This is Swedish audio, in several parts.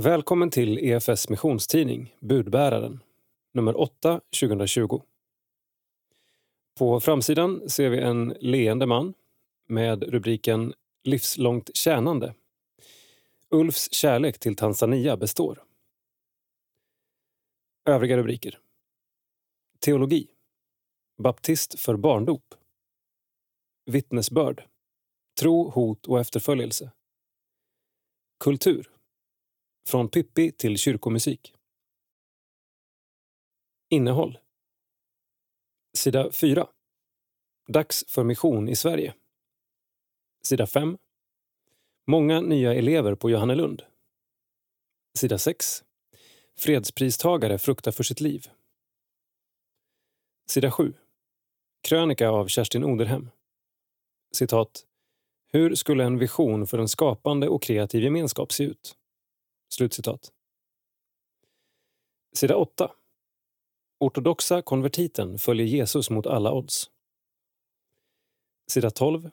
Välkommen till EFS missionstidning Budbäraren, nummer 8 2020. På framsidan ser vi en leende man med rubriken Livslångt tjänande. Ulfs kärlek till Tanzania består. Övriga rubriker. Teologi. Baptist för barndop. Vittnesbörd. Tro, hot och efterföljelse. Kultur. Från Pippi till kyrkomusik. Innehåll. Sida 4. Dags för mission i Sverige. Sida 5. Många nya elever på Johannelund. Sida 6. Fredspristagare fruktar för sitt liv. Sida 7. Krönika av Kerstin Oderhem. Citat. Hur skulle en vision för en skapande och kreativ gemenskap se ut? Slutcitat. Sida 8. Ortodoxa konvertiten följer Jesus mot alla odds. Sida 12.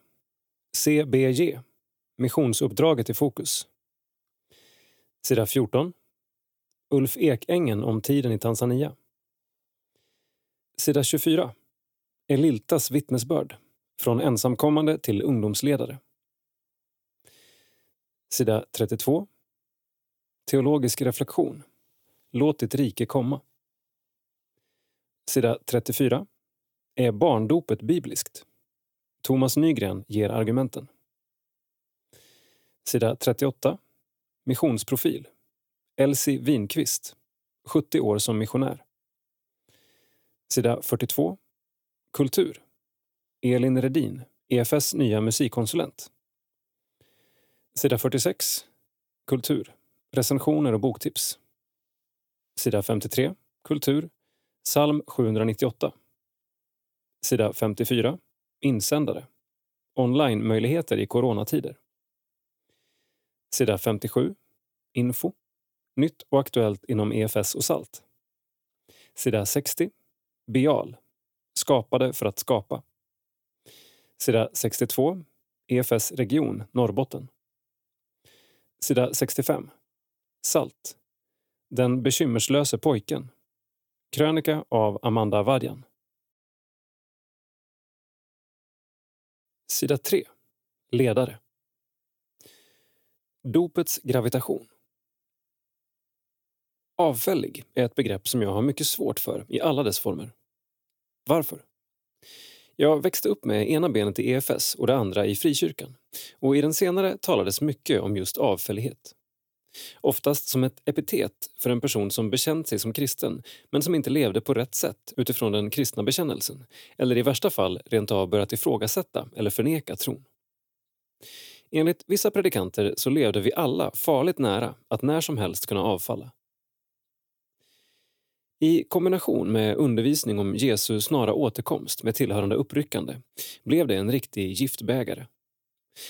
CBG. Missionsuppdraget i fokus. Sida 14. Ulf Ekängen om tiden i Tanzania. Sida 24. Eliltas vittnesbörd. Från ensamkommande till ungdomsledare. Sida 32. Teologisk reflektion. Låt ditt rike komma. Sida 34. Är barndopet bibliskt? Thomas Nygren ger argumenten. Sida 38. Missionsprofil. Elsie Winqvist, 70 år som missionär. Sida 42. Kultur. Elin Redin, EFS nya musikkonsulent. Sida 46. Kultur. Recensioner och boktips. Sida 53. Kultur. Psalm 798. Sida 54. Insändare. Online-möjligheter i coronatider. Sida 57. Info. Nytt och aktuellt inom EFS och SALT. Sida 60. Bial. Skapade för att skapa. Sida 62. EFS region Norrbotten. Sida 65. Salt. Den bekymmerslöse pojken. Krönika av Amanda Vadjan. Sida 3. Ledare. Dopets gravitation. Avfällig är ett begrepp som jag har mycket svårt för i alla dess former. Varför? Jag växte upp med ena benet i EFS och det andra i frikyrkan. Och i den senare talades mycket om just avfällighet. Oftast som ett epitet för en person som bekänt sig som kristen men som inte levde på rätt sätt utifrån den kristna bekännelsen eller i värsta fall rent av börjat ifrågasätta eller förneka tron. Enligt vissa predikanter så levde vi alla farligt nära att när som helst kunna avfalla. I kombination med undervisning om Jesu snara återkomst med tillhörande uppryckande blev det en riktig giftbägare.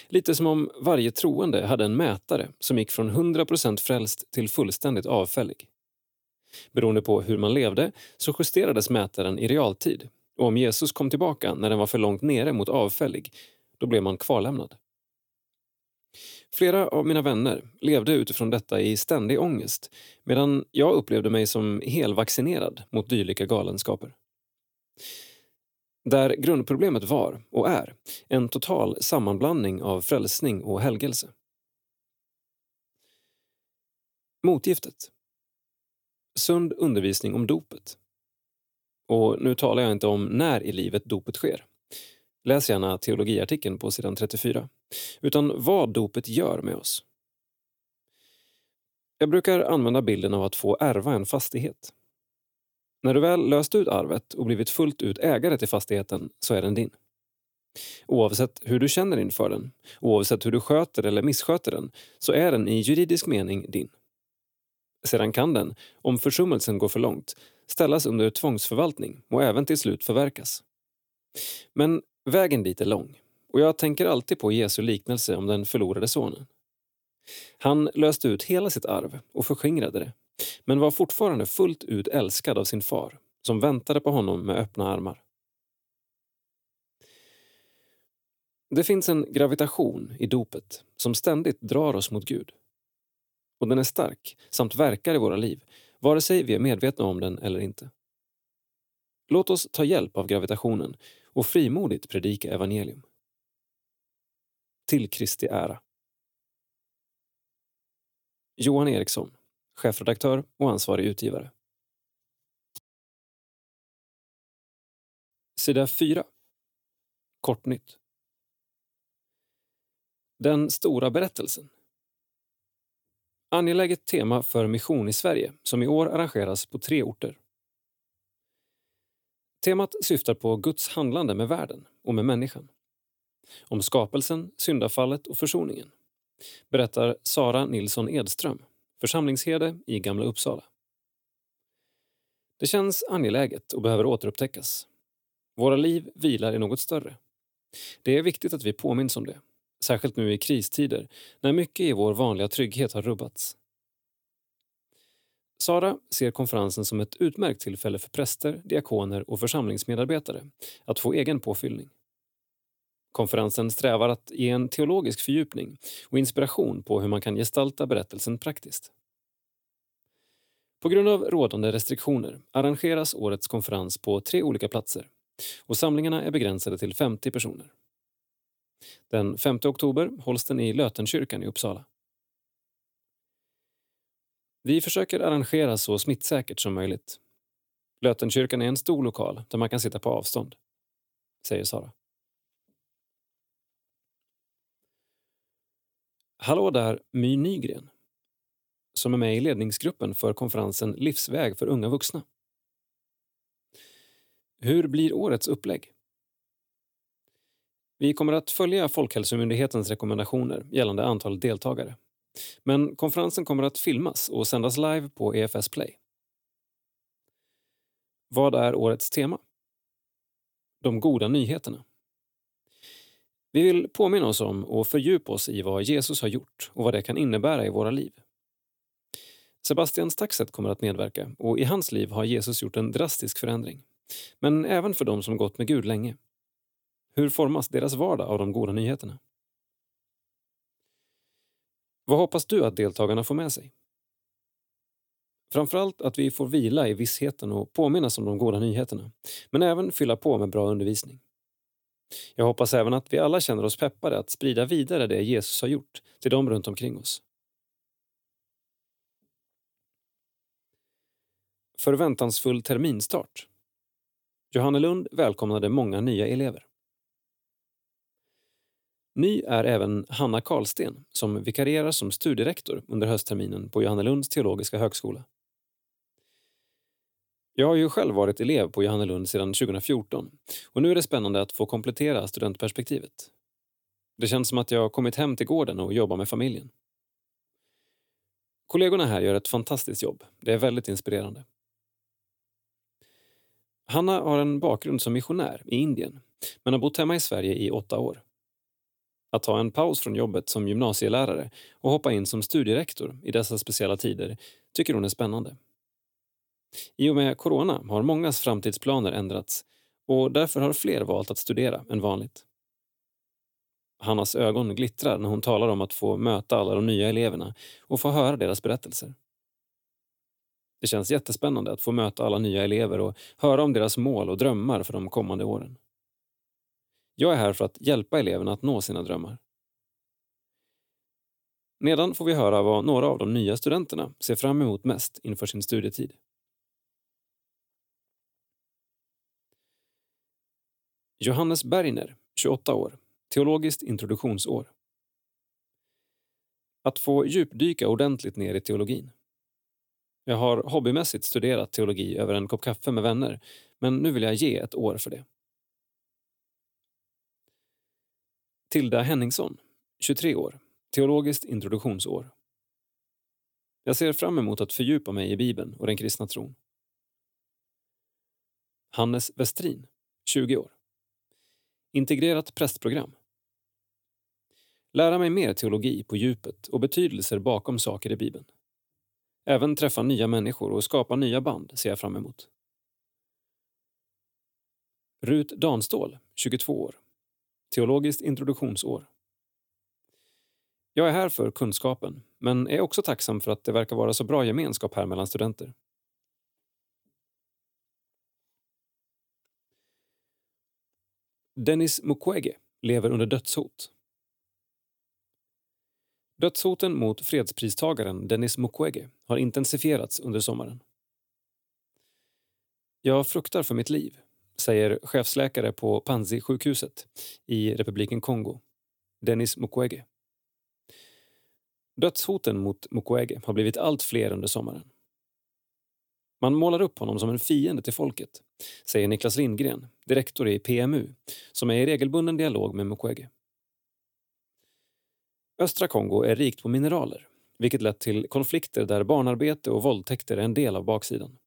Lite som om varje troende hade en mätare som gick från 100% frälst till fullständigt avfällig. Beroende på hur man levde så justerades mätaren i realtid och om Jesus kom tillbaka när den var för långt nere mot avfällig, då blev man kvarlämnad. Flera av mina vänner levde utifrån detta i ständig ångest medan jag upplevde mig som helvaccinerad mot dylika galenskaper. Där grundproblemet var, och är, en total sammanblandning av frälsning och helgelse. Motgiftet. Sund undervisning om dopet. Och nu talar jag inte om när i livet dopet sker. Läs gärna teologiartikeln på sidan 34. Utan vad dopet gör med oss. Jag brukar använda bilden av att få ärva en fastighet. När du väl löst ut arvet och blivit fullt ut ägare till fastigheten så är den din. Oavsett hur du känner inför den, oavsett hur du sköter eller missköter den, så är den i juridisk mening din. Sedan kan den, om försummelsen går för långt, ställas under tvångsförvaltning och även till slut förverkas. Men vägen dit är lång och jag tänker alltid på Jesu liknelse om den förlorade sonen. Han löste ut hela sitt arv och förskingrade det men var fortfarande fullt ut älskad av sin far som väntade på honom med öppna armar. Det finns en gravitation i dopet som ständigt drar oss mot Gud. Och den är stark, samt verkar i våra liv, vare sig vi är medvetna om den eller inte. Låt oss ta hjälp av gravitationen och frimodigt predika evangelium. Till Kristi ära. Johan Eriksson, chefredaktör och ansvarig utgivare. Sida 4. Kortnytt. Den stora berättelsen. Angeläget tema för mission i Sverige som i år arrangeras på tre orter. Temat syftar på Guds handlande med världen och med människan. Om skapelsen, syndafallet och försoningen berättar Sara Nilsson Edström, församlingsherde i Gamla Uppsala. Det känns angeläget och behöver återupptäckas. Våra liv vilar i något större. Det är viktigt att vi påminns om det, särskilt nu i kristider när mycket i vår vanliga trygghet har rubbats. Sara ser konferensen som ett utmärkt tillfälle för präster, diakoner och församlingsmedarbetare att få egen påfyllning. Konferensen strävar att ge en teologisk fördjupning och inspiration på hur man kan gestalta berättelsen praktiskt. På grund av rådande restriktioner arrangeras årets konferens på tre olika platser och samlingarna är begränsade till 50 personer. Den 5 oktober hålls den i Lötenkyrkan i Uppsala. Vi försöker arrangera så smittsäkert som möjligt. Lötenkyrkan är en stor lokal där man kan sitta på avstånd, säger Sara. Hallå där, My Nygren, som är med i ledningsgruppen för konferensen Livsväg för unga vuxna. Hur blir årets upplägg? Vi kommer att följa Folkhälsomyndighetens rekommendationer gällande antalet deltagare. Men konferensen kommer att filmas och sändas live på EFS Play. Vad är årets tema? De goda nyheterna. Vi vill påminna oss om och fördjupa oss i vad Jesus har gjort och vad det kan innebära i våra liv. Sebastian Staxet kommer att medverka och i hans liv har Jesus gjort en drastisk förändring. Men även för dem som gått med Gud länge. Hur formas deras vardag av de goda nyheterna? Vad hoppas du att deltagarna får med sig? Framförallt att vi får vila i vissheten och påminnas om de goda nyheterna, men även fylla på med bra undervisning. Jag hoppas även att vi alla känner oss peppade att sprida vidare det Jesus har gjort till dem runt omkring oss. Förväntansfull terminstart. Johannelund välkomnade många nya elever. Ny är även Hanna Karlsten som vikarierar som studierektor under höstterminen på Johannelunds teologiska högskola. Jag har ju själv varit elev på Johannelund sedan 2014 och nu är det spännande att få komplettera studentperspektivet. Det känns som att jag kommit hem till gården och jobbar med familjen. Kollegorna här gör ett fantastiskt jobb. Det är väldigt inspirerande. Hanna har en bakgrund som missionär i Indien men har bott hemma i Sverige i åtta år. Att ta en paus från jobbet som gymnasielärare och hoppa in som studierektor i dessa speciella tider tycker hon är spännande. I och med corona har mångas framtidsplaner ändrats och därför har fler valt att studera än vanligt. Hannas ögon glittrar när hon talar om att få möta alla de nya eleverna och få höra deras berättelser. Det känns jättespännande att få möta alla nya elever och höra om deras mål och drömmar för de kommande åren. Jag är här för att hjälpa eleverna att nå sina drömmar. Nedan får vi höra vad några av de nya studenterna ser fram emot mest inför sin studietid. Johannes Bergner, 28 år, teologiskt introduktionsår. Att få djupdyka ordentligt ner i teologin. Jag har hobbymässigt studerat teologi över en kopp kaffe med vänner, men nu vill jag ge ett år för det. Tilda Henningsson, 23 år, teologiskt introduktionsår. Jag ser fram emot att fördjupa mig i Bibeln och den kristna tron. Hannes Westrin, 20 år. Integrerat prästprogram. Lära mig mer teologi på djupet och betydelser bakom saker i Bibeln. Även träffa nya människor och skapa nya band ser jag fram emot. Rut Danstål, 22 år. Teologiskt introduktionsår. Jag är här för kunskapen, men är också tacksam för att det verkar vara så bra gemenskap här mellan studenter. Dennis Mukwege lever under dödshot. Dödshoten mot fredspristagaren Dennis Mukwege har intensifierats under sommaren. Jag fruktar för mitt liv, säger chefsläkare på Panzi-sjukhuset i republiken Kongo, Dennis Mukwege. Dödshoten mot Mukwege har blivit allt fler under sommaren. Man målar upp honom som en fiende till folket, säger Niklas Lindgren, direktor i PMU, som är i regelbunden dialog med Mukwege. Östra Kongo är rikt på mineraler, vilket lett till konflikter där barnarbete och våldtäkter är en del av baksidan.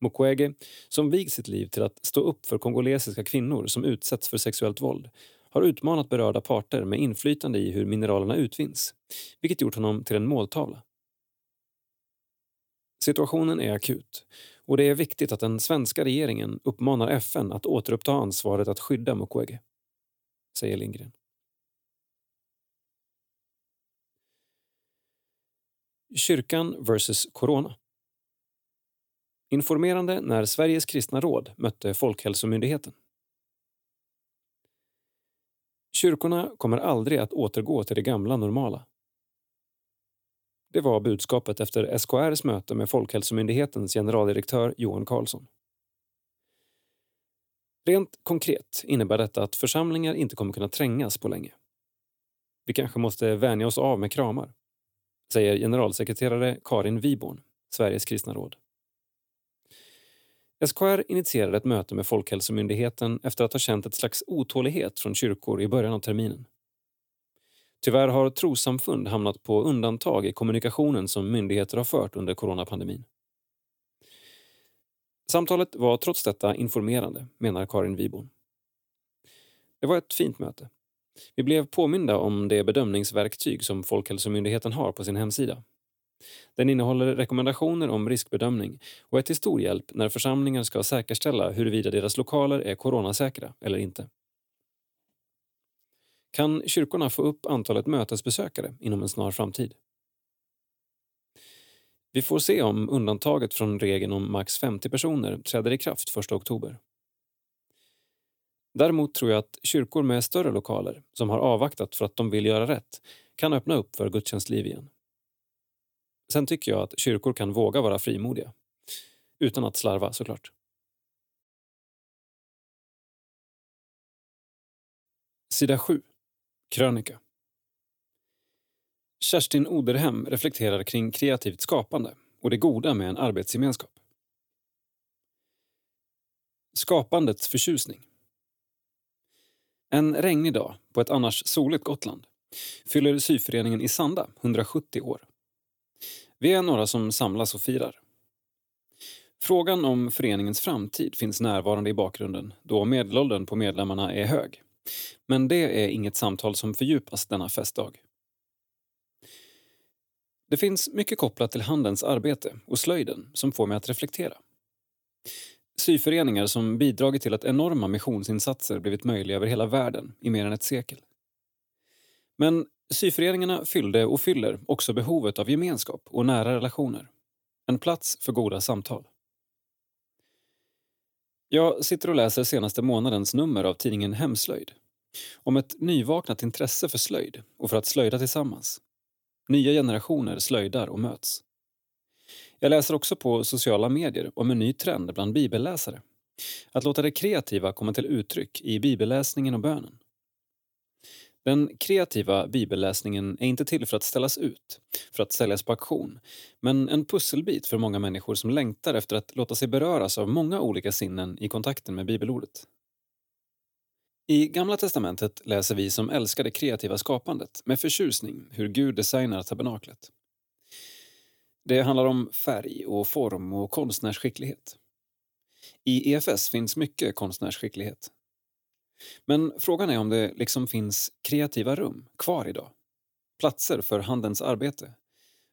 Mukwege, som vigt sitt liv till att stå upp för kongolesiska kvinnor som utsätts för sexuellt våld, har utmanat berörda parter med inflytande i hur mineralerna utvinns, vilket gjort honom till en måltavla. Situationen är akut och det är viktigt att den svenska regeringen uppmanar FN att återuppta ansvaret att skydda Mukwege, säger Lindgren. Kyrkan versus corona. Informerande när Sveriges kristna råd mötte Folkhälsomyndigheten. Kyrkorna kommer aldrig att återgå till det gamla normala. Det var budskapet efter SKRs möte med Folkhälsomyndighetens generaldirektör Johan Carlsson. Rent konkret innebär detta att församlingar inte kommer kunna trängas på länge. Vi kanske måste vänja oss av med kramar, säger generalsekreterare Karin Wiborn, Sveriges kristna råd. SKR initierade ett möte med Folkhälsomyndigheten efter att ha känt ett slags otålighet från kyrkor i början av terminen. Tyvärr har trossamfund hamnat på undantag i kommunikationen som myndigheter har fört under coronapandemin. Samtalet var trots detta informerande, menar Karin Wiborn. Det var ett fint möte. Vi blev påminda om det bedömningsverktyg som Folkhälsomyndigheten har på sin hemsida. Den innehåller rekommendationer om riskbedömning och är till stor hjälp när församlingar ska säkerställa huruvida deras lokaler är coronasäkra eller inte. Kan kyrkorna få upp antalet mötesbesökare inom en snar framtid? Vi får se om undantaget från regeln om max 50 personer träder i kraft 1 oktober. Däremot tror jag att kyrkor med större lokaler, som har avvaktat för att de vill göra rätt, kan öppna upp för gudstjänstliv igen. Sen tycker jag att kyrkor kan våga vara frimodiga. Utan att slarva såklart. Sida 7. Krönika. Kerstin Oderhem reflekterar kring kreativt skapande och det goda med en arbetsgemenskap. Skapandets förtjusning. En regnig dag på ett annars soligt Gotland fyller syföreningen i Sanda 170 år. Vi är några som samlas och firar. Frågan om föreningens framtid finns närvarande i bakgrunden då medelåldern på medlemmarna är hög. Men det är inget samtal som fördjupas denna festdag. Det finns mycket kopplat till handens arbete och slöjden som får mig att reflektera. Syföreningar som bidragit till att enorma missionsinsatser blivit möjliga över hela världen i mer än ett sekel. Men syföreningarna fyllde och fyller också behovet av gemenskap och nära relationer. En plats för goda samtal. Jag sitter och läser senaste månadens nummer av tidningen Hemslöjd. Om ett nyvaknat intresse för slöjd och för att slöjda tillsammans. Nya generationer slöjdar och möts. Jag läser också på sociala medier om en ny trend bland bibelläsare. Att låta det kreativa komma till uttryck i bibelläsningen och bönen. Den kreativa bibelläsningen är inte till för att ställas ut, för att säljas på auktion, men en pusselbit för många människor som längtar efter att låta sig beröras av många olika sinnen i kontakten med bibelordet. I Gamla testamentet läser vi som älskar det kreativa skapandet med förtjusning hur Gud designar tabernaklet. Det handlar om färg och form och konstnärsskicklighet. I EFS finns mycket konstnärsskicklighet. Men frågan är om det liksom finns kreativa rum kvar idag. Platser för handens arbete.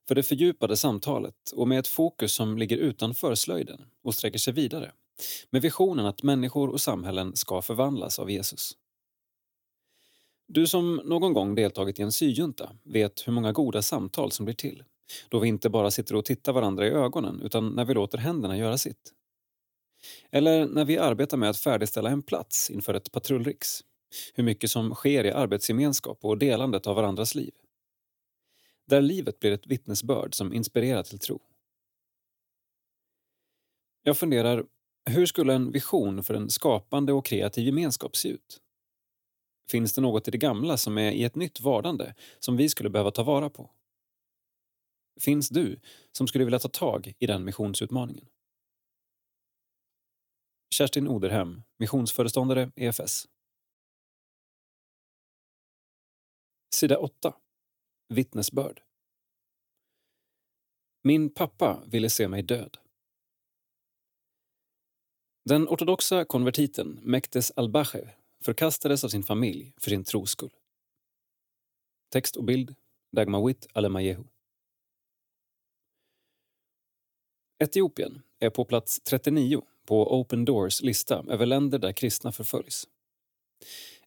För det fördjupade samtalet och med ett fokus som ligger utanför slöjden och sträcker sig vidare. Med visionen att människor och samhällen ska förvandlas av Jesus. Du som någon gång deltagit i en syjunta vet hur många goda samtal som blir till då vi inte bara sitter och tittar varandra i ögonen utan när vi låter händerna göra sitt. Eller när vi arbetar med att färdigställa en plats inför ett patrullriks. Hur mycket som sker i arbetsgemenskap och delandet av varandras liv. Där livet blir ett vittnesbörd som inspirerar till tro. Jag funderar, hur skulle en vision för en skapande och kreativ gemenskap se ut? Finns det något i det gamla som är i ett nytt vardande som vi skulle behöva ta vara på? Finns du som skulle vilja ta tag i den missionsutmaningen? Kerstin Oderhem, missionsföreståndare EFS. Sida 8. Vittnesbörd. Min pappa ville se mig död. Den ortodoxa konvertiten Mektes Albachev förkastades av sin familj för sin tros skull. Text och bild Dagmawit Alemayehu. Etiopien är på plats 39 på Open Doors lista över länder där kristna förföljs.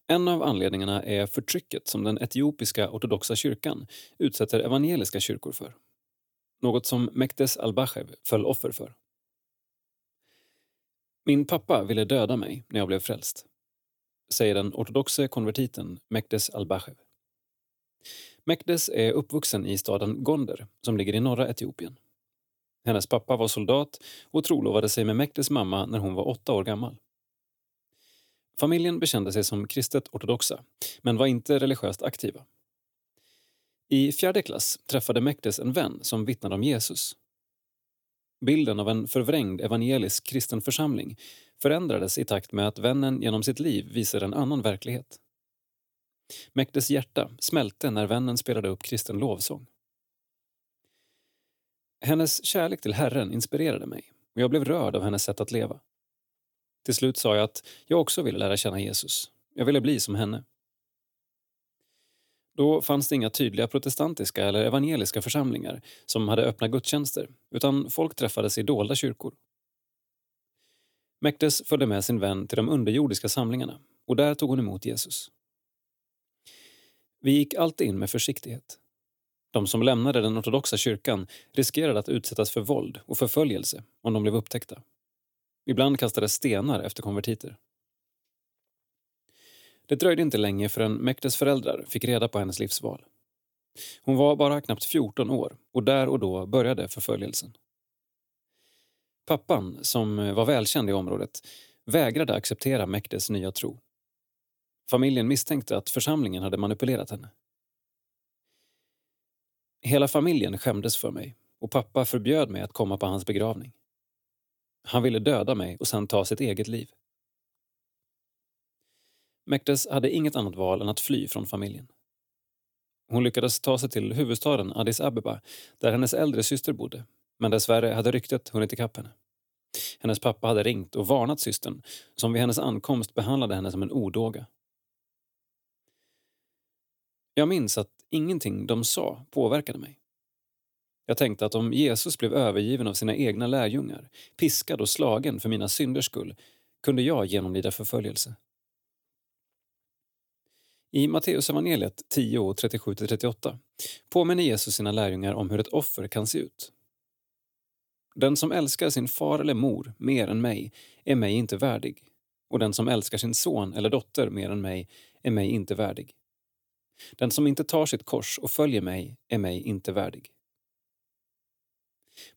En av anledningarna är förtrycket som den etiopiska ortodoxa kyrkan utsätter evangeliska kyrkor för. Något som Mektes al-Bachev föll offer för. Min pappa ville döda mig när jag blev frälst, säger den ortodoxe konvertiten Mekdes al-Bachev. Mekdes är uppvuxen i staden Gonder som ligger i norra Etiopien. Hennes pappa var soldat och trolovade sig med Mektes mamma när hon var åtta år gammal. Familjen bekände sig som kristet ortodoxa, men var inte religiöst aktiva. I fjärde klass träffade Mektes en vän som vittnade om Jesus. Bilden av en förvrängd evangelisk kristen församling förändrades i takt med att vännen genom sitt liv visade en annan verklighet. Mektes hjärta smälte när vännen spelade upp kristen lovsång. Hennes kärlek till Herren inspirerade mig och jag blev rörd av hennes sätt att leva. Till slut sa jag att jag också ville lära känna Jesus. Jag ville bli som henne. Då fanns det inga tydliga protestantiska eller evangeliska församlingar som hade öppna gudstjänster, utan folk träffades i dolda kyrkor. Mektes följde med sin vän till de underjordiska samlingarna och där tog hon emot Jesus. Vi gick alltid in med försiktighet. De som lämnade den ortodoxa kyrkan riskerade att utsättas för våld och förföljelse om de blev upptäckta. Ibland kastades stenar efter konvertiter. Det dröjde inte länge förrän Mektes föräldrar fick reda på hennes livsval. Hon var bara knappt 14 år och där och då började förföljelsen. Pappan, som var välkänd i området, vägrade acceptera Mektes nya tro. Familjen misstänkte att församlingen hade manipulerat henne. Hela familjen skämdes för mig och pappa förbjöd mig att komma på hans begravning. Han ville döda mig och sen ta sitt eget liv. Mektes hade inget annat val än att fly från familjen. Hon lyckades ta sig till huvudstaden Addis Abeba där hennes äldre syster bodde, men dessvärre hade ryktet hunnit ikapp henne. Hennes pappa hade ringt och varnat systern som vid hennes ankomst behandlade henne som en odåga. Jag minns att ingenting de sa påverkade mig. Jag tänkte att om Jesus blev övergiven av sina egna lärjungar, piskad och slagen för mina synders skull, kunde jag genomlida förföljelse. I Matteusevangeliet 10 37-38 påminner Jesus sina lärjungar om hur ett offer kan se ut. Den som älskar sin far eller mor mer än mig är mig inte värdig och den som älskar sin son eller dotter mer än mig är mig inte värdig. Den som inte tar sitt kors och följer mig är mig inte värdig.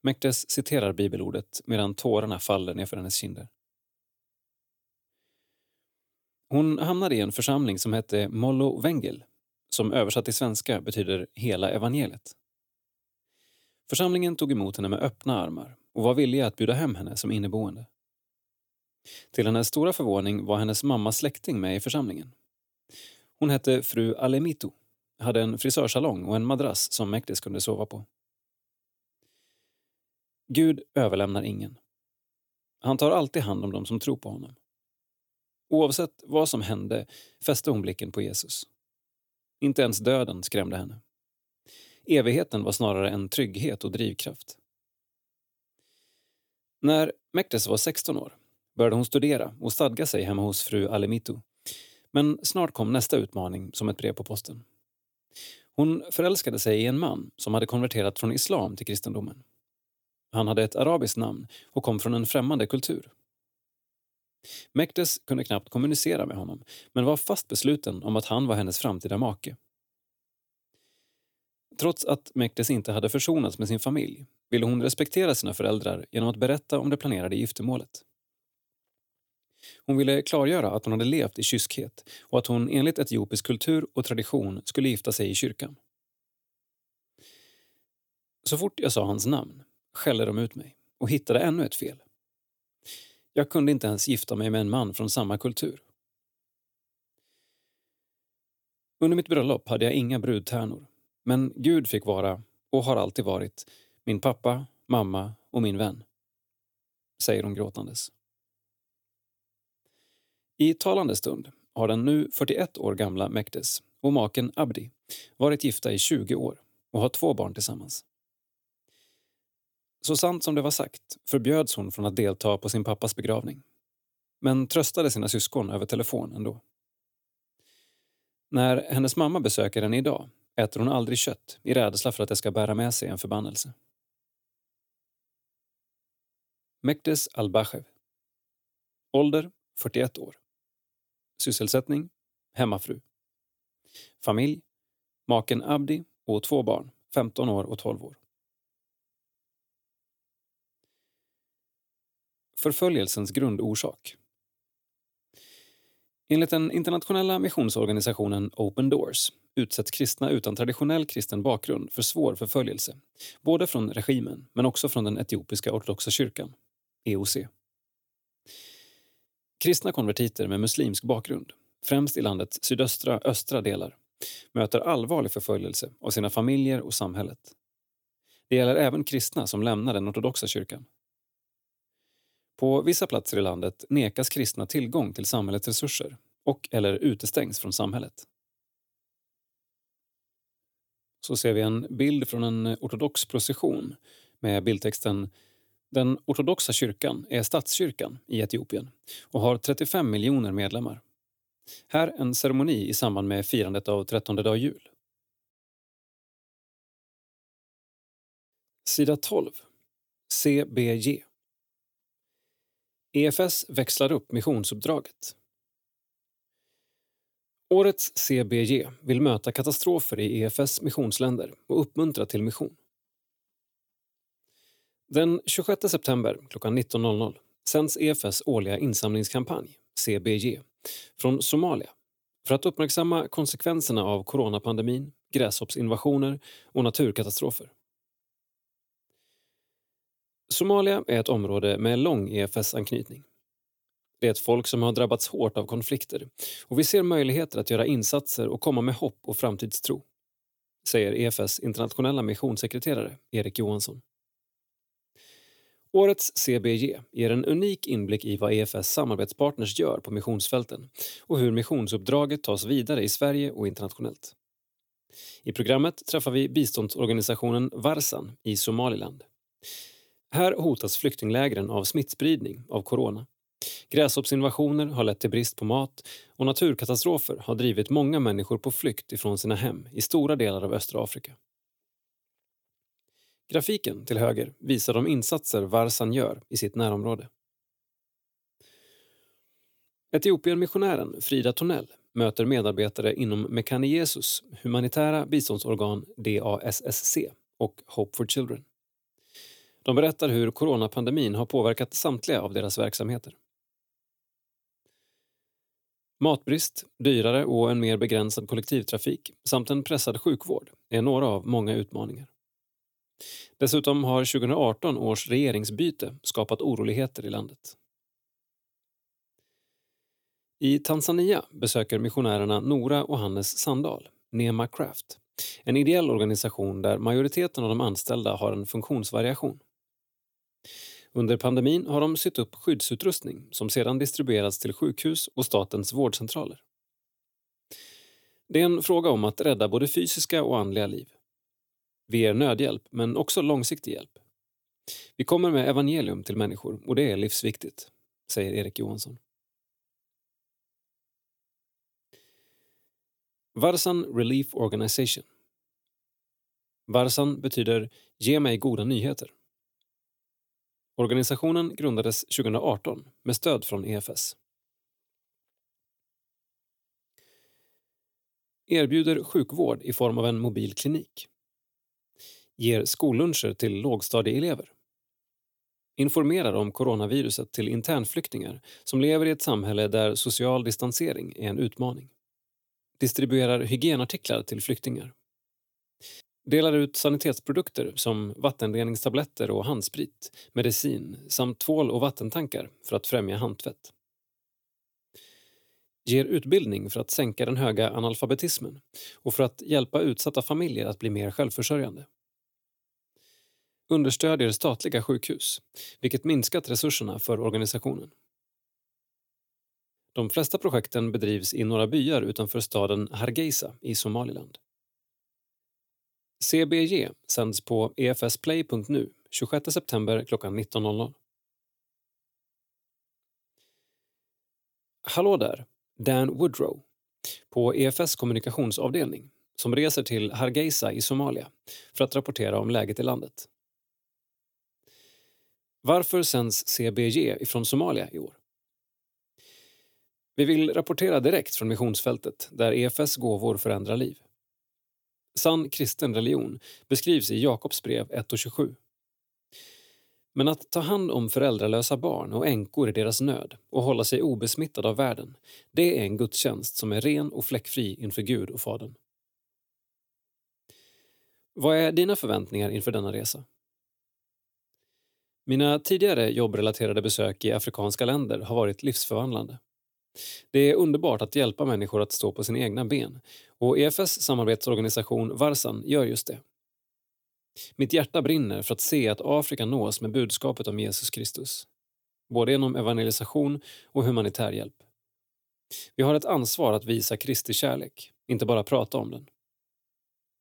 Mektes citerar bibelordet medan tårarna faller nerför hennes kinder. Hon hamnade i en församling som hette Mollo Wengel som översatt till svenska betyder hela evangeliet. Församlingen tog emot henne med öppna armar och var villiga att bjuda hem henne som inneboende. Till hennes stora förvåning var hennes mamma släkting med i församlingen. Hon hette fru Alemito, hade en frisörsalong och en madrass som Mektis kunde sova på. Gud överlämnar ingen. Han tar alltid hand om dem som tror på honom. Oavsett vad som hände fäste hon blicken på Jesus. Inte ens döden skrämde henne. Evigheten var snarare en trygghet och drivkraft. När Mektes var 16 år började hon studera och stadga sig hemma hos fru Alemito men snart kom nästa utmaning som ett brev på posten. Hon förälskade sig i en man som hade konverterat från islam till kristendomen. Han hade ett arabiskt namn och kom från en främmande kultur. Mekdes kunde knappt kommunicera med honom men var fast besluten om att han var hennes framtida make. Trots att Mekdes inte hade försonats med sin familj ville hon respektera sina föräldrar genom att berätta om det planerade giftermålet. Hon ville klargöra att hon hade levt i kyskhet och att hon enligt etiopisk kultur och tradition skulle gifta sig i kyrkan. Så fort jag sa hans namn skällde de ut mig och hittade ännu ett fel. Jag kunde inte ens gifta mig med en man från samma kultur. Under mitt bröllop hade jag inga brudtärnor, men Gud fick vara, och har alltid varit, min pappa, mamma och min vän. Säger hon gråtandes. I talande stund har den nu 41 år gamla Mekdes och maken Abdi varit gifta i 20 år och har två barn tillsammans. Så sant som det var sagt förbjöds hon från att delta på sin pappas begravning. Men tröstade sina syskon över telefon ändå. När hennes mamma besöker henne idag äter hon aldrig kött i rädsla för att det ska bära med sig en förbannelse. Mekdes Albachev. Ålder 41 år. Sysselsättning hemmafru. Familj maken Abdi och två barn, 15 år och 12 år. Förföljelsens grundorsak. Enligt den internationella missionsorganisationen Open Doors utsätts kristna utan traditionell kristen bakgrund för svår förföljelse, både från regimen men också från den etiopiska ortodoxa kyrkan, EOC. Kristna konvertiter med muslimsk bakgrund, främst i landets sydöstra östra delar, möter allvarlig förföljelse av sina familjer och samhället. Det gäller även kristna som lämnar den ortodoxa kyrkan. På vissa platser i landet nekas kristna tillgång till samhällets resurser och eller utestängs från samhället. Så ser vi en bild från en ortodox procession med bildtexten den ortodoxa kyrkan är statskyrkan i Etiopien och har 35 miljoner medlemmar. Här en ceremoni i samband med firandet av trettonde dag jul. Sida 12. CBG. EFS växlar upp missionsuppdraget. Årets CBG vill möta katastrofer i EFS missionsländer och uppmuntra till mission. Den 26 september klockan 19.00 sänds EFS årliga insamlingskampanj, CBG, från Somalia för att uppmärksamma konsekvenserna av coronapandemin, gräshoppsinvasioner och naturkatastrofer. Somalia är ett område med lång EFS-anknytning. Det är ett folk som har drabbats hårt av konflikter och vi ser möjligheter att göra insatser och komma med hopp och framtidstro, säger EFS internationella missionssekreterare Erik Johansson. Årets CBG ger en unik inblick i vad EFS samarbetspartners gör på missionsfälten och hur missionsuppdraget tas vidare i Sverige och internationellt. I programmet träffar vi biståndsorganisationen Varsan i Somaliland. Här hotas flyktinglägren av smittspridning av corona. Gräshoppsinvasioner har lett till brist på mat och naturkatastrofer har drivit många människor på flykt ifrån sina hem i stora delar av östra Afrika. Grafiken till höger visar de insatser Varsan gör i sitt närområde. Etiopienmissionären Frida Tornell möter medarbetare inom Mekane Jesus humanitära biståndsorgan DASSC och Hope for Children. De berättar hur coronapandemin har påverkat samtliga av deras verksamheter. Matbrist, dyrare och en mer begränsad kollektivtrafik samt en pressad sjukvård är några av många utmaningar. Dessutom har 2018 års regeringsbyte skapat oroligheter i landet. I Tanzania besöker missionärerna Nora och Hannes Sandahl Nema Craft, en ideell organisation där majoriteten av de anställda har en funktionsvariation. Under pandemin har de sytt upp skyddsutrustning som sedan distribuerats till sjukhus och statens vårdcentraler. Det är en fråga om att rädda både fysiska och andliga liv. Vi ger nödhjälp, men också långsiktig hjälp. Vi kommer med evangelium till människor och det är livsviktigt, säger Erik Johansson. Varsan Relief Organization. Varsan betyder Ge mig goda nyheter. Organisationen grundades 2018 med stöd från EFS. Erbjuder sjukvård i form av en mobil klinik. Ger skolluncher till lågstadieelever. Informerar om coronaviruset till internflyktingar som lever i ett samhälle där social distansering är en utmaning. Distribuerar hygienartiklar till flyktingar. Delar ut sanitetsprodukter som vattenreningstabletter och handsprit, medicin samt tvål och vattentankar för att främja handtvätt. Ger utbildning för att sänka den höga analfabetismen och för att hjälpa utsatta familjer att bli mer självförsörjande. Understödjer statliga sjukhus, vilket minskat resurserna för organisationen. De flesta projekten bedrivs i några byar utanför staden Hargeisa i Somaliland. CBG sänds på efsplay.nu 26 september klockan 19.00. Hallå där, Dan Woodrow på EFS kommunikationsavdelning som reser till Hargeisa i Somalia för att rapportera om läget i landet. Varför sänds CBG ifrån Somalia i år? Vi vill rapportera direkt från missionsfältet där EFS gåvor förändrar liv. Sann kristen religion beskrivs i Jakobs brev 1.27. Men att ta hand om föräldralösa barn och änkor i deras nöd och hålla sig obesmittad av världen, det är en gudstjänst som är ren och fläckfri inför Gud och Fadern. Vad är dina förväntningar inför denna resa? Mina tidigare jobbrelaterade besök i afrikanska länder har varit livsförvandlande. Det är underbart att hjälpa människor att stå på sina egna ben och EFS samarbetsorganisation Varsan gör just det. Mitt hjärta brinner för att se att Afrika nås med budskapet om Jesus Kristus. Både genom evangelisation och humanitär hjälp. Vi har ett ansvar att visa Kristi kärlek, inte bara prata om den.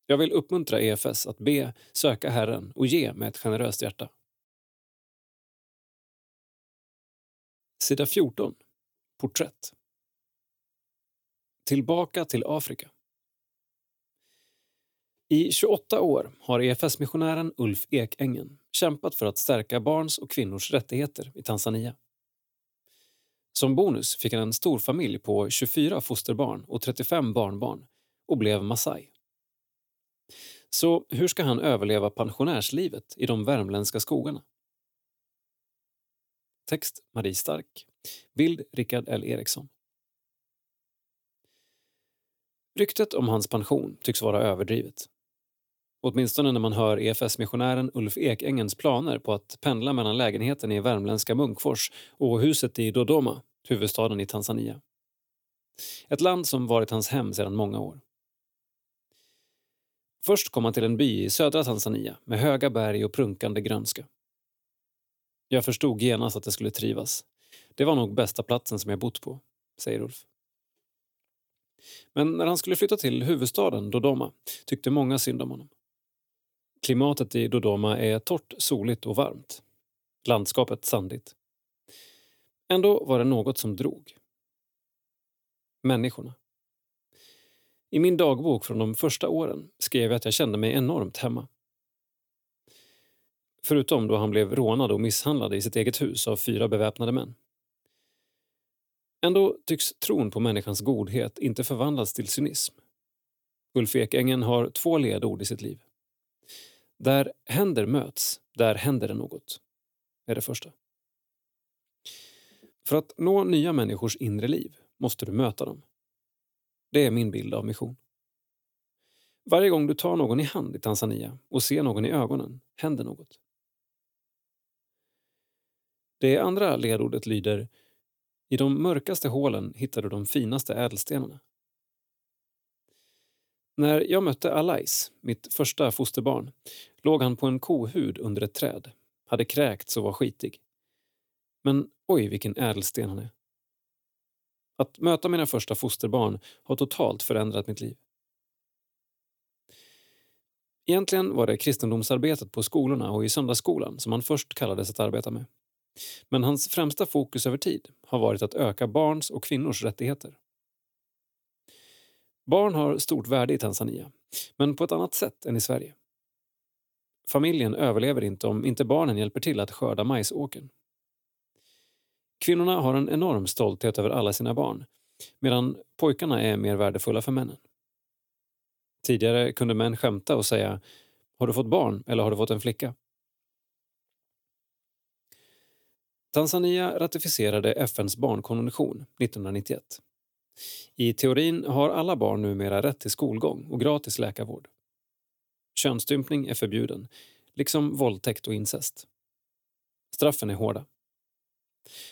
Jag vill uppmuntra EFS att be, söka Herren och ge med ett generöst hjärta. Sida 14. Porträtt. Tillbaka till Afrika. I 28 år har EFS-missionären Ulf Ekängen kämpat för att stärka barns och kvinnors rättigheter i Tanzania. Som bonus fick han en stor familj på 24 fosterbarn och 35 barnbarn och blev masai. Så hur ska han överleva pensionärslivet i de värmländska skogarna? Text Marie Stark. Bild Rickard L Eriksson. Ryktet om hans pension tycks vara överdrivet. Åtminstone när man hör EFS-missionären Ulf Ekängens planer på att pendla mellan lägenheten i värmländska Munkfors och huset i Dodoma, huvudstaden i Tanzania. Ett land som varit hans hem sedan många år. Först kom han till en by i södra Tanzania med höga berg och prunkande grönska. Jag förstod genast att det skulle trivas. Det var nog bästa platsen som jag bott på, säger Ulf. Men när han skulle flytta till huvudstaden Dodoma tyckte många synd om honom. Klimatet i Dodoma är torrt, soligt och varmt. Landskapet sandigt. Ändå var det något som drog. Människorna. I min dagbok från de första åren skrev jag att jag kände mig enormt hemma. Förutom då han blev rånad och misshandlad i sitt eget hus av fyra beväpnade män. Ändå tycks tron på människans godhet inte förvandlas till cynism. Ulf Ekängen har två ledord i sitt liv. Där händer möts, där händer det något. är det första. För att nå nya människors inre liv måste du möta dem. Det är min bild av mission. Varje gång du tar någon i hand i Tanzania och ser någon i ögonen händer något. Det andra ledordet lyder I de mörkaste hålen hittar du de finaste ädelstenarna. När jag mötte Alais, mitt första fosterbarn, låg han på en kohud under ett träd, hade kräkts och var skitig. Men oj, vilken ädelsten han är. Att möta mina första fosterbarn har totalt förändrat mitt liv. Egentligen var det kristendomsarbetet på skolorna och i söndagsskolan som han först kallades att arbeta med. Men hans främsta fokus över tid har varit att öka barns och kvinnors rättigheter. Barn har stort värde i Tanzania, men på ett annat sätt än i Sverige. Familjen överlever inte om inte barnen hjälper till att skörda majsåkern. Kvinnorna har en enorm stolthet över alla sina barn medan pojkarna är mer värdefulla för männen. Tidigare kunde män skämta och säga “Har du fått barn eller har du fått en flicka?” Tanzania ratificerade FNs barnkonvention 1991. I teorin har alla barn numera rätt till skolgång och gratis läkarvård. Könsstympning är förbjuden, liksom våldtäkt och incest. Straffen är hårda.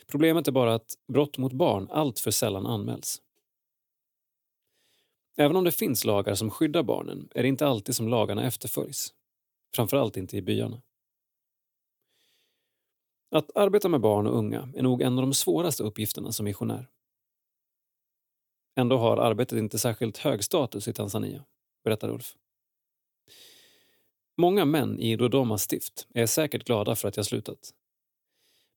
Problemet är bara att brott mot barn alltför sällan anmäls. Även om det finns lagar som skyddar barnen är det inte alltid som lagarna efterföljs. Framförallt inte i byarna. Att arbeta med barn och unga är nog en av de svåraste uppgifterna som missionär. Ändå har arbetet inte särskilt hög status i Tanzania, berättar Ulf. Många män i Dodomas stift är säkert glada för att jag slutat.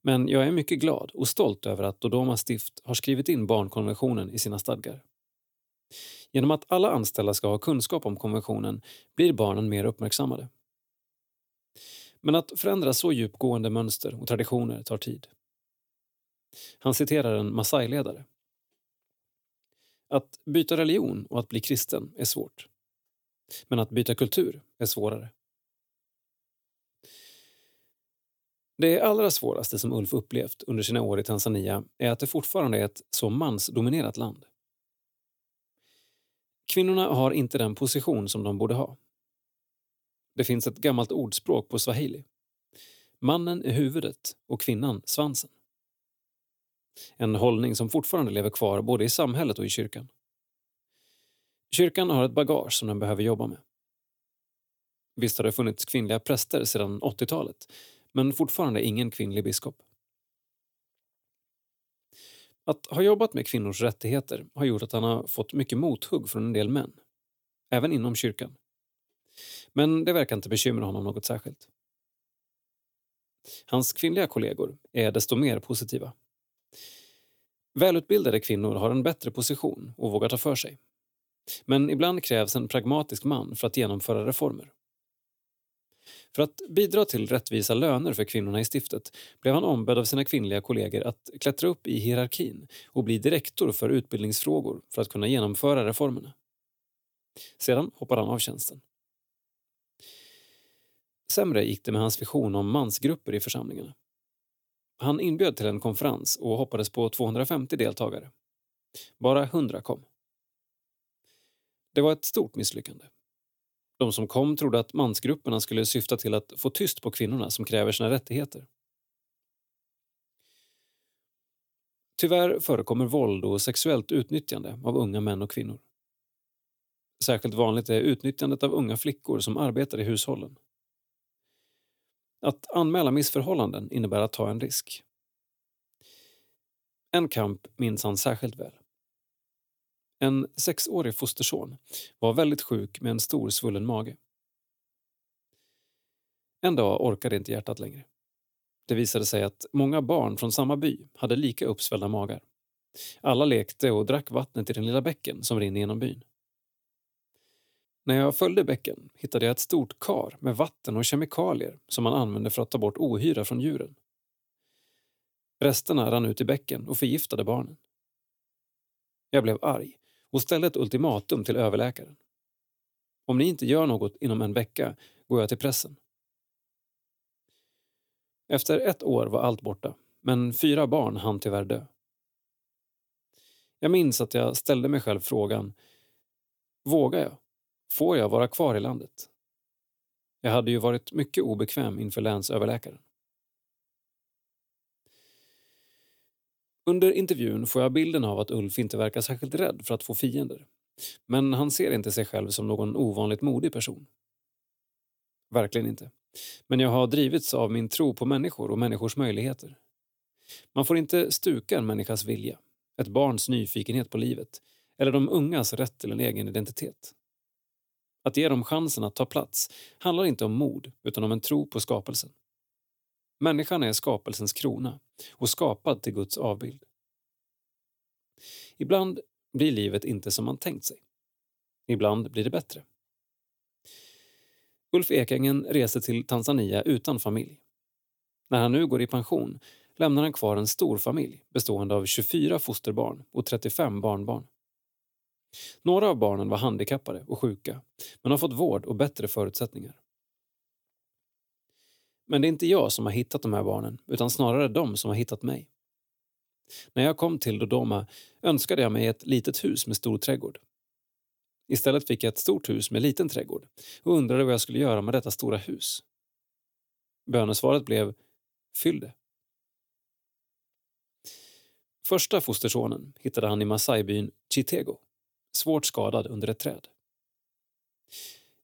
Men jag är mycket glad och stolt över att Dodomas stift har skrivit in barnkonventionen i sina stadgar. Genom att alla anställda ska ha kunskap om konventionen blir barnen mer uppmärksammade. Men att förändra så djupgående mönster och traditioner tar tid. Han citerar en Masai-ledare. Att byta religion och att bli kristen är svårt. Men att byta kultur är svårare. Det allra svåraste som Ulf upplevt under sina år i Tanzania är att det fortfarande är ett så mansdominerat land. Kvinnorna har inte den position som de borde ha. Det finns ett gammalt ordspråk på swahili. Mannen är huvudet och kvinnan svansen. En hållning som fortfarande lever kvar både i samhället och i kyrkan. Kyrkan har ett bagage som den behöver jobba med. Visst har det funnits kvinnliga präster sedan 80-talet men fortfarande ingen kvinnlig biskop. Att ha jobbat med kvinnors rättigheter har gjort att han har fått mycket mothugg från en del män, även inom kyrkan. Men det verkar inte bekymra honom något särskilt. Hans kvinnliga kollegor är desto mer positiva. Välutbildade kvinnor har en bättre position och vågar ta för sig. Men ibland krävs en pragmatisk man för att genomföra reformer. För att bidra till rättvisa löner för kvinnorna i stiftet blev han ombedd av sina kvinnliga kollegor att klättra upp i hierarkin och bli direktor för utbildningsfrågor för att kunna genomföra reformerna. Sedan hoppade han av tjänsten. Sämre gick det med hans vision om mansgrupper i församlingarna. Han inbjöd till en konferens och hoppades på 250 deltagare. Bara 100 kom. Det var ett stort misslyckande. De som kom trodde att mansgrupperna skulle syfta till att få tyst på kvinnorna som kräver sina rättigheter. Tyvärr förekommer våld och sexuellt utnyttjande av unga män och kvinnor. Särskilt vanligt är utnyttjandet av unga flickor som arbetar i hushållen. Att anmäla missförhållanden innebär att ta en risk. En kamp minns han särskilt väl. En sexårig fosterson var väldigt sjuk med en stor svullen mage. En dag orkade inte hjärtat längre. Det visade sig att många barn från samma by hade lika uppsvällda magar. Alla lekte och drack vattnet i den lilla bäcken som rinner genom byn. När jag följde bäcken hittade jag ett stort kar med vatten och kemikalier som man använde för att ta bort ohyra från djuren. Resterna rann ut i bäcken och förgiftade barnen. Jag blev arg och ställde ett ultimatum till överläkaren. Om ni inte gör något inom en vecka går jag till pressen. Efter ett år var allt borta, men fyra barn hann tyvärr dö. Jag minns att jag ställde mig själv frågan Vågar jag? Får jag vara kvar i landet? Jag hade ju varit mycket obekväm inför länsöverläkaren. Under intervjun får jag bilden av att Ulf inte verkar särskilt rädd för att få fiender. Men han ser inte sig själv som någon ovanligt modig person. Verkligen inte. Men jag har drivits av min tro på människor och människors möjligheter. Man får inte stuka en människas vilja, ett barns nyfikenhet på livet eller de ungas rätt till en egen identitet. Att ge dem chansen att ta plats handlar inte om mod utan om en tro på skapelsen. Människan är skapelsens krona och skapad till Guds avbild. Ibland blir livet inte som man tänkt sig. Ibland blir det bättre. Ulf Ekängen reser till Tanzania utan familj. När han nu går i pension lämnar han kvar en stor familj bestående av 24 fosterbarn och 35 barnbarn. Några av barnen var handikappade och sjuka men har fått vård och bättre förutsättningar. Men det är inte jag som har hittat de här barnen utan snarare de som har hittat mig. När jag kom till Dodoma önskade jag mig ett litet hus med stor trädgård. Istället fick jag ett stort hus med liten trädgård och undrade vad jag skulle göra med detta stora hus. Bönesvaret blev Fyll det. Första fostersonen hittade han i Masaibyn Chitego, svårt skadad under ett träd.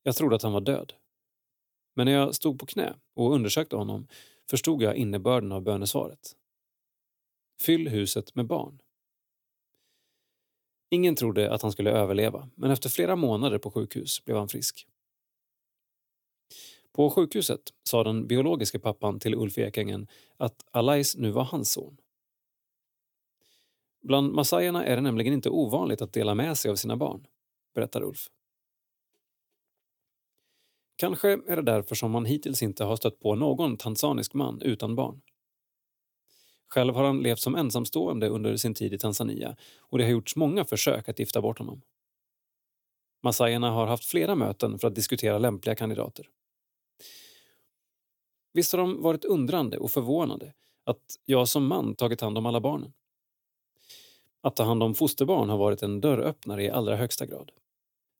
Jag trodde att han var död. Men när jag stod på knä och undersökte honom förstod jag innebörden av bönesvaret. Fyll huset med barn. Ingen trodde att han skulle överleva, men efter flera månader på sjukhus blev han frisk. På sjukhuset sa den biologiska pappan till Ulf Ekängen att Alais nu var hans son. Bland massajerna är det nämligen inte ovanligt att dela med sig av sina barn, berättar Ulf. Kanske är det därför som man hittills inte har stött på någon tanzanisk man utan barn. Själv har han levt som ensamstående under sin tid i Tanzania och det har gjorts många försök att gifta bort honom. Massajerna har haft flera möten för att diskutera lämpliga kandidater. Visst har de varit undrande och förvånade att jag som man tagit hand om alla barnen. Att ta hand om fosterbarn har varit en dörröppnare i allra högsta grad.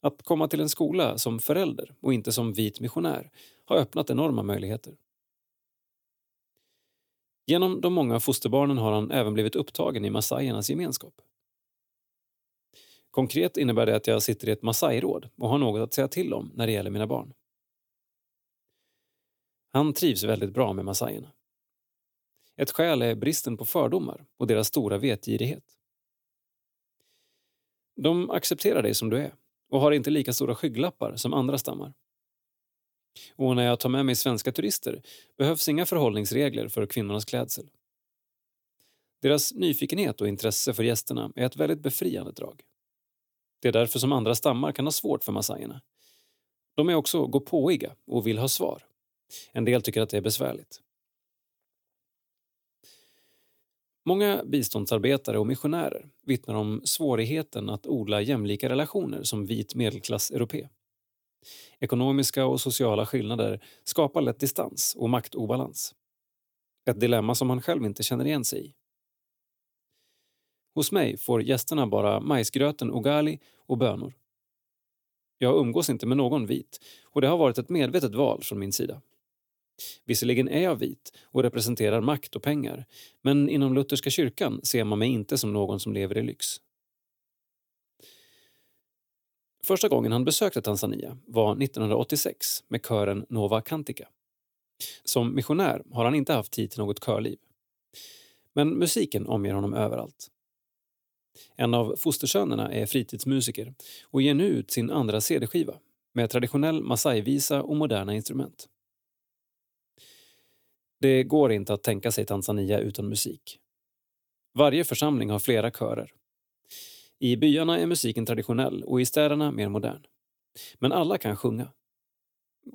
Att komma till en skola som förälder och inte som vit missionär har öppnat enorma möjligheter. Genom de många fosterbarnen har han även blivit upptagen i massajernas gemenskap. Konkret innebär det att jag sitter i ett massajråd och har något att säga till om när det gäller mina barn. Han trivs väldigt bra med massajerna. Ett skäl är bristen på fördomar och deras stora vetgirighet. De accepterar dig som du är och har inte lika stora skygglappar som andra stammar. Och när jag tar med mig svenska turister behövs inga förhållningsregler för kvinnornas klädsel. Deras nyfikenhet och intresse för gästerna är ett väldigt befriande drag. Det är därför som andra stammar kan ha svårt för massajerna. De är också gåpåiga och vill ha svar. En del tycker att det är besvärligt. Många biståndsarbetare och missionärer vittnar om svårigheten att odla jämlika relationer som vit medelklass-europé. Ekonomiska och sociala skillnader skapar lätt distans och maktobalans. Ett dilemma som han själv inte känner igen sig i. Hos mig får gästerna bara majsgröten ugali och bönor. Jag umgås inte med någon vit och det har varit ett medvetet val från min sida. Visserligen är jag vit och representerar makt och pengar men inom lutherska kyrkan ser man mig inte som någon som lever i lyx. Första gången han besökte Tanzania var 1986 med kören Nova Cantica. Som missionär har han inte haft tid till något körliv. Men musiken omger honom överallt. En av fostersönerna är fritidsmusiker och ger nu ut sin andra cd-skiva med traditionell masai-visa och moderna instrument. Det går inte att tänka sig Tanzania utan musik. Varje församling har flera körer. I byarna är musiken traditionell och i städerna mer modern. Men alla kan sjunga.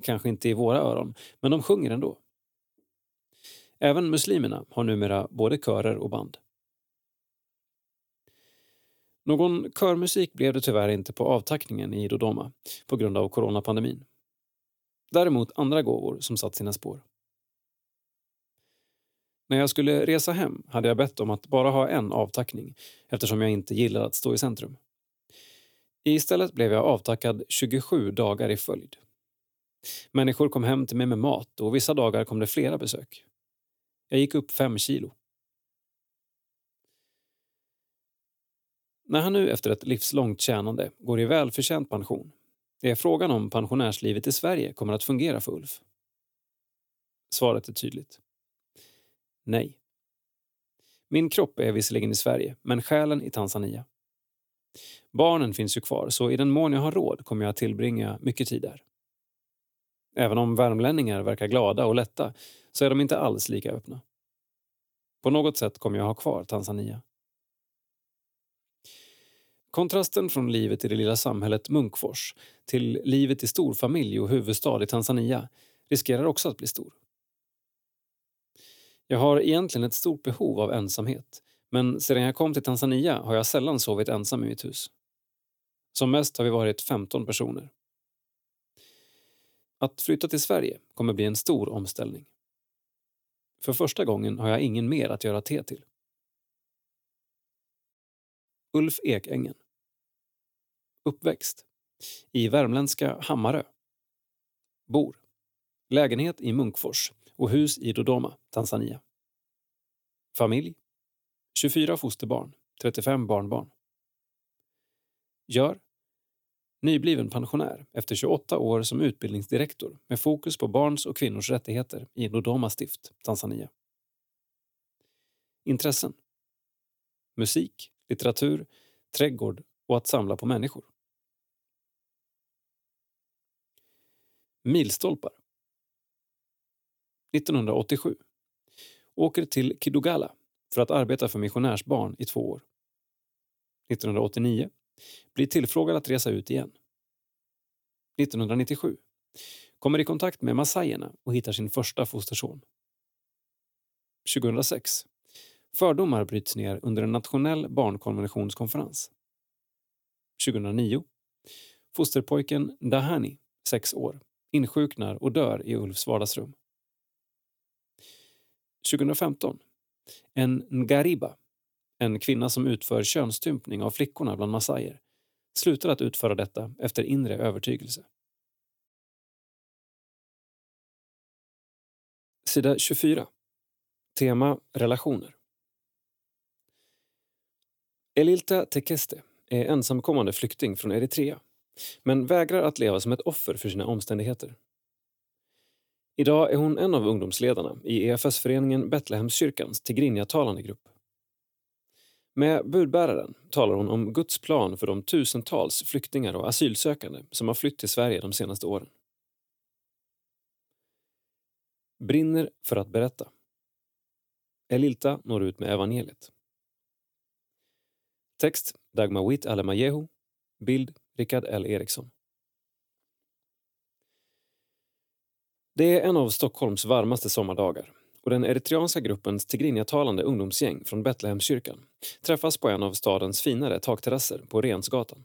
Kanske inte i våra öron, men de sjunger ändå. Även muslimerna har numera både körer och band. Någon körmusik blev det tyvärr inte på avtackningen i Dodoma på grund av coronapandemin. Däremot andra gåvor som satt sina spår. När jag skulle resa hem hade jag bett om att bara ha en avtackning eftersom jag inte gillar att stå i centrum. Istället blev jag avtackad 27 dagar i följd. Människor kom hem till mig med mat och vissa dagar kom det flera besök. Jag gick upp fem kilo. När han nu efter ett livslångt tjänande går i välförtjänt pension är frågan om pensionärslivet i Sverige kommer att fungera för Ulf. Svaret är tydligt. Nej. Min kropp är visserligen i Sverige, men själen i Tanzania. Barnen finns ju kvar, så i den mån jag har råd kommer jag att tillbringa mycket tid där. Även om värmlänningar verkar glada och lätta så är de inte alls lika öppna. På något sätt kommer jag ha kvar Tanzania. Kontrasten från livet i det lilla samhället Munkfors till livet i storfamilj och huvudstad i Tanzania riskerar också att bli stor. Jag har egentligen ett stort behov av ensamhet men sedan jag kom till Tanzania har jag sällan sovit ensam i mitt hus. Som mest har vi varit 15 personer. Att flytta till Sverige kommer bli en stor omställning. För första gången har jag ingen mer att göra te till. Ulf Ekängen Uppväxt i värmländska Hammarö. Bor lägenhet i Munkfors och hus i Dodoma, Tanzania. Familj 24 fosterbarn, 35 barnbarn. Gör nybliven pensionär efter 28 år som utbildningsdirektor med fokus på barns och kvinnors rättigheter i Dodoma stift, Tanzania. Intressen musik, litteratur, trädgård och att samla på människor. Milstolpar 1987 Åker till Kidugala för att arbeta för missionärsbarn i två år. 1989 blir tillfrågad att resa ut igen. 1997 kommer i kontakt med massajerna och hittar sin första fosterson. 2006 Fördomar bryts ner under en nationell barnkonventionskonferens. 2009 Fosterpojken Dahani, 6 år, insjuknar och dör i Ulfs vardagsrum. 2015 en ngariba, en kvinna som utför könsstympning av flickorna bland massajer, slutar att utföra detta efter inre övertygelse. Sida 24. Tema relationer. Elilta Tekeste är ensamkommande flykting från Eritrea men vägrar att leva som ett offer för sina omständigheter. Idag är hon en av ungdomsledarna i EFS-föreningen Betlehemskyrkans tigrinjatalande grupp. Med budbäraren talar hon om Guds plan för de tusentals flyktingar och asylsökande som har flytt till Sverige de senaste åren. Brinner för att berätta. Elilta når ut med evangeliet. Text Dagmawit Alemayehu. Bild Rickard L Eriksson. Det är en av Stockholms varmaste sommardagar och den eritreanska gruppens tigrinjatalande ungdomsgäng från Betlehemskyrkan träffas på en av stadens finare takterrasser på Rensgatan.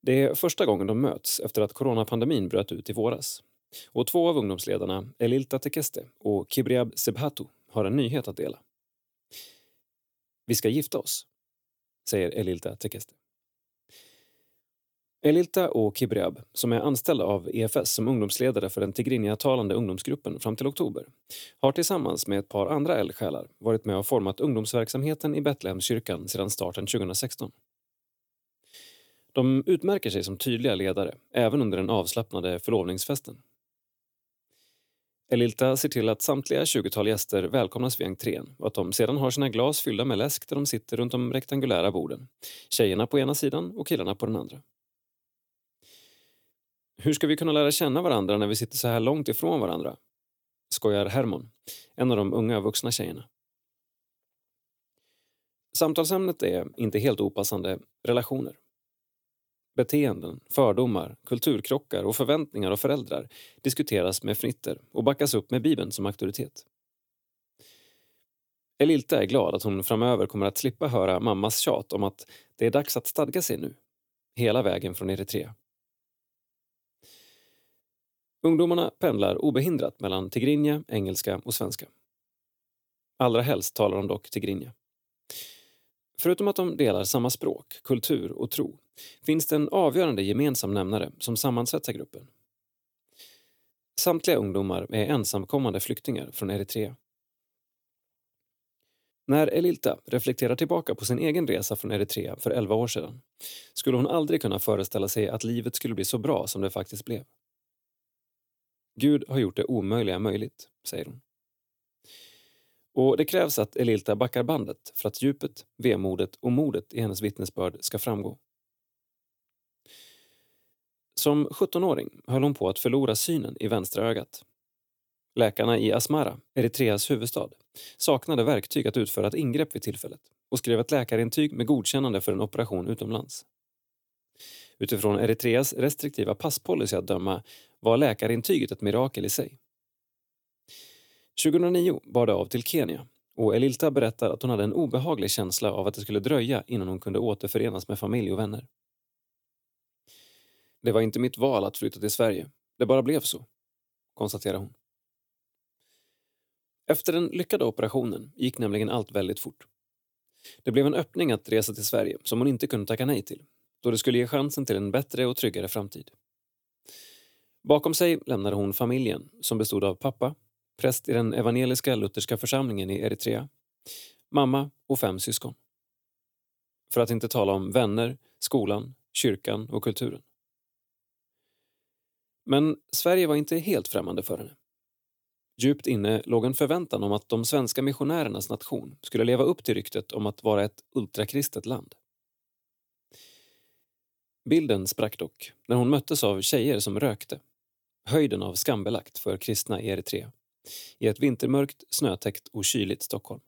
Det är första gången de möts efter att coronapandemin bröt ut i våras. Och två av ungdomsledarna, Elilta Tekeste och Kibriab Sebhatu, har en nyhet att dela. Vi ska gifta oss, säger Elilta Tekeste. Elilta och Kibriab, som är anställda av EFS som ungdomsledare för den tigrinja-talande ungdomsgruppen fram till oktober, har tillsammans med ett par andra eldsjälar varit med och format ungdomsverksamheten i Betlehemskyrkan sedan starten 2016. De utmärker sig som tydliga ledare, även under den avslappnade förlovningsfesten. Elilta ser till att samtliga 20-tal gäster välkomnas vid entrén och att de sedan har sina glas fyllda med läsk där de sitter runt de rektangulära borden. Tjejerna på ena sidan och killarna på den andra. Hur ska vi kunna lära känna varandra när vi sitter så här långt ifrån varandra? Skojar Hermon, en av de unga vuxna tjejerna. Samtalsämnet är, inte helt opassande, relationer. Beteenden, fördomar, kulturkrockar och förväntningar av föräldrar diskuteras med fnitter och backas upp med Bibeln som auktoritet. Elilta är glad att hon framöver kommer att slippa höra mammas tjat om att det är dags att stadga sig nu, hela vägen från Eritrea. Ungdomarna pendlar obehindrat mellan tigrinja, engelska och svenska. Allra helst talar de dock tigrinja. Förutom att de delar samma språk, kultur och tro finns det en avgörande gemensam nämnare som sammansvetsar gruppen. Samtliga ungdomar är ensamkommande flyktingar från Eritrea. När Elilta reflekterar tillbaka på sin egen resa från Eritrea för 11 år sedan skulle hon aldrig kunna föreställa sig att livet skulle bli så bra som det faktiskt blev. Gud har gjort det omöjliga möjligt, säger hon. Och det krävs att Elilta backar bandet för att djupet, vemodet och modet i hennes vittnesbörd ska framgå. Som 17-åring höll hon på att förlora synen i vänstra ögat. Läkarna i Asmara, Eritreas huvudstad, saknade verktyg att utföra ett ingrepp vid tillfället och skrev ett läkarintyg med godkännande för en operation utomlands. Utifrån Eritreas restriktiva passpolicy att döma var läkarintyget ett mirakel i sig. 2009 bar det av till Kenya och Elilta berättar att hon hade en obehaglig känsla av att det skulle dröja innan hon kunde återförenas med familj och vänner. Det var inte mitt val att flytta till Sverige. Det bara blev så, konstaterar hon. Efter den lyckade operationen gick nämligen allt väldigt fort. Det blev en öppning att resa till Sverige som hon inte kunde tacka nej till då det skulle ge chansen till en bättre och tryggare framtid. Bakom sig lämnade hon familjen som bestod av pappa, präst i den evangeliska lutherska församlingen i Eritrea, mamma och fem syskon. För att inte tala om vänner, skolan, kyrkan och kulturen. Men Sverige var inte helt främmande för henne. Djupt inne låg en förväntan om att de svenska missionärernas nation skulle leva upp till ryktet om att vara ett ultrakristet land. Bilden sprack dock när hon möttes av tjejer som rökte. Höjden av skambelagt för kristna i Eritrea. I ett vintermörkt, snötäckt och kyligt Stockholm.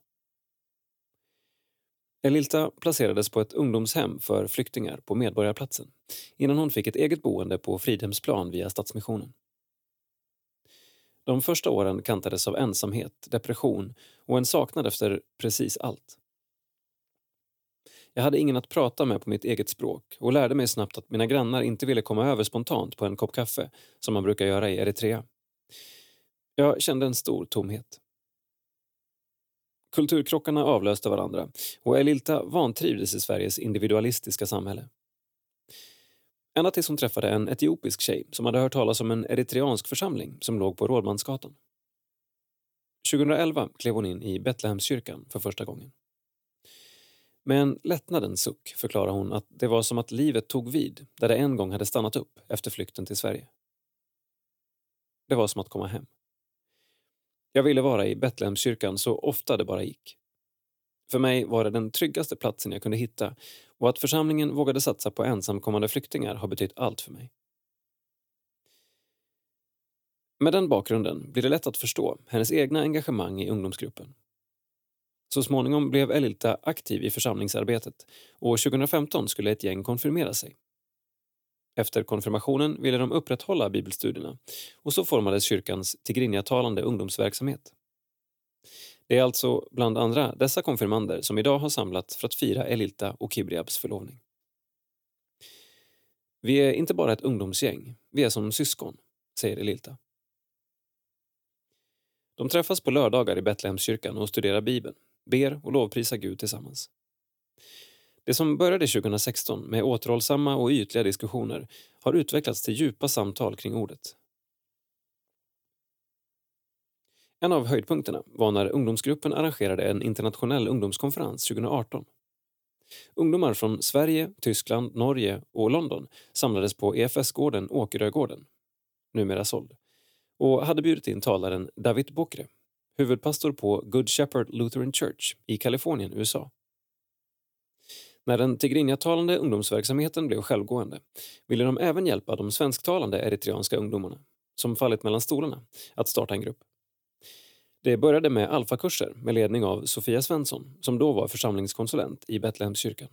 Elilta placerades på ett ungdomshem för flyktingar på Medborgarplatsen innan hon fick ett eget boende på Fridhemsplan via Stadsmissionen. De första åren kantades av ensamhet, depression och en saknad efter precis allt. Jag hade ingen att prata med på mitt eget språk och lärde mig snabbt att mina grannar inte ville komma över spontant på en kopp kaffe som man brukar göra i Eritrea. Jag kände en stor tomhet. Kulturkrockarna avlöste varandra och Elilta vantrivdes i Sveriges individualistiska samhälle. Ända tills hon träffade en etiopisk tjej som hade hört talas om en eritreansk församling som låg på Rådmansgatan. 2011 klev hon in i Betlehemskyrkan för första gången. Med en lättnadens suck förklarar hon att det var som att livet tog vid där det en gång hade stannat upp efter flykten till Sverige. Det var som att komma hem. Jag ville vara i Betlehemskyrkan så ofta det bara gick. För mig var det den tryggaste platsen jag kunde hitta och att församlingen vågade satsa på ensamkommande flyktingar har betytt allt för mig. Med den bakgrunden blir det lätt att förstå hennes egna engagemang i ungdomsgruppen. Så småningom blev Elilta aktiv i församlingsarbetet och 2015 skulle ett gäng konfirmera sig. Efter konfirmationen ville de upprätthålla bibelstudierna och så formades kyrkans tigrinjatalande ungdomsverksamhet. Det är alltså bland andra dessa konfirmander som idag har samlats för att fira Elilta och Kibriabs förlovning. Vi är inte bara ett ungdomsgäng, vi är som syskon, säger Elilta. De träffas på lördagar i Betlehemskyrkan och studerar Bibeln, ber och lovprisar Gud tillsammans. Det som började 2016 med återhållsamma och ytliga diskussioner har utvecklats till djupa samtal kring ordet. En av höjdpunkterna var när ungdomsgruppen arrangerade en internationell ungdomskonferens 2018. Ungdomar från Sverige, Tyskland, Norge och London samlades på EFS-gården Åkerögården, numera såld, och hade bjudit in talaren David Bokre, huvudpastor på Good Shepherd Lutheran Church i Kalifornien, USA. När den tigrinjatalande ungdomsverksamheten blev självgående ville de även hjälpa de svensktalande eritreanska ungdomarna, som fallit mellan stolarna, att starta en grupp. Det började med alfakurser med ledning av Sofia Svensson som då var församlingskonsulent i Betlehemskyrkan.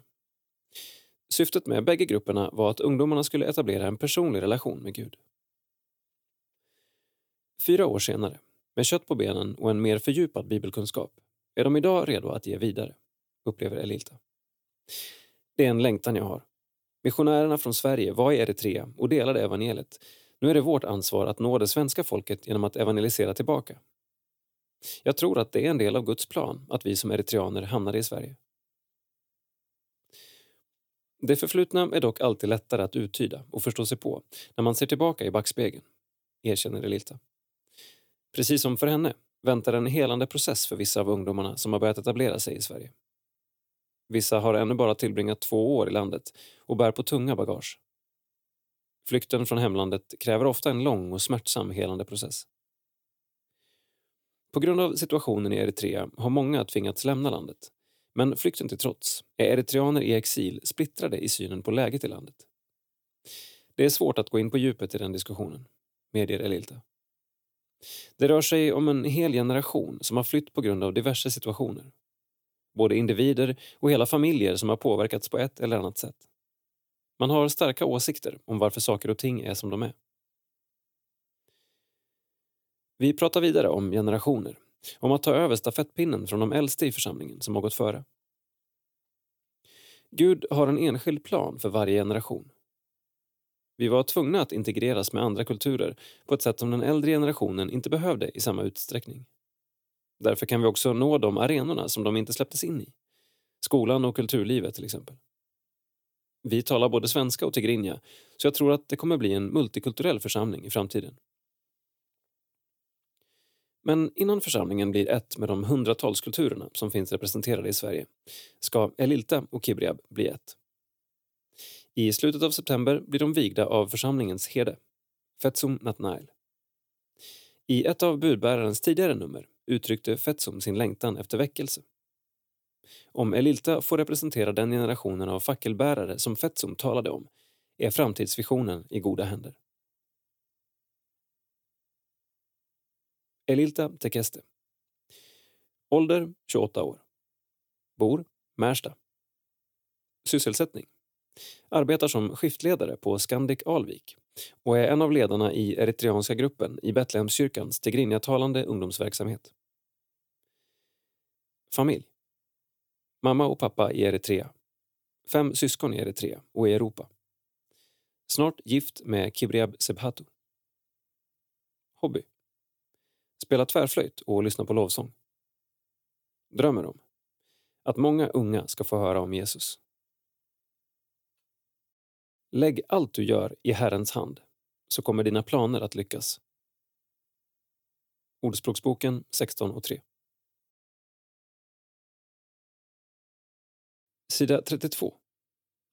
Syftet med bägge grupperna var att ungdomarna skulle etablera en personlig relation med Gud. Fyra år senare, med kött på benen och en mer fördjupad bibelkunskap, är de idag redo att ge vidare, upplever Elilta. Det är en längtan jag har. Missionärerna från Sverige var i Eritrea och delade evangeliet. Nu är det vårt ansvar att nå det svenska folket genom att evangelisera tillbaka. Jag tror att det är en del av Guds plan att vi som eritreaner hamnade i Sverige. Det förflutna är dock alltid lättare att uttyda och förstå sig på när man ser tillbaka i backspegeln, erkänner Elilta. Precis som för henne väntar en helande process för vissa av ungdomarna som har börjat etablera sig i Sverige. Vissa har ännu bara tillbringat två år i landet och bär på tunga bagage. Flykten från hemlandet kräver ofta en lång och smärtsam helande process. På grund av situationen i Eritrea har många tvingats lämna landet. Men flykten till trots är eritreaner i exil splittrade i synen på läget i landet. Det är svårt att gå in på djupet i den diskussionen, medger Elilta. Det rör sig om en hel generation som har flytt på grund av diverse situationer. både individer och hela familjer som har påverkats på ett eller annat sätt. Man har starka åsikter om varför saker och ting är som de är. Vi pratar vidare om generationer, om att ta över stafettpinnen från de äldste i församlingen som har gått före. Gud har en enskild plan för varje generation. Vi var tvungna att integreras med andra kulturer på ett sätt som den äldre generationen inte behövde i samma utsträckning. Därför kan vi också nå de arenorna som de inte släpptes in i. Skolan och kulturlivet till exempel. Vi talar både svenska och tigrinja, så jag tror att det kommer bli en multikulturell församling i framtiden. Men innan församlingen blir ett med de hundratals kulturerna som finns representerade i Sverige ska Elilta och Kibriab bli ett. I slutet av september blir de vigda av församlingens herde, Fetsum Natnael. I ett av budbärarens tidigare nummer uttryckte Fetsum sin längtan efter väckelse. Om Elilta får representera den generationen av fackelbärare som Fetsum talade om är framtidsvisionen i goda händer. Elilta Tekeste. Ålder 28 år. Bor Märsta. Sysselsättning. Arbetar som skiftledare på Scandic Alvik och är en av ledarna i eritreanska gruppen i Betlehemskyrkans tigrinjatalande ungdomsverksamhet. Familj. Mamma och pappa i Eritrea. Fem syskon i Eritrea och i Europa. Snart gift med Kibriab Sebhatu. Hobby. Spela tvärflöjt och lyssna på lovsång. Drömmer om att många unga ska få höra om Jesus. Lägg allt du gör i Herrens hand, så kommer dina planer att lyckas. Ordspråksboken 16 och 3. Sida 32.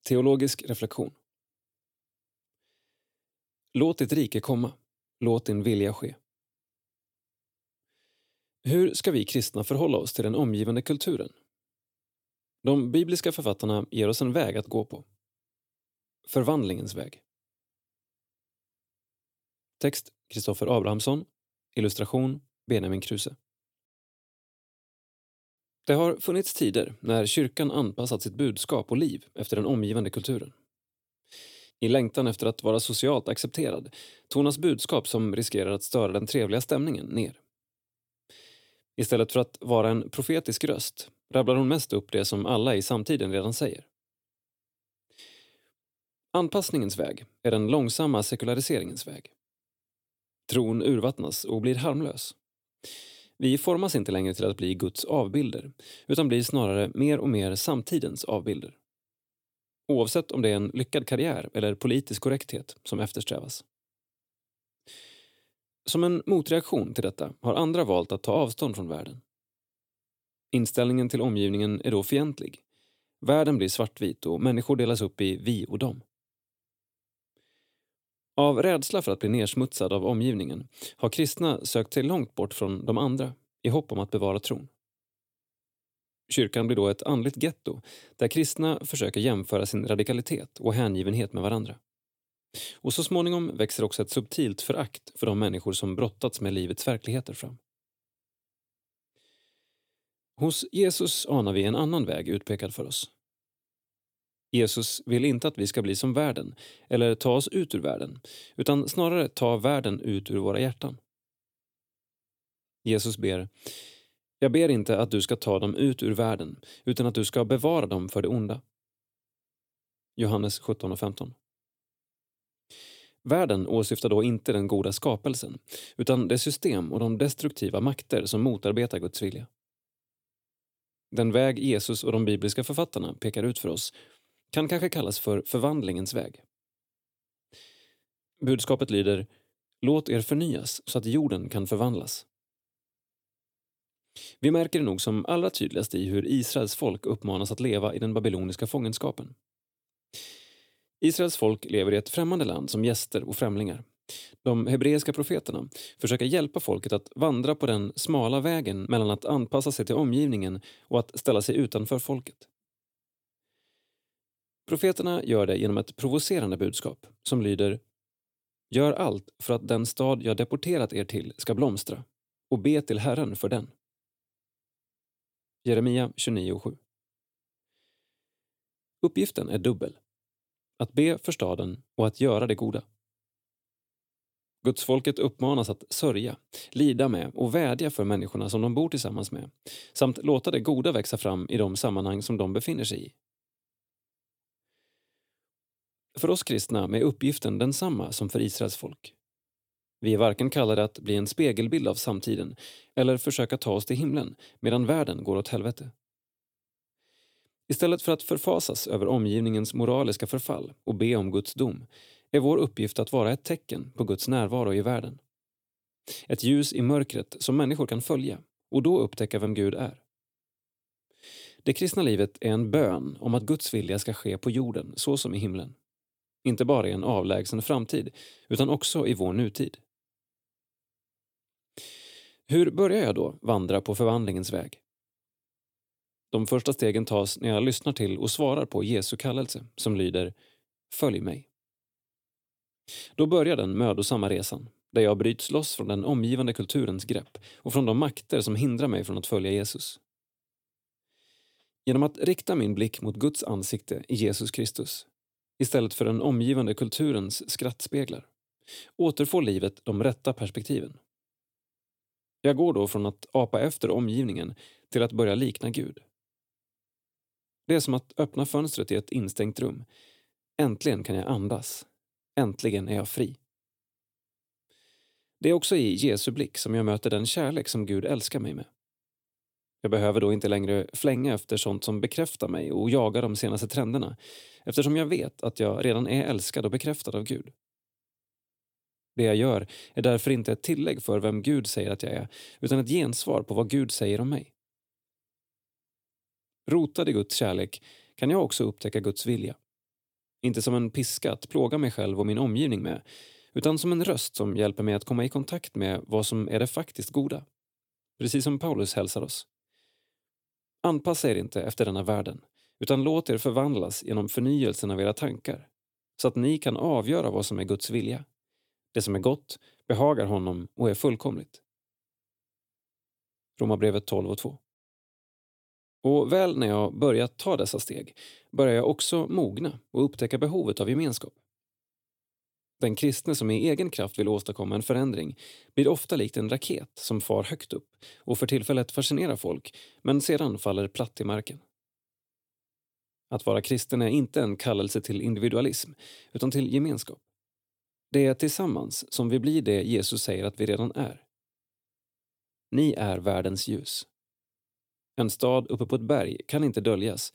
Teologisk reflektion. Låt ditt rike komma. Låt din vilja ske. Hur ska vi kristna förhålla oss till den omgivande kulturen? De bibliska författarna ger oss en väg att gå på. Förvandlingens väg. Text Kristoffer Abrahamsson. Illustration Benjamin Kruse. Det har funnits tider när kyrkan anpassat sitt budskap och liv efter den omgivande kulturen. I längtan efter att vara socialt accepterad tonas budskap som riskerar att störa den trevliga stämningen ner. Istället för att vara en profetisk röst rabblar hon mest upp det som alla i samtiden redan säger. Anpassningens väg är den långsamma sekulariseringens väg. Tron urvattnas och blir harmlös. Vi formas inte längre till att bli Guds avbilder utan blir snarare mer och mer samtidens avbilder. Oavsett om det är en lyckad karriär eller politisk korrekthet som eftersträvas. Som en motreaktion till detta har andra valt att ta avstånd från världen. Inställningen till omgivningen är då fientlig. Världen blir svartvit och människor delas upp i vi och dem. Av rädsla för att bli nersmutsad av omgivningen har kristna sökt sig långt bort från de andra i hopp om att bevara tron. Kyrkan blir då ett andligt getto där kristna försöker jämföra sin radikalitet och hängivenhet med varandra. Och så småningom växer också ett subtilt förakt för de människor som brottats med livets verkligheter fram. Hos Jesus anar vi en annan väg utpekad för oss. Jesus vill inte att vi ska bli som världen eller ta oss ut ur världen utan snarare ta världen ut ur våra hjärtan. Jesus ber Jag ber inte att du ska ta dem ut ur världen utan att du ska bevara dem för det onda. Johannes 17 och 15. Världen åsyftar då inte den goda skapelsen utan det system och de destruktiva makter som motarbetar Guds vilja. Den väg Jesus och de bibliska författarna pekar ut för oss kan kanske kallas för förvandlingens väg. Budskapet lyder Låt er förnyas så att jorden kan förvandlas. Vi märker det nog som allra tydligast i hur Israels folk uppmanas att leva i den babyloniska fångenskapen. Israels folk lever i ett främmande land som gäster och främlingar. De hebreiska profeterna försöker hjälpa folket att vandra på den smala vägen mellan att anpassa sig till omgivningen och att ställa sig utanför folket. Profeterna gör det genom ett provocerande budskap som lyder Gör allt för att den stad jag deporterat er till ska blomstra och be till Herren för den. Jeremia 29.7. Uppgiften är dubbel. Att be för staden och att göra det goda. Gudsfolket uppmanas att sörja, lida med och vädja för människorna som de bor tillsammans med samt låta det goda växa fram i de sammanhang som de befinner sig i. För oss kristna är uppgiften densamma som för Israels folk. Vi är varken kallade att bli en spegelbild av samtiden eller försöka ta oss till himlen medan världen går åt helvete. Istället för att förfasas över omgivningens moraliska förfall och be om Guds dom är vår uppgift att vara ett tecken på Guds närvaro i världen. Ett ljus i mörkret som människor kan följa och då upptäcka vem Gud är. Det kristna livet är en bön om att Guds vilja ska ske på jorden så som i himlen. Inte bara i en avlägsen framtid, utan också i vår nutid. Hur börjar jag då vandra på förvandlingens väg? De första stegen tas när jag lyssnar till och svarar på Jesu kallelse som lyder Följ mig. Då börjar den mödosamma resan, där jag bryts loss från den omgivande kulturens grepp och från de makter som hindrar mig från att följa Jesus. Genom att rikta min blick mot Guds ansikte i Jesus Kristus istället för den omgivande kulturens skrattspeglar återfår livet de rätta perspektiven. Jag går då från att apa efter omgivningen till att börja likna Gud. Det är som att öppna fönstret i ett instängt rum. Äntligen kan jag andas. Äntligen är jag fri. Det är också i Jesu blick som jag möter den kärlek som Gud älskar mig med. Jag behöver då inte längre flänga efter sånt som bekräftar mig och jaga de senaste trenderna eftersom jag vet att jag redan är älskad och bekräftad av Gud. Det jag gör är därför inte ett tillägg för vem Gud säger att jag är utan ett gensvar på vad Gud säger om mig. Rotad i Guds kärlek kan jag också upptäcka Guds vilja. Inte som en piska att plåga mig själv och min omgivning med utan som en röst som hjälper mig att komma i kontakt med vad som är det faktiskt goda. Precis som Paulus hälsar oss. Anpassa er inte efter denna världen utan låt er förvandlas genom förnyelsen av era tankar så att ni kan avgöra vad som är Guds vilja. Det som är gott behagar honom och är fullkomligt. Romarbrevet 12 och 2. Och väl när jag börjat ta dessa steg börjar jag också mogna och upptäcka behovet av gemenskap. Den kristne som i egen kraft vill åstadkomma en förändring blir ofta likt en raket som far högt upp och för tillfället fascinerar folk men sedan faller platt till marken. Att vara kristen är inte en kallelse till individualism utan till gemenskap. Det är tillsammans som vi blir det Jesus säger att vi redan är. Ni är världens ljus. En stad uppe på ett berg kan inte döljas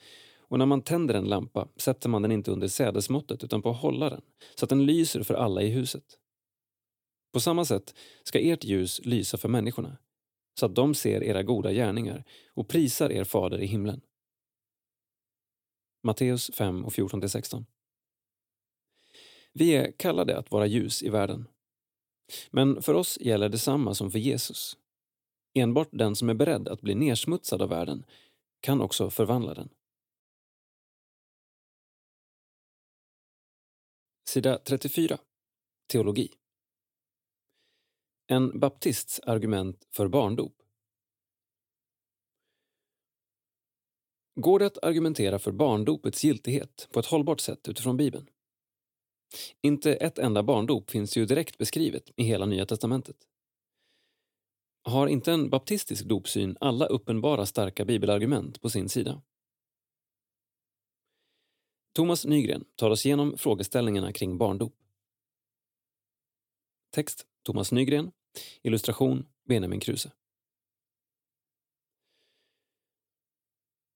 och när man tänder en lampa sätter man den inte under sädesmåttet utan på hållaren så att den lyser för alla i huset. På samma sätt ska ert ljus lysa för människorna så att de ser era goda gärningar och prisar er fader i himlen. Matteus 5 och 14-16 Vi är kallade att vara ljus i världen. Men för oss gäller detsamma som för Jesus. Enbart den som är beredd att bli nersmutsad av världen kan också förvandla den. Sida 34. Teologi. En baptists argument för barndop. Går det att argumentera för barndopets giltighet på ett hållbart sätt utifrån Bibeln? Inte ett enda barndop finns ju direkt beskrivet i hela Nya testamentet. Har inte en baptistisk dopsyn alla uppenbara starka bibelargument på sin sida? Thomas Nygren tar oss igenom frågeställningarna kring barndop. Text Thomas Nygren. Illustration Benjamin Kruse.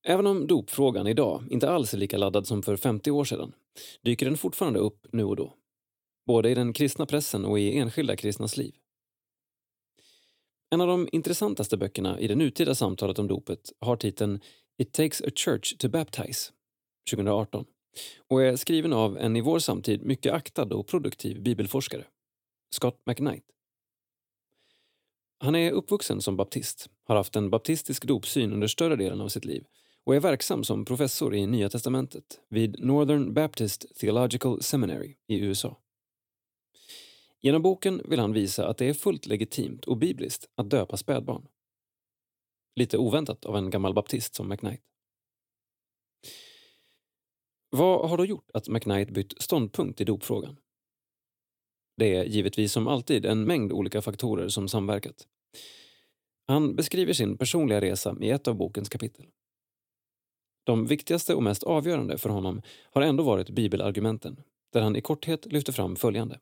Även om dopfrågan idag inte alls är lika laddad som för 50 år sedan dyker den fortfarande upp nu och då. Både i den kristna pressen och i enskilda kristnas liv. En av de intressantaste böckerna i det nutida samtalet om dopet har titeln It takes a church to baptize 2018 och är skriven av en i vår samtid mycket aktad och produktiv bibelforskare, Scott McKnight. Han är uppvuxen som baptist, har haft en baptistisk dopsyn under större delen av sitt liv och är verksam som professor i Nya testamentet vid Northern Baptist Theological Seminary i USA. Genom boken vill han visa att det är fullt legitimt och bibliskt att döpa spädbarn. Lite oväntat av en gammal baptist som McKnight. Vad har då gjort att McKnight bytt ståndpunkt i dopfrågan? Det är givetvis som alltid en mängd olika faktorer som samverkat. Han beskriver sin personliga resa i ett av bokens kapitel. De viktigaste och mest avgörande för honom har ändå varit bibelargumenten, där han i korthet lyfter fram följande.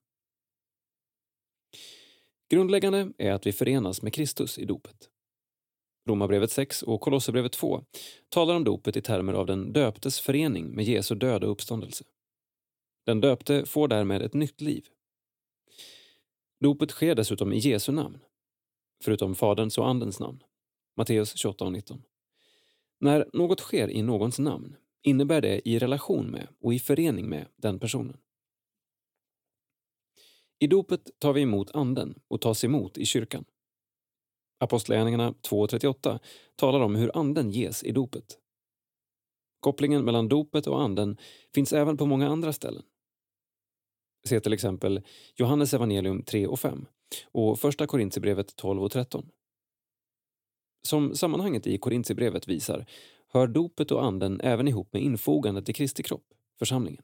Grundläggande är att vi förenas med Kristus i dopet. Romarbrevet 6 och Kolosserbrevet 2 talar om dopet i termer av den döptes förening med Jesu död och uppståndelse. Den döpte får därmed ett nytt liv. Dopet sker dessutom i Jesu namn, förutom Faderns och Andens namn. Matteus 28 och 19. När något sker i någons namn innebär det i relation med och i förening med den personen. I dopet tar vi emot Anden och tas emot i kyrkan. Apostlagärningarna 2.38 talar om hur Anden ges i dopet. Kopplingen mellan dopet och Anden finns även på många andra ställen. Se till exempel Johannes evangelium 3 och 5 och Första Korintierbrevet 12 och 13. Som sammanhanget i Korintierbrevet visar hör dopet och anden även ihop med infogandet i Kristi kropp, församlingen.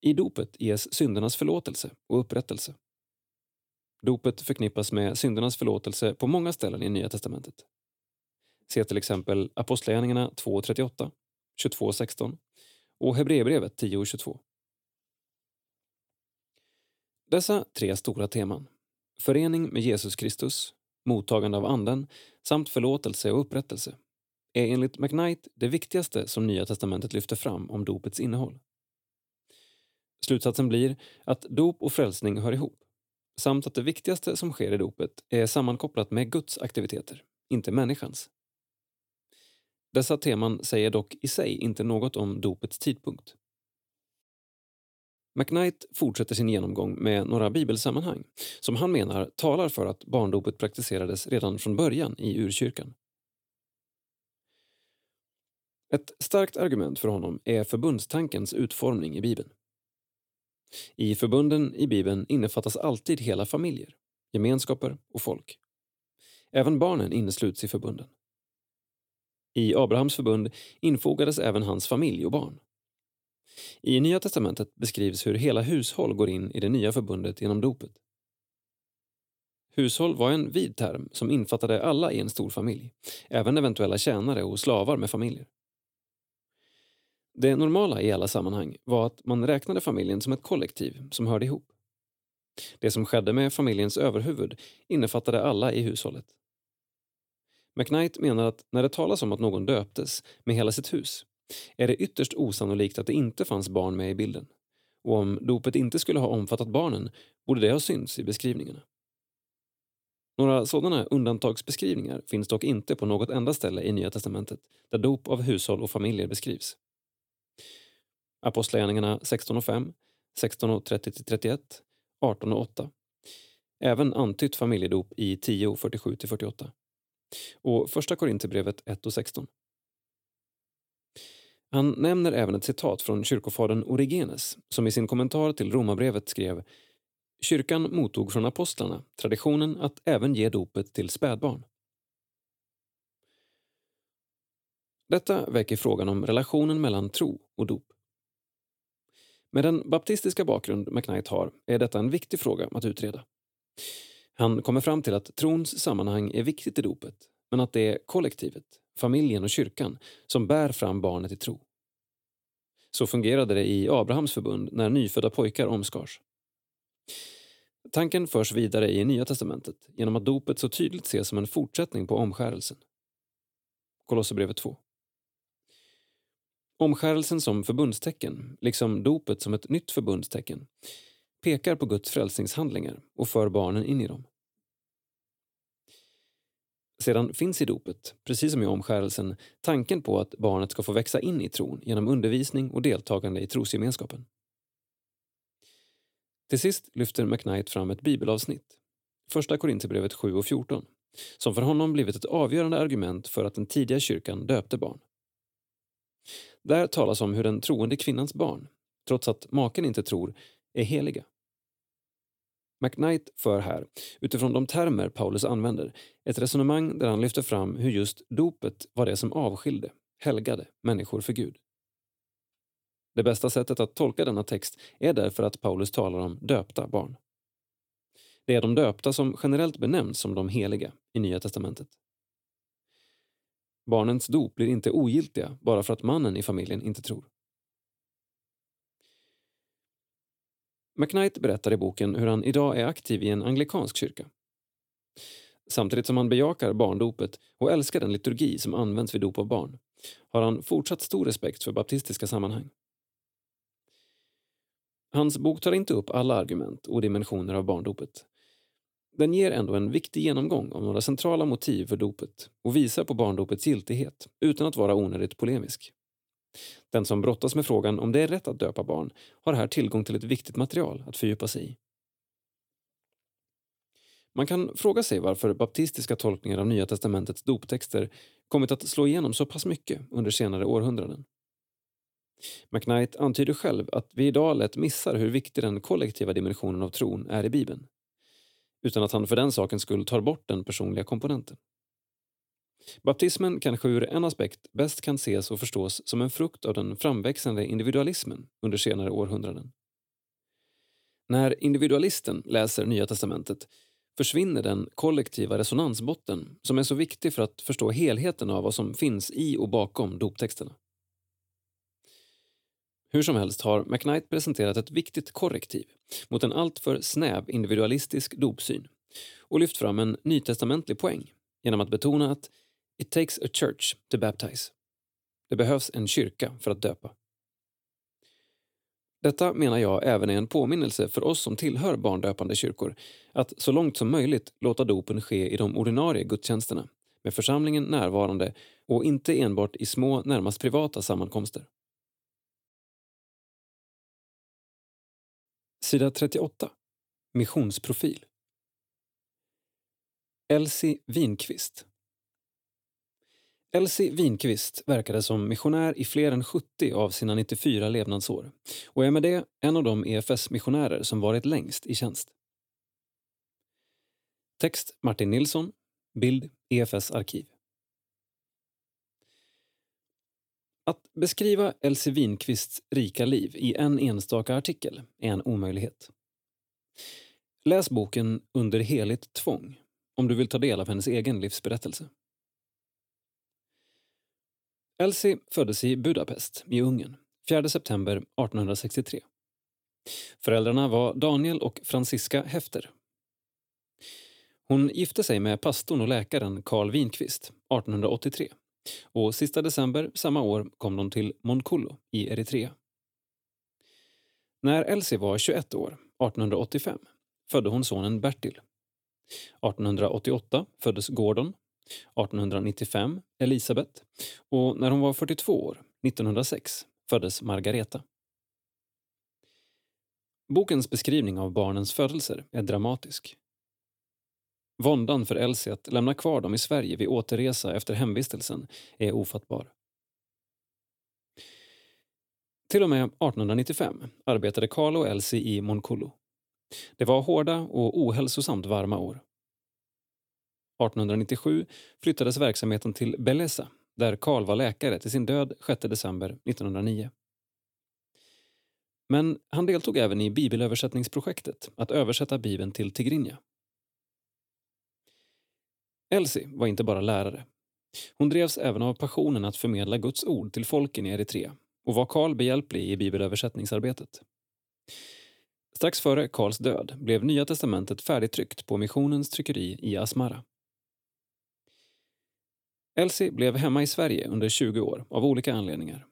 I dopet ges syndernas förlåtelse och upprättelse. Dopet förknippas med syndernas förlåtelse på många ställen i Nya testamentet. Se till exempel Apostlagärningarna 2.38, 22.16 och Hebreerbrevet 10.22. Dessa tre stora teman, förening med Jesus Kristus, mottagande av Anden samt förlåtelse och upprättelse, är enligt McKnight det viktigaste som Nya testamentet lyfter fram om dopets innehåll. Slutsatsen blir att dop och frälsning hör ihop samt att det viktigaste som sker i dopet är sammankopplat med Guds aktiviteter, inte människans. Dessa teman säger dock i sig inte något om dopets tidpunkt. McKnight fortsätter sin genomgång med några bibelsammanhang som han menar talar för att barndopet praktiserades redan från början i urkyrkan. Ett starkt argument för honom är förbundstankens utformning i Bibeln. I förbunden i Bibeln innefattas alltid hela familjer, gemenskaper och folk. Även barnen innesluts i förbunden. I Abrahams förbund infogades även hans familj och barn. I Nya testamentet beskrivs hur hela hushåll går in i det nya förbundet genom dopet. Hushåll var en vid term som infattade alla i en stor familj, även eventuella tjänare och slavar med familjer. Det normala i alla sammanhang var att man räknade familjen som ett kollektiv som hörde ihop. Det som skedde med familjens överhuvud innefattade alla i hushållet. McKnight menar att när det talas om att någon döptes med hela sitt hus är det ytterst osannolikt att det inte fanns barn med i bilden. Och om dopet inte skulle ha omfattat barnen borde det ha synts i beskrivningarna. Några sådana undantagsbeskrivningar finns dock inte på något enda ställe i Nya testamentet där dop av hushåll och familjer beskrivs. Apostlagärningarna 16 och 5, 16 och 30-31, 18 och 8. Även antytt familjedop i 10 och 47-48. Och Första Korinthierbrevet 1 och 16. Han nämner även ett citat från kyrkofadern Origenes som i sin kommentar till Romarbrevet skrev Kyrkan mottog från apostlarna traditionen att även ge dopet till spädbarn. Detta väcker frågan om relationen mellan tro och dop. Med den baptistiska bakgrund McKnight har är detta en viktig fråga att utreda. Han kommer fram till att trons sammanhang är viktigt i dopet men att det är kollektivet, familjen och kyrkan som bär fram barnet i tro. Så fungerade det i Abrahams förbund när nyfödda pojkar omskars. Tanken förs vidare i Nya testamentet genom att dopet så tydligt ses som en fortsättning på omskärelsen. Kolosserbrevet 2. Omskärelsen som förbundstecken, liksom dopet som ett nytt förbundstecken, pekar på Guds frälsningshandlingar och för barnen in i dem. Sedan finns i dopet, precis som i omskärelsen, tanken på att barnet ska få växa in i tron genom undervisning och deltagande i trosgemenskapen. Till sist lyfter McKnight fram ett bibelavsnitt, Första Korinthierbrevet 7 och 14, som för honom blivit ett avgörande argument för att den tidiga kyrkan döpte barn. Där talas om hur den troende kvinnans barn, trots att maken inte tror, är heliga. McKnight för här, utifrån de termer Paulus använder, ett resonemang där han lyfter fram hur just dopet var det som avskilde, helgade, människor för Gud. Det bästa sättet att tolka denna text är därför att Paulus talar om döpta barn. Det är de döpta som generellt benämns som de heliga i Nya testamentet. Barnens dop blir inte ogiltiga bara för att mannen i familjen inte tror. McKnight berättar i boken hur han idag är aktiv i en anglikansk kyrka. Samtidigt som han bejakar barndopet och älskar den liturgi som används vid dop av barn har han fortsatt stor respekt för baptistiska sammanhang. Hans bok tar inte upp alla argument och dimensioner av barndopet. Den ger ändå en viktig genomgång av några centrala motiv för dopet och visar på barndopets giltighet utan att vara onödigt polemisk. Den som brottas med frågan om det är rätt att döpa barn har här tillgång till ett viktigt material att fördjupa sig i. Man kan fråga sig varför baptistiska tolkningar av Nya testamentets doptexter kommit att slå igenom så pass mycket under senare århundraden. McKnight antyder själv att vi idag lätt missar hur viktig den kollektiva dimensionen av tron är i Bibeln utan att han för den sakens skull tar bort den personliga komponenten. Baptismen kanske ur en aspekt bäst kan ses och förstås som en frukt av den framväxande individualismen under senare århundraden. När individualisten läser Nya testamentet försvinner den kollektiva resonansbotten som är så viktig för att förstå helheten av vad som finns i och bakom doptexterna. Hur som helst har McKnight presenterat ett viktigt korrektiv mot en alltför snäv individualistisk dopsyn och lyft fram en nytestamentlig poäng genom att betona att It takes a church to baptize. Det behövs en kyrka för att döpa. Detta menar jag även är en påminnelse för oss som tillhör barndöpande kyrkor att så långt som möjligt låta dopen ske i de ordinarie gudstjänsterna med församlingen närvarande och inte enbart i små, närmast privata sammankomster. Sida 38. Missionsprofil. Elsie Winqvist. Elsie Winqvist verkade som missionär i fler än 70 av sina 94 levnadsår och är med det en av de EFS-missionärer som varit längst i tjänst. Text Martin Nilsson. Bild EFS arkiv. Att beskriva Elsie Winqvists rika liv i en enstaka artikel är en omöjlighet. Läs boken Under heligt tvång om du vill ta del av hennes egen livsberättelse. Elsie föddes i Budapest i Ungern 4 september 1863. Föräldrarna var Daniel och Franziska Hefter. Hon gifte sig med pastorn och läkaren Karl Winqvist 1883 och sista december samma år kom de till Monkullo i Eritrea. När Elsie var 21 år, 1885, födde hon sonen Bertil. 1888 föddes Gordon, 1895 Elisabeth och när hon var 42 år, 1906, föddes Margareta. Bokens beskrivning av barnens födelser är dramatisk. Våndan för Elsie att lämna kvar dem i Sverige vid återresa efter hemvistelsen är ofattbar. Till och med 1895 arbetade Karl och Elsie i Moncolo. Det var hårda och ohälsosamt varma år. 1897 flyttades verksamheten till Bellesa där Karl var läkare till sin död 6 december 1909. Men han deltog även i bibelöversättningsprojektet att översätta Bibeln till tigrinja. Elsie var inte bara lärare. Hon drevs även av passionen att förmedla Guds ord till folken i Eritrea och var Karl behjälplig i bibelöversättningsarbetet. Strax före Karls död blev Nya testamentet färdigtryckt på missionens tryckeri i Asmara. Elsie blev hemma i Sverige under 20 år av olika anledningar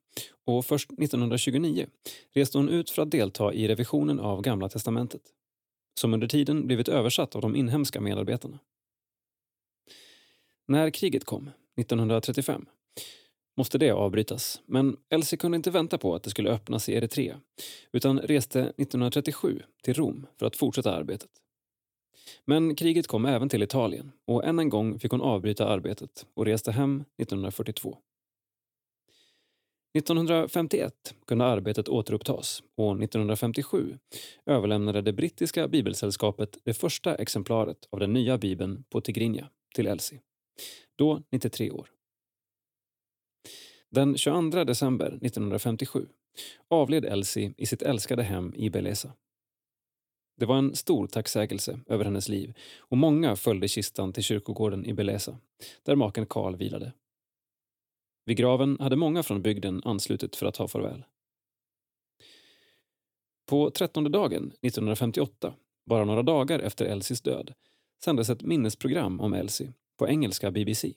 och först 1929 reste hon ut för att delta i revisionen av Gamla testamentet som under tiden blivit översatt av de inhemska medarbetarna. När kriget kom, 1935, måste det avbrytas men Elsie kunde inte vänta på att det skulle öppnas i Eritrea utan reste 1937 till Rom för att fortsätta arbetet. Men kriget kom även till Italien och än en gång fick hon avbryta arbetet och reste hem 1942. 1951 kunde arbetet återupptas och 1957 överlämnade det brittiska bibelsällskapet det första exemplaret av den nya bibeln på tigrinja till Elsie, då 93 år. Den 22 december 1957 avled Elsie i sitt älskade hem i Beleza. Det var en stor tacksägelse över hennes liv och många följde kistan till kyrkogården i Beleza, där maken Karl vilade. Vid graven hade många från bygden anslutit för att ta farväl. På trettonde dagen 1958, bara några dagar efter Elsies död, sändes ett minnesprogram om Elsie på engelska BBC.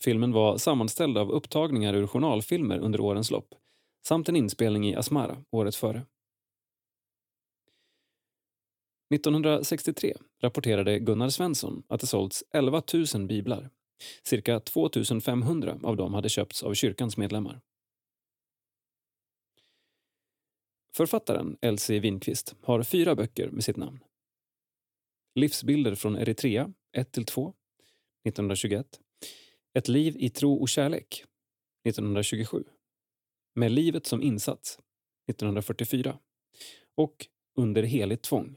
Filmen var sammanställd av upptagningar ur journalfilmer under årens lopp samt en inspelning i Asmara året före. 1963 rapporterade Gunnar Svensson att det sålts 11 000 biblar. Cirka 2 500 av dem hade köpts av kyrkans medlemmar. Författaren Elsie Winqvist har fyra böcker med sitt namn. Livsbilder från Eritrea 1-2, 1921. Ett liv i tro och kärlek, 1927. Med livet som insats, 1944. Och Under heligt tvång,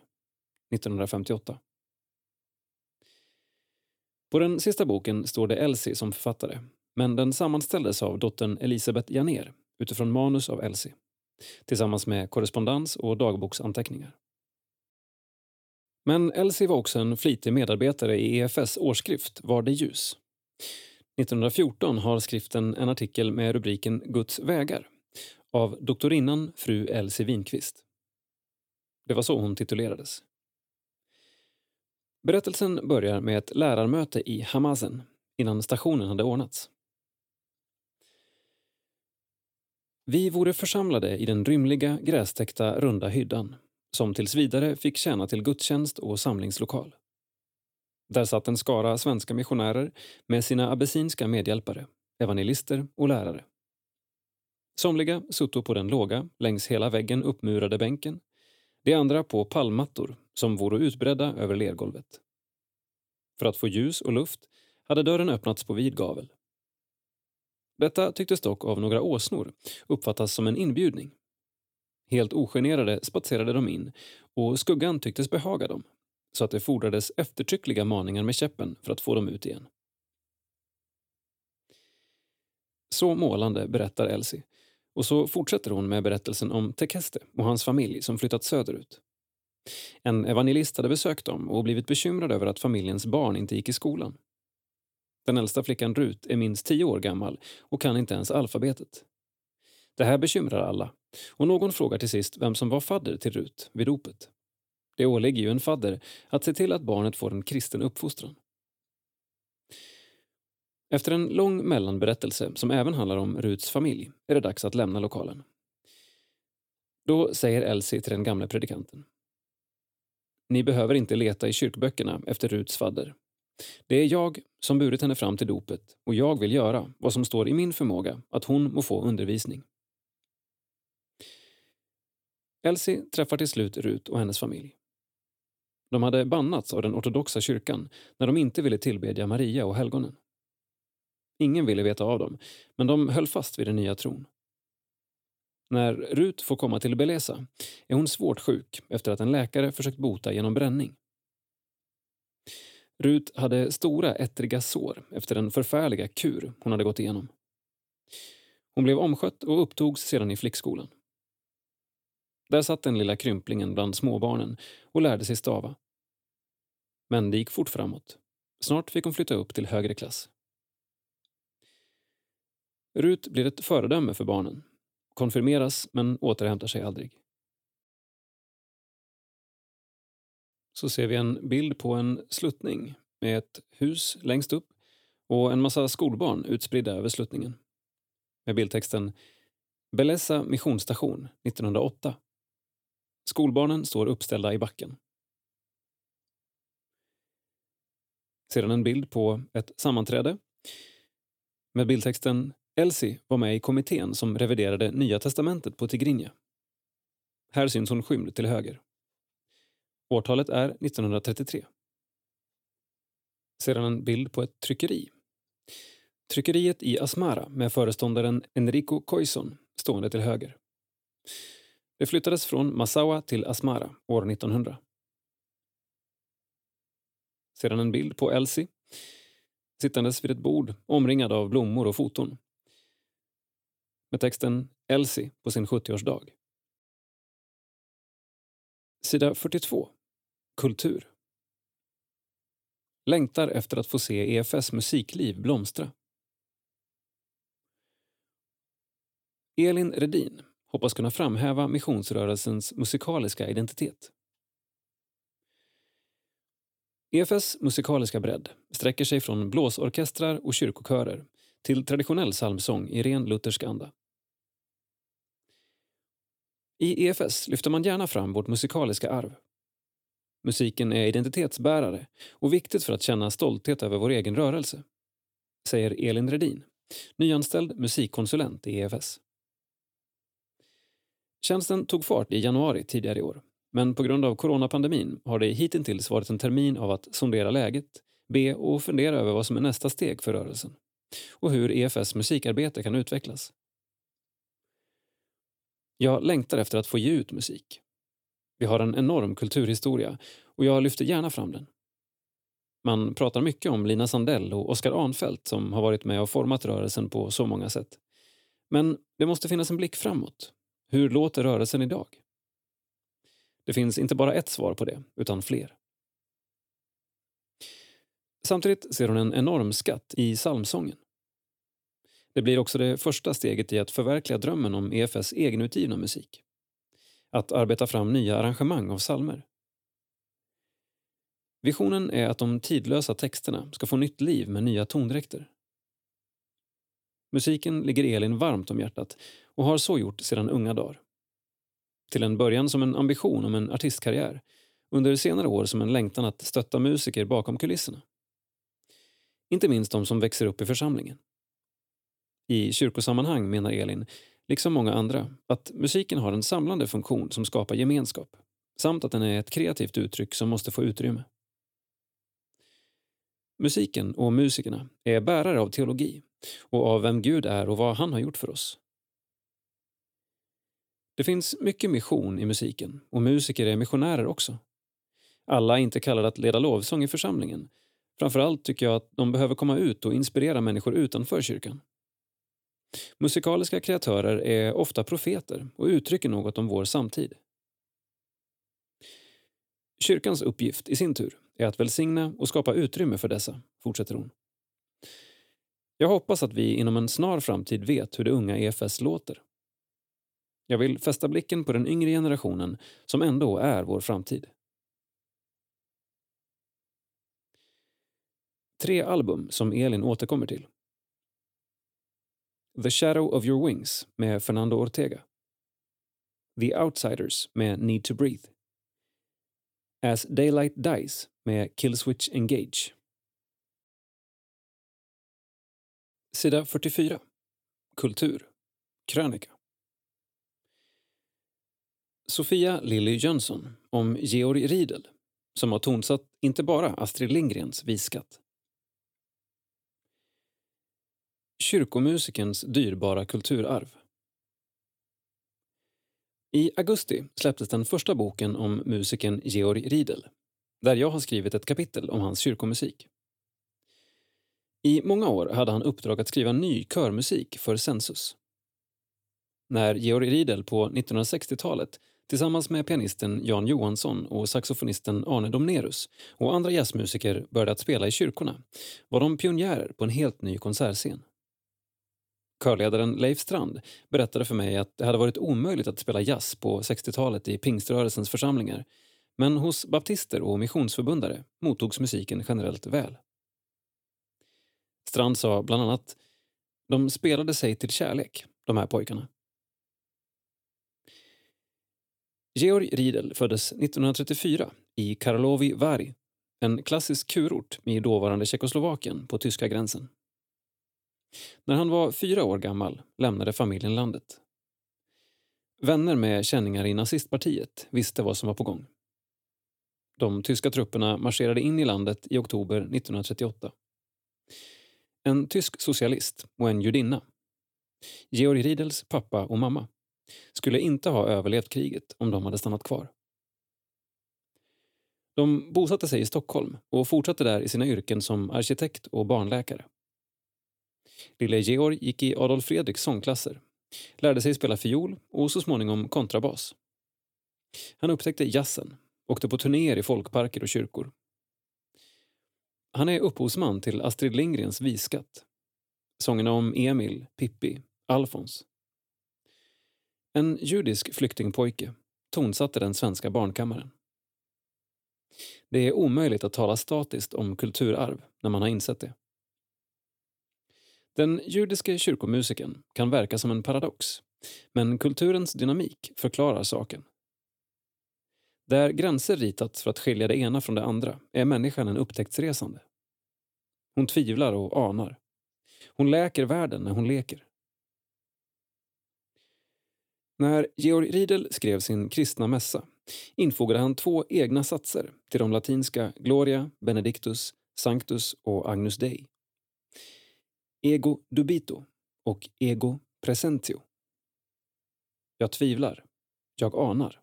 1958. På den sista boken står det Elsie som författare, men den sammanställdes av dottern Elisabeth Janer utifrån manus av Elsie, tillsammans med korrespondens och dagboksanteckningar. Men Elsie var också en flitig medarbetare i EFS årsskrift Var det ljus? 1914 har skriften en artikel med rubriken Guds vägar av doktorinnan fru Elsie Winqvist. Det var så hon titulerades. Berättelsen börjar med ett lärarmöte i Hamazen innan stationen hade ordnats. Vi vore församlade i den rymliga, grästäckta runda hyddan som tills vidare fick tjäna till gudstjänst och samlingslokal. Där satt en skara svenska missionärer med sina abessinska medhjälpare, evangelister och lärare. Somliga sutto på den låga, längs hela väggen uppmurade bänken, de andra på palmmattor som vore utbredda över lergolvet. För att få ljus och luft hade dörren öppnats på vid gavel. Detta tycktes dock av några åsnor uppfattas som en inbjudning. Helt ogenerade spatserade de in och skuggan tycktes behaga dem så att det fordrades eftertryckliga maningar med käppen för att få dem ut igen. Så målande berättar Elsie och så fortsätter hon med berättelsen om Tekeste och hans familj som flyttat söderut. En evangelist hade besökt dem och blivit bekymrad över att familjens barn inte gick i skolan. Den äldsta flickan Rut är minst tio år gammal och kan inte ens alfabetet. Det här bekymrar alla och någon frågar till sist vem som var fadder till Rut vid dopet. Det åligger ju en fadder att se till att barnet får en kristen uppfostran. Efter en lång mellanberättelse som även handlar om Ruts familj är det dags att lämna lokalen. Då säger Elsie till den gamle predikanten. Ni behöver inte leta i kyrkböckerna efter Ruts fadder. Det är jag som burit henne fram till dopet och jag vill göra vad som står i min förmåga att hon må få undervisning. Elsie träffar till slut Rut och hennes familj. De hade bannats av den ortodoxa kyrkan när de inte ville tillbedja Maria och helgonen. Ingen ville veta av dem, men de höll fast vid den nya tron. När Rut får komma till Beleza är hon svårt sjuk efter att en läkare försökt bota genom bränning. Rut hade stora ettriga sår efter den förfärliga kur hon hade gått igenom. Hon blev omskött och upptogs sedan i flickskolan. Där satt den lilla krymplingen bland småbarnen och lärde sig stava. Men det gick fort framåt. Snart fick hon flytta upp till högre klass. Rut blir ett föredöme för barnen. Konfirmeras, men återhämtar sig aldrig. Så ser vi en bild på en sluttning med ett hus längst upp och en massa skolbarn utspridda över sluttningen. Med bildtexten Belessa missionsstation 1908. Skolbarnen står uppställda i backen. Sedan en bild på ett sammanträde med bildtexten Elsie var med i kommittén som reviderade Nya testamentet på Tigrinja. Här syns hon skymd till höger. Årtalet är 1933. Sedan en bild på ett tryckeri. Tryckeriet i Asmara med föreståndaren Enrico Coison stående till höger. Det flyttades från Massawa till Asmara år 1900. Sedan en bild på Elsie sittandes vid ett bord omringad av blommor och foton. Med texten Elsie på sin 70-årsdag. Sida 42. Kultur. Längtar efter att få se EFS musikliv blomstra. Elin Redin hoppas kunna framhäva missionsrörelsens musikaliska identitet. EFS musikaliska bredd sträcker sig från blåsorkestrar och kyrkokörer till traditionell psalmsång i ren luthersk anda. I EFS lyfter man gärna fram vårt musikaliska arv. Musiken är identitetsbärare och viktigt för att känna stolthet över vår egen rörelse, säger Elin Redin, nyanställd musikkonsulent i EFS. Tjänsten tog fart i januari tidigare i år men på grund av coronapandemin har det hittills varit en termin av att sondera läget, be och fundera över vad som är nästa steg för rörelsen och hur EFS musikarbete kan utvecklas. Jag längtar efter att få ge ut musik. Vi har en enorm kulturhistoria och jag lyfter gärna fram den. Man pratar mycket om Lina Sandell och Oskar Arnfelt som har varit med och format rörelsen på så många sätt. Men det måste finnas en blick framåt. Hur låter rörelsen idag? Det finns inte bara ett svar på det, utan fler. Samtidigt ser hon en enorm skatt i psalmsången. Det blir också det första steget i att förverkliga drömmen om EFS egenutgivna musik. Att arbeta fram nya arrangemang av psalmer. Visionen är att de tidlösa texterna ska få nytt liv med nya tondräkter. Musiken ligger Elin varmt om hjärtat och har så gjort sedan unga dagar. Till en början som en ambition om en artistkarriär, under senare år som en längtan att stötta musiker bakom kulisserna. Inte minst de som växer upp i församlingen. I kyrkosammanhang menar Elin, liksom många andra, att musiken har en samlande funktion som skapar gemenskap samt att den är ett kreativt uttryck som måste få utrymme. Musiken och musikerna är bärare av teologi och av vem Gud är och vad han har gjort för oss. Det finns mycket mission i musiken och musiker är missionärer också. Alla är inte kallade att leda lovsång i församlingen. Framförallt tycker jag att de behöver komma ut och inspirera människor utanför kyrkan. Musikaliska kreatörer är ofta profeter och uttrycker något om vår samtid. Kyrkans uppgift i sin tur är att välsigna och skapa utrymme för dessa, fortsätter hon. Jag hoppas att vi inom en snar framtid vet hur det unga EFS låter. Jag vill fästa blicken på den yngre generationen som ändå är vår framtid. Tre album som Elin återkommer till. The Shadow of Your Wings med Fernando Ortega. The Outsiders med Need to Breathe. As Daylight Dies med Killswitch Engage. Sida 44. Kultur. Krönika. Sofia Lilly Jönsson om Georg Riedel som har tonsatt inte bara Astrid Lindgrens visskatt. Kyrkomusikens dyrbara kulturarv. I augusti släpptes den första boken om musikern Georg Riedel där jag har skrivit ett kapitel om hans kyrkomusik. I många år hade han uppdrag att skriva ny körmusik för Sensus. När Georg Riedel på 1960-talet tillsammans med pianisten Jan Johansson och saxofonisten Arne Domnerus och andra jazzmusiker började att spela i kyrkorna var de pionjärer på en helt ny konsertscen. Körledaren Leif Strand berättade för mig att det hade varit omöjligt att spela jazz på 60-talet i pingströrelsens församlingar men hos baptister och missionsförbundare mottogs musiken generellt väl. Strand sa bland annat de spelade sig till kärlek, de här pojkarna. Georg Riedel föddes 1934 i Karlovy Vary, en klassisk kurort i dåvarande Tjeckoslovakien på tyska gränsen. När han var fyra år gammal lämnade familjen landet. Vänner med känningar i nazistpartiet visste vad som var på gång. De tyska trupperna marscherade in i landet i oktober 1938. en tysk socialist och en judinna. Georg Riedels pappa och mamma skulle inte ha överlevt kriget om de hade stannat kvar. De bosatte sig i Stockholm och fortsatte där i sina yrken som arkitekt och barnläkare. Lille Georg gick i Adolf Fredriks sångklasser, lärde sig spela fiol och så småningom kontrabas. Han upptäckte jazzen, åkte på turnéer i folkparker och kyrkor. Han är upphovsman till Astrid Lindgrens Visskatt. Sångerna om Emil, Pippi, Alfons. En judisk flyktingpojke tonsatte den svenska barnkammaren. Det är omöjligt att tala statiskt om kulturarv när man har insett det. Den judiske kyrkomusiken kan verka som en paradox, men kulturens dynamik förklarar saken. Där gränser ritats för att skilja det ena från det andra är människan en upptäcktsresande. Hon tvivlar och anar. Hon läker världen när hon leker. När Georg Riedel skrev sin kristna mässa infogade han två egna satser till de latinska Gloria, Benedictus, Sanctus och Agnus Dei. Ego dubito och ego presentio. Jag tvivlar. Jag anar.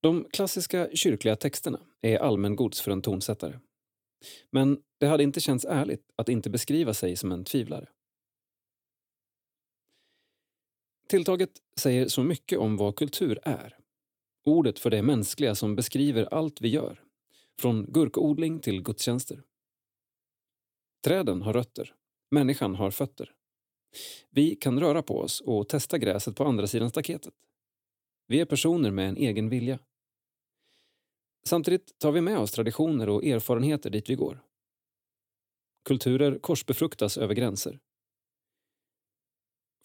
De klassiska kyrkliga texterna är allmängods för en tonsättare. Men det hade inte känts ärligt att inte beskriva sig som en tvivlare. Tilltaget säger så mycket om vad kultur är. Ordet för det mänskliga som beskriver allt vi gör. Från gurkodling till gudstjänster. Träden har rötter. Människan har fötter. Vi kan röra på oss och testa gräset på andra sidan staketet. Vi är personer med en egen vilja. Samtidigt tar vi med oss traditioner och erfarenheter dit vi går. Kulturer korsbefruktas över gränser.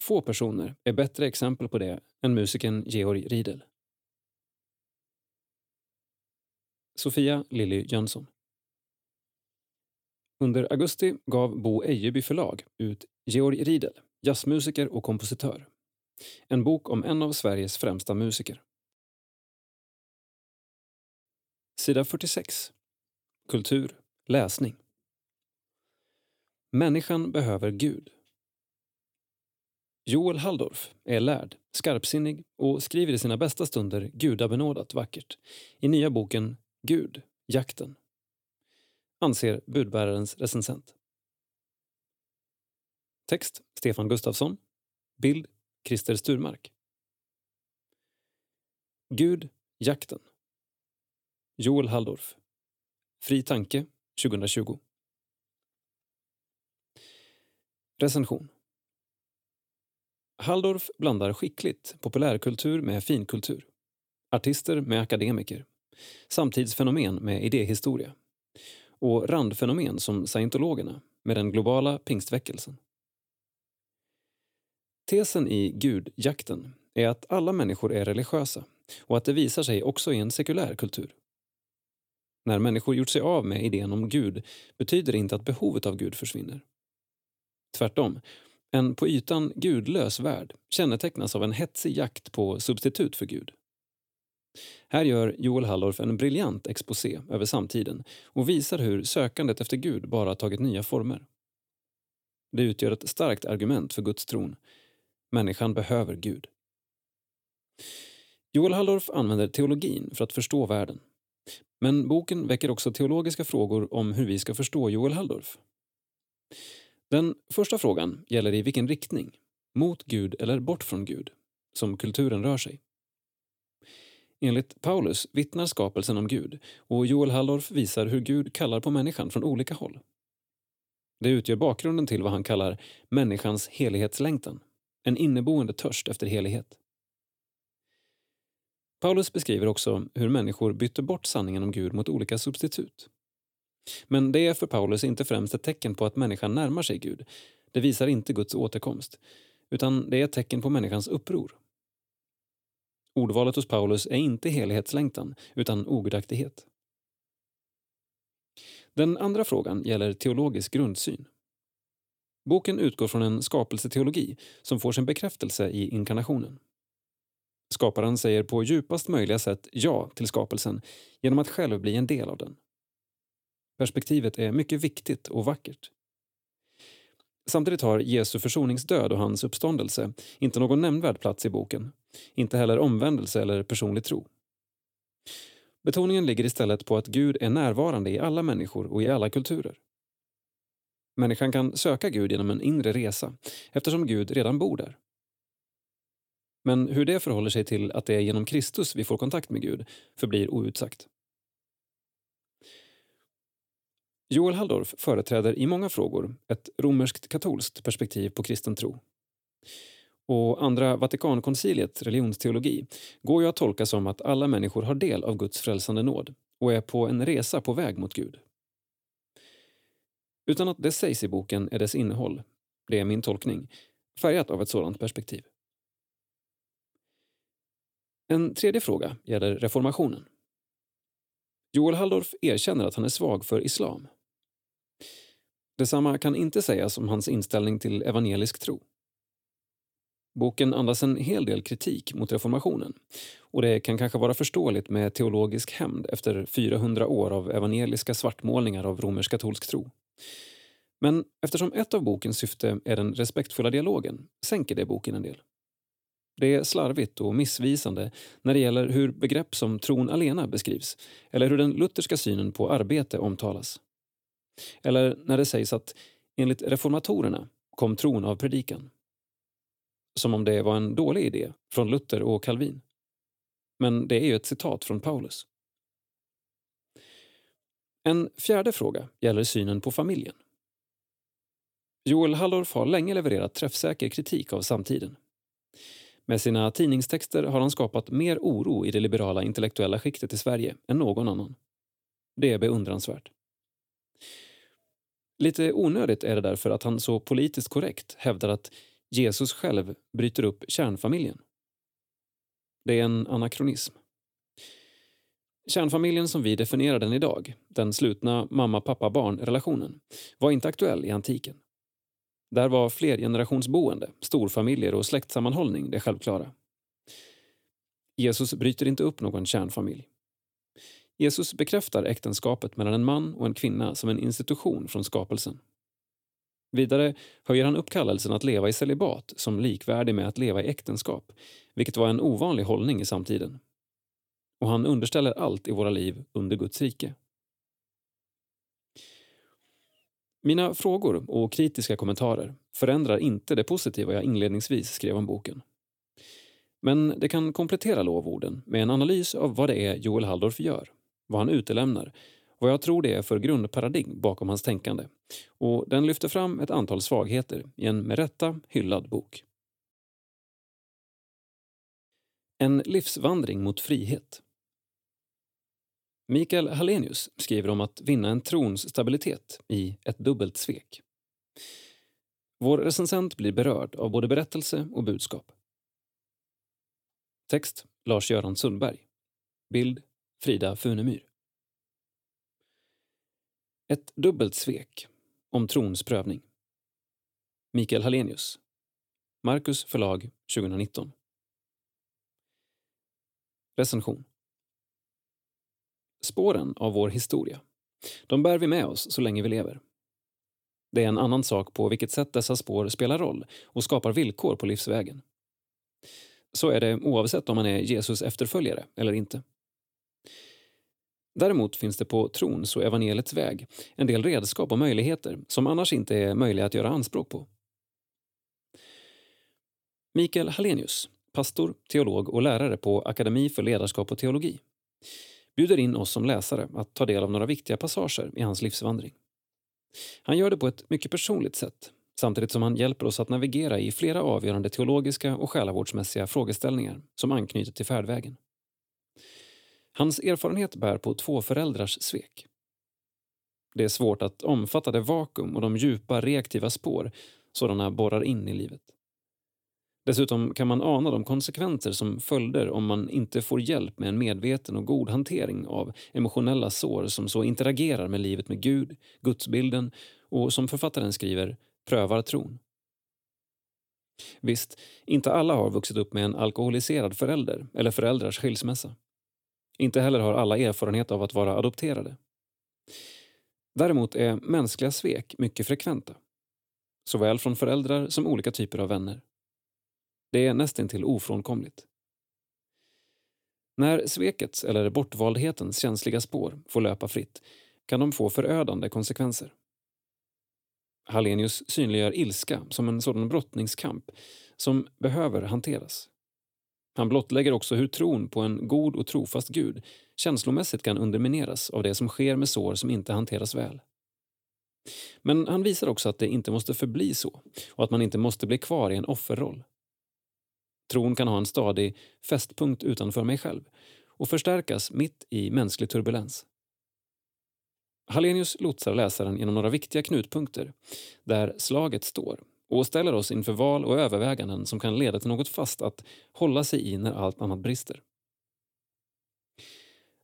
Få personer är bättre exempel på det än musikern Georg Riedel. Sofia Lilly Jönsson Under augusti gav Bo Ejeby förlag ut Georg Riedel, jazzmusiker och kompositör. En bok om en av Sveriges främsta musiker. Sida 46. Kultur, läsning. Människan behöver Gud. Joel Halldorf är lärd, skarpsinnig och skriver i sina bästa stunder gudabenådat vackert i nya boken Gud, jakten. Anser budbärarens recensent. Text Stefan Gustafsson. Bild Christer Sturmark. Gud, jakten. Joel Halldorf. Fri tanke 2020. Recension. Halldorf blandar skickligt populärkultur med finkultur. Artister med akademiker. Samtidsfenomen med idéhistoria. Och randfenomen som scientologerna med den globala pingstväckelsen. Tesen i Gudjakten är att alla människor är religiösa och att det visar sig också i en sekulär kultur. När människor gjort sig av med idén om Gud betyder det inte att behovet av Gud försvinner. Tvärtom, en på ytan gudlös värld kännetecknas av en hetsig jakt på substitut för Gud. Här gör Joel Halldorf en briljant exposé över samtiden och visar hur sökandet efter Gud bara tagit nya former. Det utgör ett starkt argument för Guds tron. Människan behöver Gud. Joel Halldorf använder teologin för att förstå världen. Men boken väcker också teologiska frågor om hur vi ska förstå Joel Halldorf. Den första frågan gäller i vilken riktning, mot Gud eller bort från Gud, som kulturen rör sig. Enligt Paulus vittnar skapelsen om Gud och Joel Halldorf visar hur Gud kallar på människan från olika håll. Det utgör bakgrunden till vad han kallar människans helighetslängtan, en inneboende törst efter helighet. Paulus beskriver också hur människor bytte bort sanningen om Gud mot olika substitut. Men det är för Paulus inte främst ett tecken på att människan närmar sig Gud. Det visar inte Guds återkomst. Utan det är ett tecken på människans uppror. Ordvalet hos Paulus är inte helighetslängtan, utan ogudaktighet. Den andra frågan gäller teologisk grundsyn. Boken utgår från en skapelseteologi som får sin bekräftelse i inkarnationen. Skaparen säger på djupast möjliga sätt ja till skapelsen genom att själv bli en del av den. Perspektivet är mycket viktigt och vackert. Samtidigt har Jesu försoningsdöd och hans uppståndelse inte någon nämnvärd plats i boken. Inte heller omvändelse eller personlig tro. Betoningen ligger istället på att Gud är närvarande i alla människor och i alla kulturer. Människan kan söka Gud genom en inre resa eftersom Gud redan bor där. Men hur det förhåller sig till att det är genom Kristus vi får kontakt med Gud förblir outsagt. Joel Halldorf företräder i många frågor ett romerskt katolskt perspektiv på kristen tro. Och Andra Vatikankonciliet, religionsteologi, går ju att tolka som att alla människor har del av Guds frälsande nåd och är på en resa på väg mot Gud. Utan att det sägs i boken är dess innehåll, det är min tolkning, färgat av ett sådant perspektiv. En tredje fråga gäller reformationen. Joel Halldorf erkänner att han är svag för islam. Detsamma kan inte sägas om hans inställning till evangelisk tro. Boken andas en hel del kritik mot reformationen och det kan kanske vara förståeligt med teologisk hämnd efter 400 år av evangeliska svartmålningar av romersk-katolsk tro. Men eftersom ett av bokens syfte är den respektfulla dialogen sänker det boken en del. Det är slarvigt och missvisande när det gäller hur begrepp som tron alena beskrivs eller hur den lutherska synen på arbete omtalas. Eller när det sägs att enligt reformatorerna kom tron av predikan. Som om det var en dålig idé från Luther och Calvin. Men det är ju ett citat från Paulus. En fjärde fråga gäller synen på familjen. Joel Halldorf har länge levererat träffsäker kritik av samtiden. Med sina tidningstexter har han skapat mer oro i det liberala intellektuella skiktet i Sverige än någon annan. Det är beundransvärt. Lite onödigt är det därför att han så politiskt korrekt hävdar att Jesus själv bryter upp kärnfamiljen. Det är en anakronism. Kärnfamiljen som vi definierar den idag, den slutna mamma-pappa-barn-relationen, var inte aktuell i antiken. Där var flergenerationsboende, storfamiljer och släktsammanhållning det självklara. Jesus bryter inte upp någon kärnfamilj. Jesus bekräftar äktenskapet mellan en man och en kvinna som en institution från skapelsen. Vidare höjer han upp kallelsen att leva i celibat som likvärdig med att leva i äktenskap, vilket var en ovanlig hållning i samtiden. Och han underställer allt i våra liv under Guds rike. Mina frågor och kritiska kommentarer förändrar inte det positiva jag inledningsvis skrev om boken. Men det kan komplettera lovorden med en analys av vad det är Joel Halldorf gör, vad han utelämnar, vad jag tror det är för grundparadigm bakom hans tänkande. Och den lyfter fram ett antal svagheter i en med rätta hyllad bok. En livsvandring mot frihet Mikael Hallenius skriver om att vinna en trons stabilitet i Ett dubbelt svek. Vår recensent blir berörd av både berättelse och budskap. Text Lars-Göran Sundberg. Bild Frida Funemyr. Ett dubbelt svek om trons prövning. Mikael Hallenius. Marcus förlag 2019. Recension Spåren av vår historia. De bär vi med oss så länge vi lever. Det är en annan sak på vilket sätt dessa spår spelar roll och skapar villkor på livsvägen. Så är det oavsett om man är Jesus efterföljare eller inte. Däremot finns det på trons och evangeliets väg en del redskap och möjligheter som annars inte är möjliga att göra anspråk på. Mikael Hallenius, pastor, teolog och lärare på Akademi för ledarskap och teologi bjuder in oss som läsare att ta del av några viktiga passager i hans livsvandring. Han gör det på ett mycket personligt sätt samtidigt som han hjälper oss att navigera i flera avgörande teologiska och själavårdsmässiga frågeställningar som anknyter till färdvägen. Hans erfarenhet bär på två föräldrars svek. Det är svårt att omfatta det vakuum och de djupa reaktiva spår sådana borrar in i livet. Dessutom kan man ana de konsekvenser som följder om man inte får hjälp med en medveten och god hantering av emotionella sår som så interagerar med livet med Gud, gudsbilden och som författaren skriver, prövar tron. Visst, inte alla har vuxit upp med en alkoholiserad förälder eller föräldrars skilsmässa. Inte heller har alla erfarenhet av att vara adopterade. Däremot är mänskliga svek mycket frekventa. Såväl från föräldrar som olika typer av vänner. Det är nästintill ofrånkomligt. När svekets eller bortvaldhetens känsliga spår får löpa fritt kan de få förödande konsekvenser. Hallenius synliggör ilska som en sådan brottningskamp som behöver hanteras. Han blottlägger också hur tron på en god och trofast Gud känslomässigt kan undermineras av det som sker med sår som inte hanteras väl. Men han visar också att det inte måste förbli så och att man inte måste bli kvar i en offerroll. Tron kan ha en stadig fästpunkt utanför mig själv och förstärkas mitt i mänsklig turbulens. Hallenius lotsar läsaren genom några viktiga knutpunkter där slaget står och ställer oss inför val och överväganden som kan leda till något fast att hålla sig i när allt annat brister.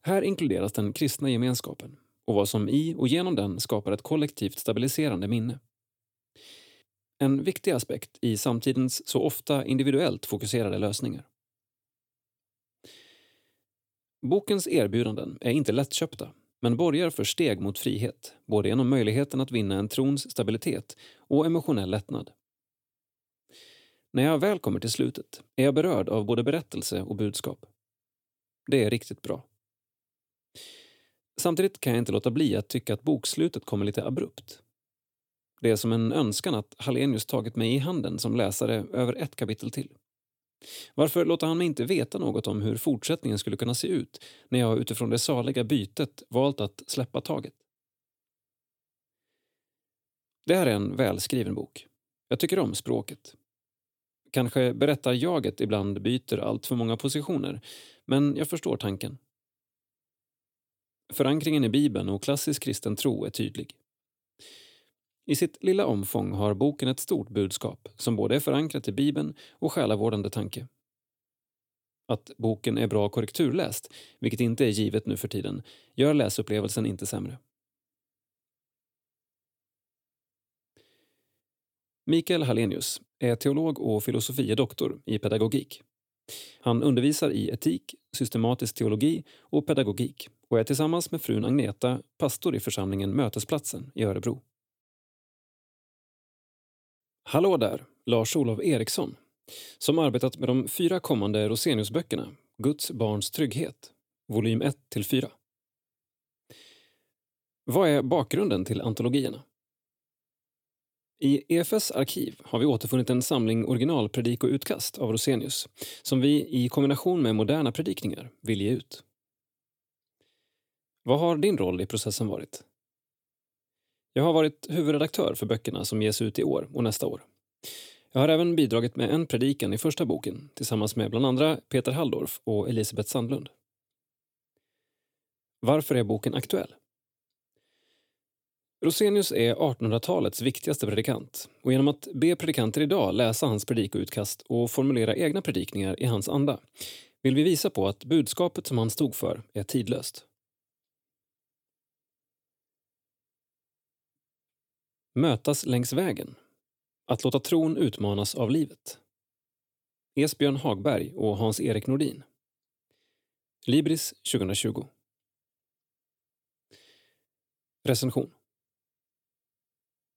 Här inkluderas den kristna gemenskapen och vad som i och genom den skapar ett kollektivt stabiliserande minne. En viktig aspekt i samtidens så ofta individuellt fokuserade lösningar. Bokens erbjudanden är inte lättköpta men borgar för steg mot frihet, både genom möjligheten att vinna en trons stabilitet och emotionell lättnad. När jag väl kommer till slutet är jag berörd av både berättelse och budskap. Det är riktigt bra. Samtidigt kan jag inte låta bli att tycka att bokslutet kommer lite abrupt. Det är som en önskan att Hallenius tagit mig i handen som läsare över ett kapitel till. Varför låter han mig inte veta något om hur fortsättningen skulle kunna se ut när jag utifrån det saliga bytet valt att släppa taget? Det här är en välskriven bok. Jag tycker om språket. Kanske berättar jaget ibland byter allt för många positioner, men jag förstår tanken. Förankringen i Bibeln och klassisk kristen tro är tydlig. I sitt lilla omfång har boken ett stort budskap som både är förankrat i Bibeln och själavårdande tanke. Att boken är bra korrekturläst, vilket inte är givet nu för tiden, gör läsupplevelsen inte sämre. Mikael Hallenius är teolog och filosofie doktor i pedagogik. Han undervisar i etik, systematisk teologi och pedagogik och är tillsammans med frun Agneta pastor i församlingen Mötesplatsen i Örebro. Hallå där, Lars-Olov Eriksson, som arbetat med de fyra kommande Roseniusböckerna Guds barns trygghet, volym 1-4. Vad är bakgrunden till antologierna? I EFS arkiv har vi återfunnit en samling originalpredikoutkast av Rosenius som vi i kombination med moderna predikningar vill ge ut. Vad har din roll i processen varit? Jag har varit huvudredaktör för böckerna som ges ut i år och nästa år. Jag har även bidragit med en predikan i första boken tillsammans med bland andra Peter Halldorf och Elisabeth Sandlund. Varför är boken aktuell? Rosenius är 1800-talets viktigaste predikant och genom att be predikanter idag läsa hans predikoutkast och formulera egna predikningar i hans anda vill vi visa på att budskapet som han stod för är tidlöst. Mötas längs vägen. Att låta tron utmanas av livet. Esbjörn Hagberg och Hans-Erik Nordin. Libris 2020. Recension.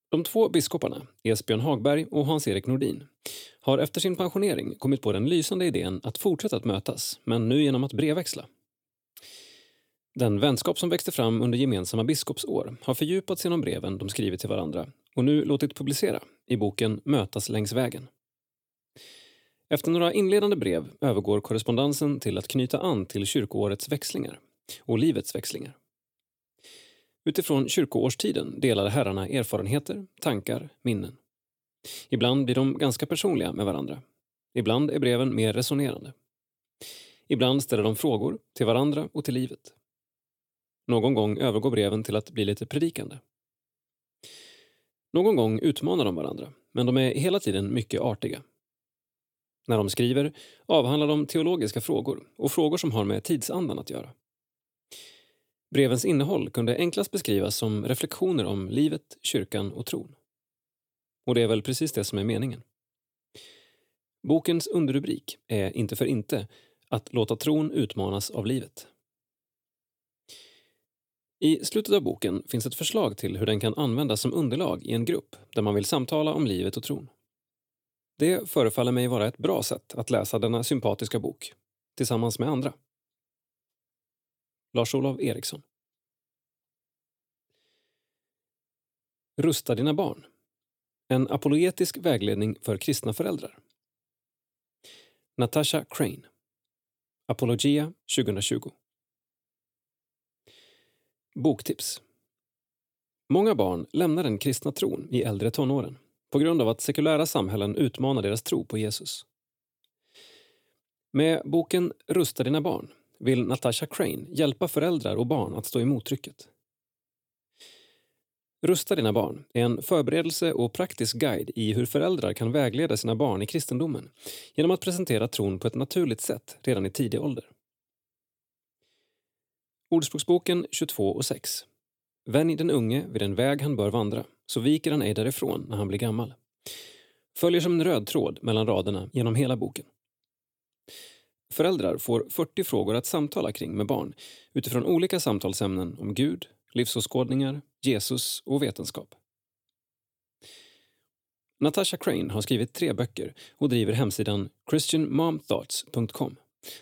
De två biskoparna, Esbjörn Hagberg och Hans-Erik Nordin, har efter sin pensionering kommit på den lysande idén att fortsätta att mötas, men nu genom att brevväxla. Den vänskap som växte fram under gemensamma biskopsår har fördjupats genom breven de skrivit till varandra och nu låtit publicera i boken Mötas längs vägen. Efter några inledande brev övergår korrespondensen till att knyta an till kyrkoårets växlingar och livets växlingar. Utifrån kyrkoårstiden delar herrarna erfarenheter, tankar, minnen. Ibland blir de ganska personliga med varandra. Ibland är breven mer resonerande. Ibland ställer de frågor till varandra och till livet. Någon gång övergår breven till att bli lite predikande. Någon gång utmanar de varandra, men de är hela tiden mycket artiga. När de skriver avhandlar de teologiska frågor och frågor som har med tidsandan att göra. Brevens innehåll kunde enklast beskrivas som reflektioner om livet, kyrkan och tron. Och det är väl precis det som är meningen. Bokens underrubrik är inte för inte att låta tron utmanas av livet. I slutet av boken finns ett förslag till hur den kan användas som underlag i en grupp där man vill samtala om livet och tron. Det förefaller mig vara ett bra sätt att läsa denna sympatiska bok, tillsammans med andra. Lars-Olof Eriksson Rusta dina barn. En apologetisk vägledning för kristna föräldrar. Natasha Crane. Apologia 2020. Boktips. Många barn lämnar den kristna tron i äldre tonåren på grund av att sekulära samhällen utmanar deras tro på Jesus. Med boken Rusta dina barn vill Natasha Crane hjälpa föräldrar och barn att stå emot trycket. Rusta dina barn är en förberedelse och praktisk guide i hur föräldrar kan vägleda sina barn i kristendomen genom att presentera tron på ett naturligt sätt redan i tidig ålder. Ordspråksboken 22 och 6. Vänj den unge vid den väg han bör vandra, så viker han ej därifrån när han blir gammal. Följer som en röd tråd mellan raderna genom hela boken. Föräldrar får 40 frågor att samtala kring med barn utifrån olika samtalsämnen om Gud, livsåskådningar, Jesus och vetenskap. Natasha Crane har skrivit tre böcker och driver hemsidan christianmomthoughts.com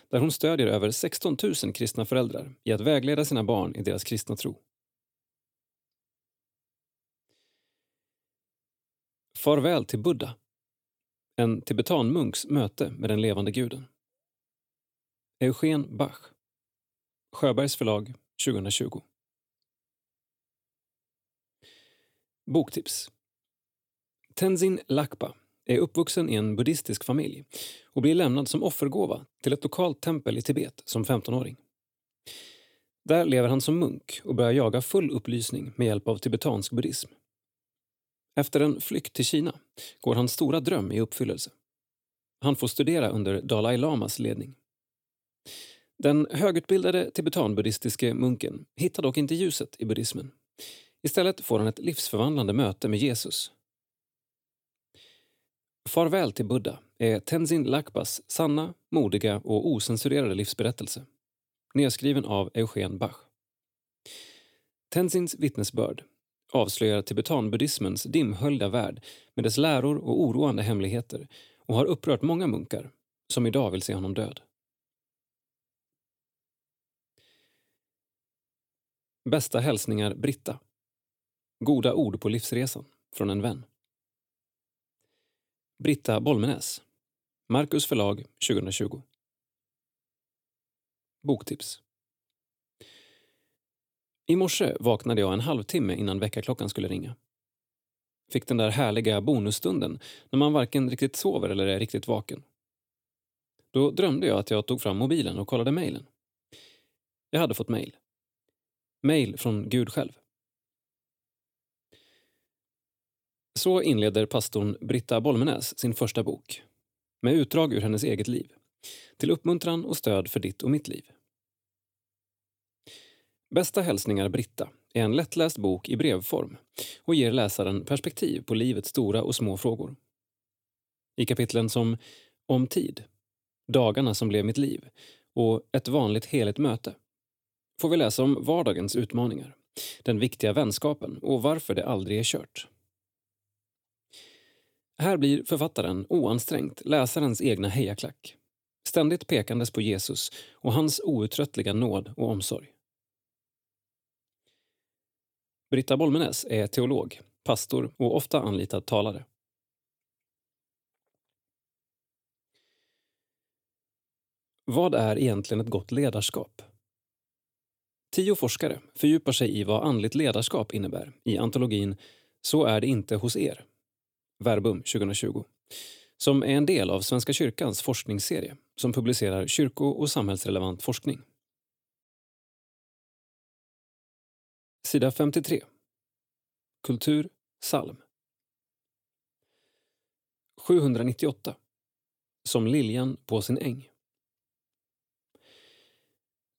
där hon stödjer över 16 000 kristna föräldrar i att vägleda sina barn i deras kristna tro. Farväl till Buddha. En tibetanmunks möte med den levande guden. Eugen Bach. Sjöbergs förlag 2020. Boktips. Tenzin Lakpa är uppvuxen i en buddhistisk familj och blir lämnad som offergåva till ett lokalt tempel i Tibet som 15-åring. Där lever han som munk och börjar jaga full upplysning med hjälp av tibetansk buddhism. Efter en flykt till Kina går hans stora dröm i uppfyllelse. Han får studera under Dalai Lamas ledning. Den högutbildade tibetanbuddhistiske munken hittar dock inte ljuset i buddhismen. Istället får han ett livsförvandlande möte med Jesus. Farväl till Buddha är Tenzin Lakbas sanna, modiga och osensurerade livsberättelse. Nedskriven av Eugen Bach. Tenzins vittnesbörd avslöjar tibetanbuddhismens dimhöljda värld med dess läror och oroande hemligheter och har upprört många munkar som idag vill se honom död. Bästa hälsningar Britta. Goda ord på livsresan från en vän. Britta Bolmenäs. Marcus förlag 2020. Boktips. I morse vaknade jag en halvtimme innan väckarklockan skulle ringa. Fick den där härliga bonusstunden när man varken riktigt sover eller är riktigt vaken. Då drömde jag att jag tog fram mobilen och kollade mejlen. Jag hade fått mejl. Mejl från Gud själv. Så inleder pastorn Britta Bolmenäs sin första bok med utdrag ur hennes eget liv till uppmuntran och stöd för ditt och mitt liv. Bästa hälsningar Britta är en lättläst bok i brevform och ger läsaren perspektiv på livets stora och små frågor. I kapitlen som Om tid, Dagarna som blev mitt liv och Ett vanligt heligt möte får vi läsa om vardagens utmaningar, den viktiga vänskapen och varför det aldrig är kört. Här blir författaren oansträngt läsarens egna hejaklack. Ständigt pekandes på Jesus och hans outtröttliga nåd och omsorg. Britta Bolmenäs är teolog, pastor och ofta anlitad talare. Vad är egentligen ett gott ledarskap? Tio forskare fördjupar sig i vad andligt ledarskap innebär i antologin Så är det inte hos er Verbum 2020, som är en del av Svenska kyrkans forskningsserie som publicerar kyrko och samhällsrelevant forskning. Sida 53. Kultur, psalm. 798. Som liljan på sin äng.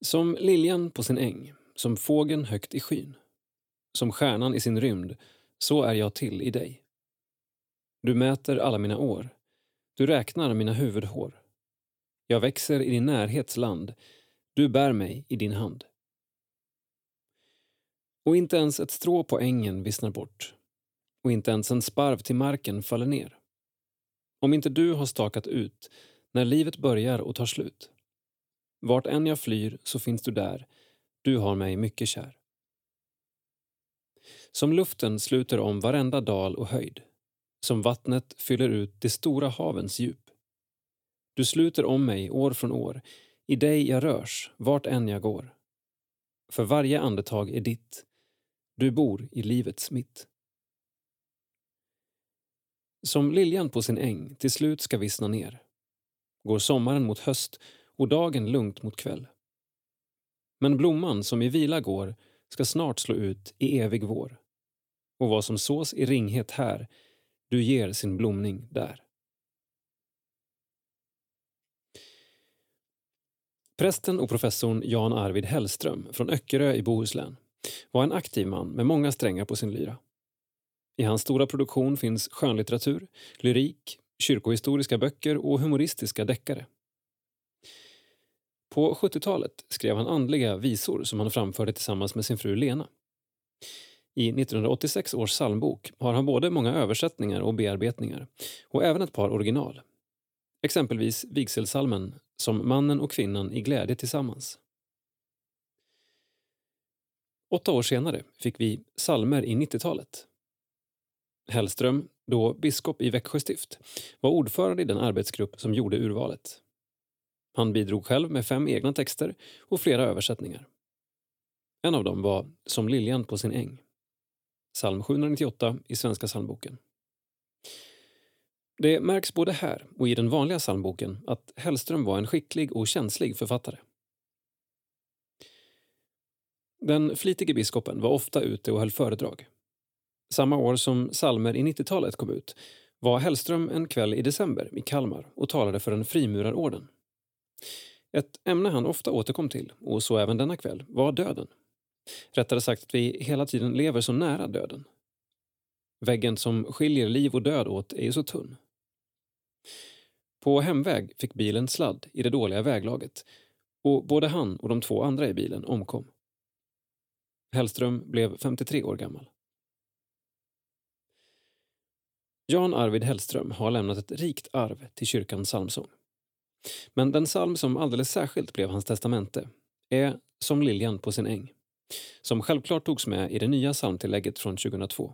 Som liljan på sin äng, som fågeln högt i skyn. Som stjärnan i sin rymd, så är jag till i dig. Du mäter alla mina år. Du räknar mina huvudhår. Jag växer i din närhets land. Du bär mig i din hand. Och inte ens ett strå på ängen vissnar bort. Och inte ens en sparv till marken faller ner. Om inte du har stakat ut när livet börjar och tar slut. Vart än jag flyr så finns du där. Du har mig mycket kär. Som luften sluter om varenda dal och höjd. Som vattnet fyller ut de stora havens djup. Du sluter om mig år från år. I dig jag rörs, vart än jag går. För varje andetag är ditt. Du bor i livets mitt. Som liljan på sin äng till slut ska vissna ner går sommaren mot höst och dagen lugnt mot kväll. Men blomman som i vila går ska snart slå ut i evig vår. Och vad som sås i ringhet här, du ger sin blomning där. Prästen och professorn Jan Arvid Hellström från Öckerö i Bohuslän var en aktiv man med många strängar på sin lyra. I hans stora produktion finns skönlitteratur, lyrik, kyrkohistoriska böcker och humoristiska deckare. På 70-talet skrev han andliga visor som han framförde tillsammans med sin fru Lena. I 1986 års psalmbok har han både många översättningar och bearbetningar och även ett par original. Exempelvis vigselsalmen som Mannen och kvinnan i glädje tillsammans. Åtta år senare fick vi Salmer i 90-talet. Hellström, då biskop i Växjö stift, var ordförande i den arbetsgrupp som gjorde urvalet. Han bidrog själv med fem egna texter och flera översättningar. En av dem var Som liljan på sin äng. Psalm 798 i Svenska psalmboken. Det märks både här och i den vanliga psalmboken att Hellström var en skicklig och känslig författare. Den flitige biskopen var ofta ute och höll föredrag. Samma år som Salmer i 90-talet kom ut var Hellström en kväll i december i Kalmar och talade för en frimurarorden. Ett ämne han ofta återkom till, och så även denna kväll, var döden. Rättare sagt att vi hela tiden lever så nära döden. Väggen som skiljer liv och död åt är ju så tunn. På hemväg fick bilen sladd i det dåliga väglaget och både han och de två andra i bilen omkom. Hellström blev 53 år gammal. Jan Arvid Hellström har lämnat ett rikt arv till kyrkans psalmsång. Men den psalm som alldeles särskilt blev hans testamente är Som liljan på sin äng, som självklart togs med i det nya psalmtillägget från 2002.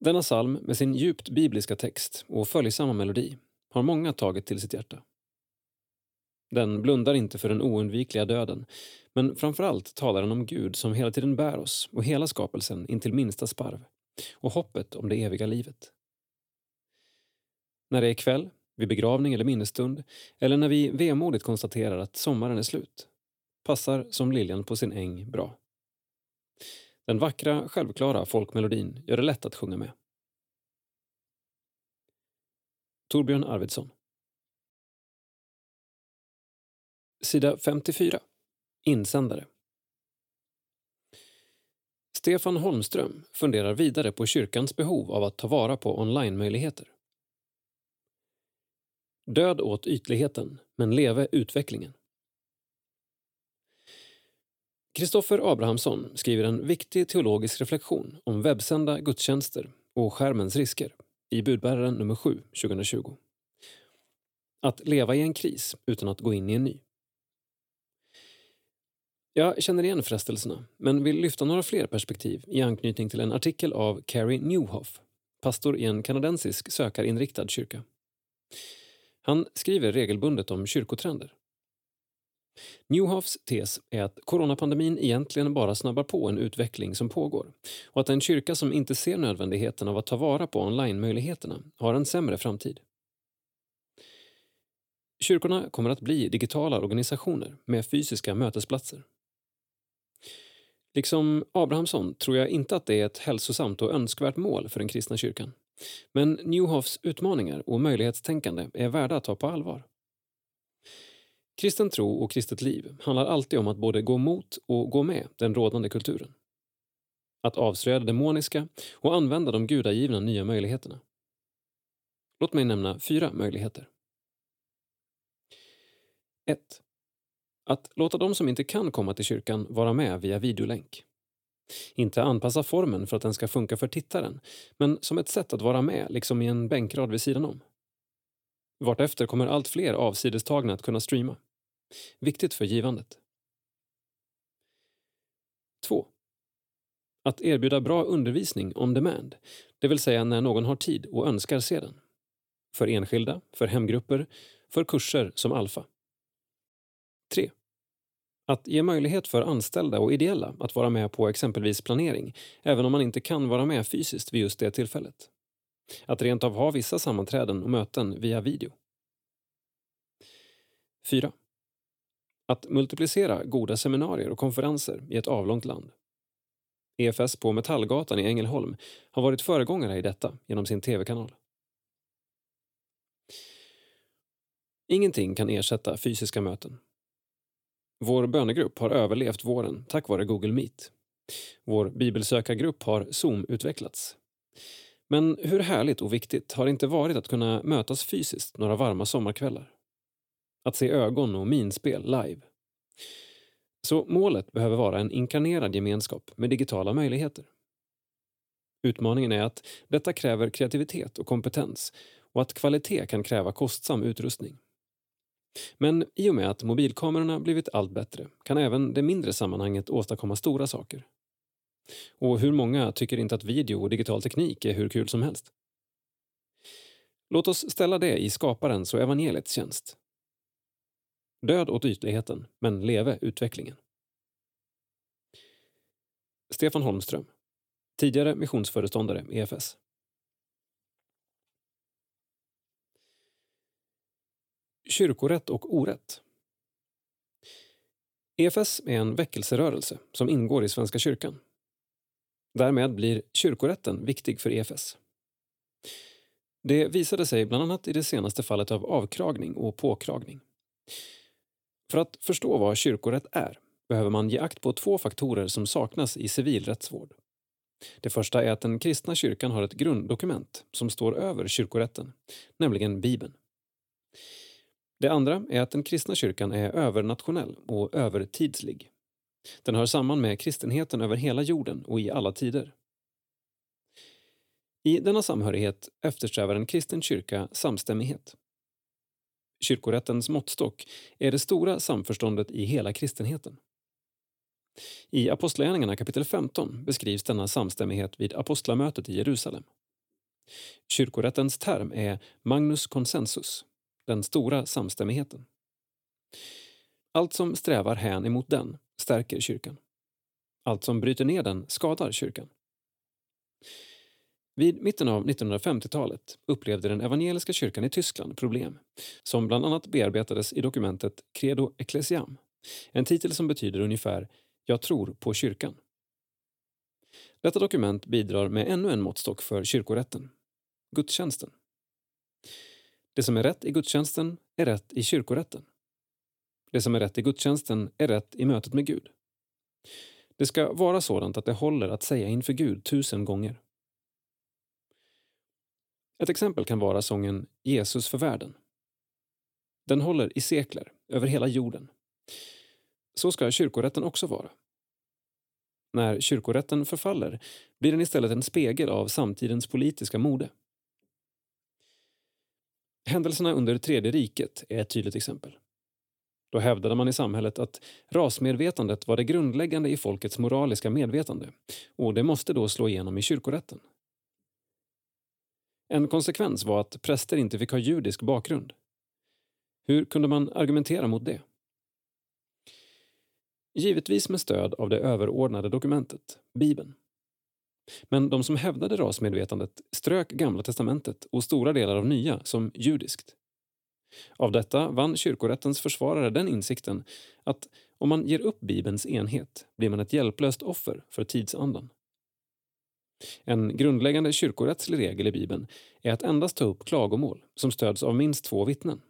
Denna psalm med sin djupt bibliska text och följsamma melodi har många tagit till sitt hjärta. Den blundar inte för den oundvikliga döden, men framförallt talar den om Gud som hela tiden bär oss och hela skapelsen in till minsta sparv och hoppet om det eviga livet. När det är kväll, vid begravning eller minnesstund eller när vi vemodigt konstaterar att sommaren är slut passar som liljan på sin äng bra. Den vackra, självklara folkmelodin gör det lätt att sjunga med. Torbjörn Arvidsson Sida 54 Insändare Stefan Holmström funderar vidare på kyrkans behov av att ta vara på online-möjligheter. Död åt ytligheten, men leve utvecklingen. Kristoffer Abrahamsson skriver en viktig teologisk reflektion om webbsända gudstjänster och skärmens risker i budbäraren nummer 7 2020. Att leva i en kris utan att gå in i en ny. Jag känner igen frestelserna, men vill lyfta några fler perspektiv i anknytning till en artikel av Carrie Newhoff, pastor i en kanadensisk sökarinriktad kyrka. Han skriver regelbundet om kyrkotrender. Newhoffs tes är att coronapandemin egentligen bara snabbar på en utveckling som pågår och att en kyrka som inte ser nödvändigheten av att ta vara på online-möjligheterna har en sämre framtid. Kyrkorna kommer att bli digitala organisationer med fysiska mötesplatser. Liksom Abrahamsson tror jag inte att det är ett hälsosamt och önskvärt mål för den kristna kyrkan. Men Newhoffs utmaningar och möjlighetstänkande är värda att ta på allvar. Kristen tro och kristet liv handlar alltid om att både gå mot och gå med den rådande kulturen. Att avslöja det demoniska och använda de gudagivna nya möjligheterna. Låt mig nämna fyra möjligheter. 1. Att låta de som inte kan komma till kyrkan vara med via videolänk. Inte anpassa formen för att den ska funka för tittaren, men som ett sätt att vara med, liksom i en bänkrad vid sidan om. Vartefter kommer allt fler avsidestagna att kunna streama. Viktigt för givandet. 2. Att erbjuda bra undervisning on demand, det vill säga när någon har tid och önskar se den. För enskilda, för hemgrupper, för kurser som alfa. 3. Att ge möjlighet för anställda och ideella att vara med på exempelvis planering, även om man inte kan vara med fysiskt vid just det tillfället. Att rent av ha vissa sammanträden och möten via video. 4. Att multiplicera goda seminarier och konferenser i ett avlångt land. EFS på Metallgatan i Ängelholm har varit föregångare i detta genom sin tv-kanal. Ingenting kan ersätta fysiska möten. Vår bönegrupp har överlevt våren tack vare Google Meet. Vår bibelsökargrupp har Zoom-utvecklats. Men hur härligt och viktigt har det inte varit att kunna mötas fysiskt några varma sommarkvällar? Att se ögon och minspel live. Så målet behöver vara en inkarnerad gemenskap med digitala möjligheter. Utmaningen är att detta kräver kreativitet och kompetens och att kvalitet kan kräva kostsam utrustning. Men i och med att mobilkamerorna blivit allt bättre kan även det mindre sammanhanget åstadkomma stora saker. Och hur många tycker inte att video och digital teknik är hur kul som helst? Låt oss ställa det i skaparens och evangeliets tjänst. Död åt ytligheten, men leve utvecklingen. Stefan Holmström, tidigare missionsföreståndare EFS. Kyrkorätt och orätt. EFS är en väckelserörelse som ingår i Svenska kyrkan. Därmed blir kyrkorätten viktig för EFS. Det visade sig bland annat i det senaste fallet av avkragning och påkragning. För att förstå vad kyrkorätt är behöver man ge akt på två faktorer som saknas i civilrättsvård. Det första är att den kristna kyrkan har ett grunddokument som står över kyrkorätten, nämligen Bibeln. Det andra är att den kristna kyrkan är övernationell och övertidslig. Den hör samman med kristenheten över hela jorden och i alla tider. I denna samhörighet eftersträvar en kristen kyrka samstämmighet. Kyrkorättens måttstock är det stora samförståndet i hela kristenheten. I Apostlagärningarna kapitel 15 beskrivs denna samstämmighet vid apostlamötet i Jerusalem. Kyrkorättens term är Magnus consensus, den stora samstämmigheten. Allt som strävar hän emot den stärker kyrkan. Allt som bryter ner den skadar kyrkan. Vid mitten av 1950-talet upplevde den evangeliska kyrkan i Tyskland problem som bland annat bearbetades i dokumentet Credo Ecclesiam, en titel som betyder ungefär “Jag tror på kyrkan”. Detta dokument bidrar med ännu en måttstock för kyrkorätten, gudstjänsten. Det som är rätt i gudstjänsten är rätt i kyrkorätten. Det som är rätt i gudstjänsten är rätt i mötet med Gud. Det ska vara sådant att det håller att säga inför Gud tusen gånger. Ett exempel kan vara sången Jesus för världen. Den håller i sekler, över hela jorden. Så ska kyrkorätten också vara. När kyrkorätten förfaller blir den istället en spegel av samtidens politiska mode. Händelserna under Tredje riket är ett tydligt exempel. Då hävdade man i samhället att rasmedvetandet var det grundläggande i folkets moraliska medvetande och det måste då slå igenom i kyrkorätten. En konsekvens var att präster inte fick ha judisk bakgrund. Hur kunde man argumentera mot det? Givetvis med stöd av det överordnade dokumentet, Bibeln. Men de som hävdade rasmedvetandet strök Gamla testamentet och stora delar av Nya som judiskt. Av detta vann kyrkorättens försvarare den insikten att om man ger upp Bibelns enhet blir man ett hjälplöst offer för tidsandan. En grundläggande kyrkorättslig regel i Bibeln är att endast ta upp klagomål som stöds av minst två vittnen.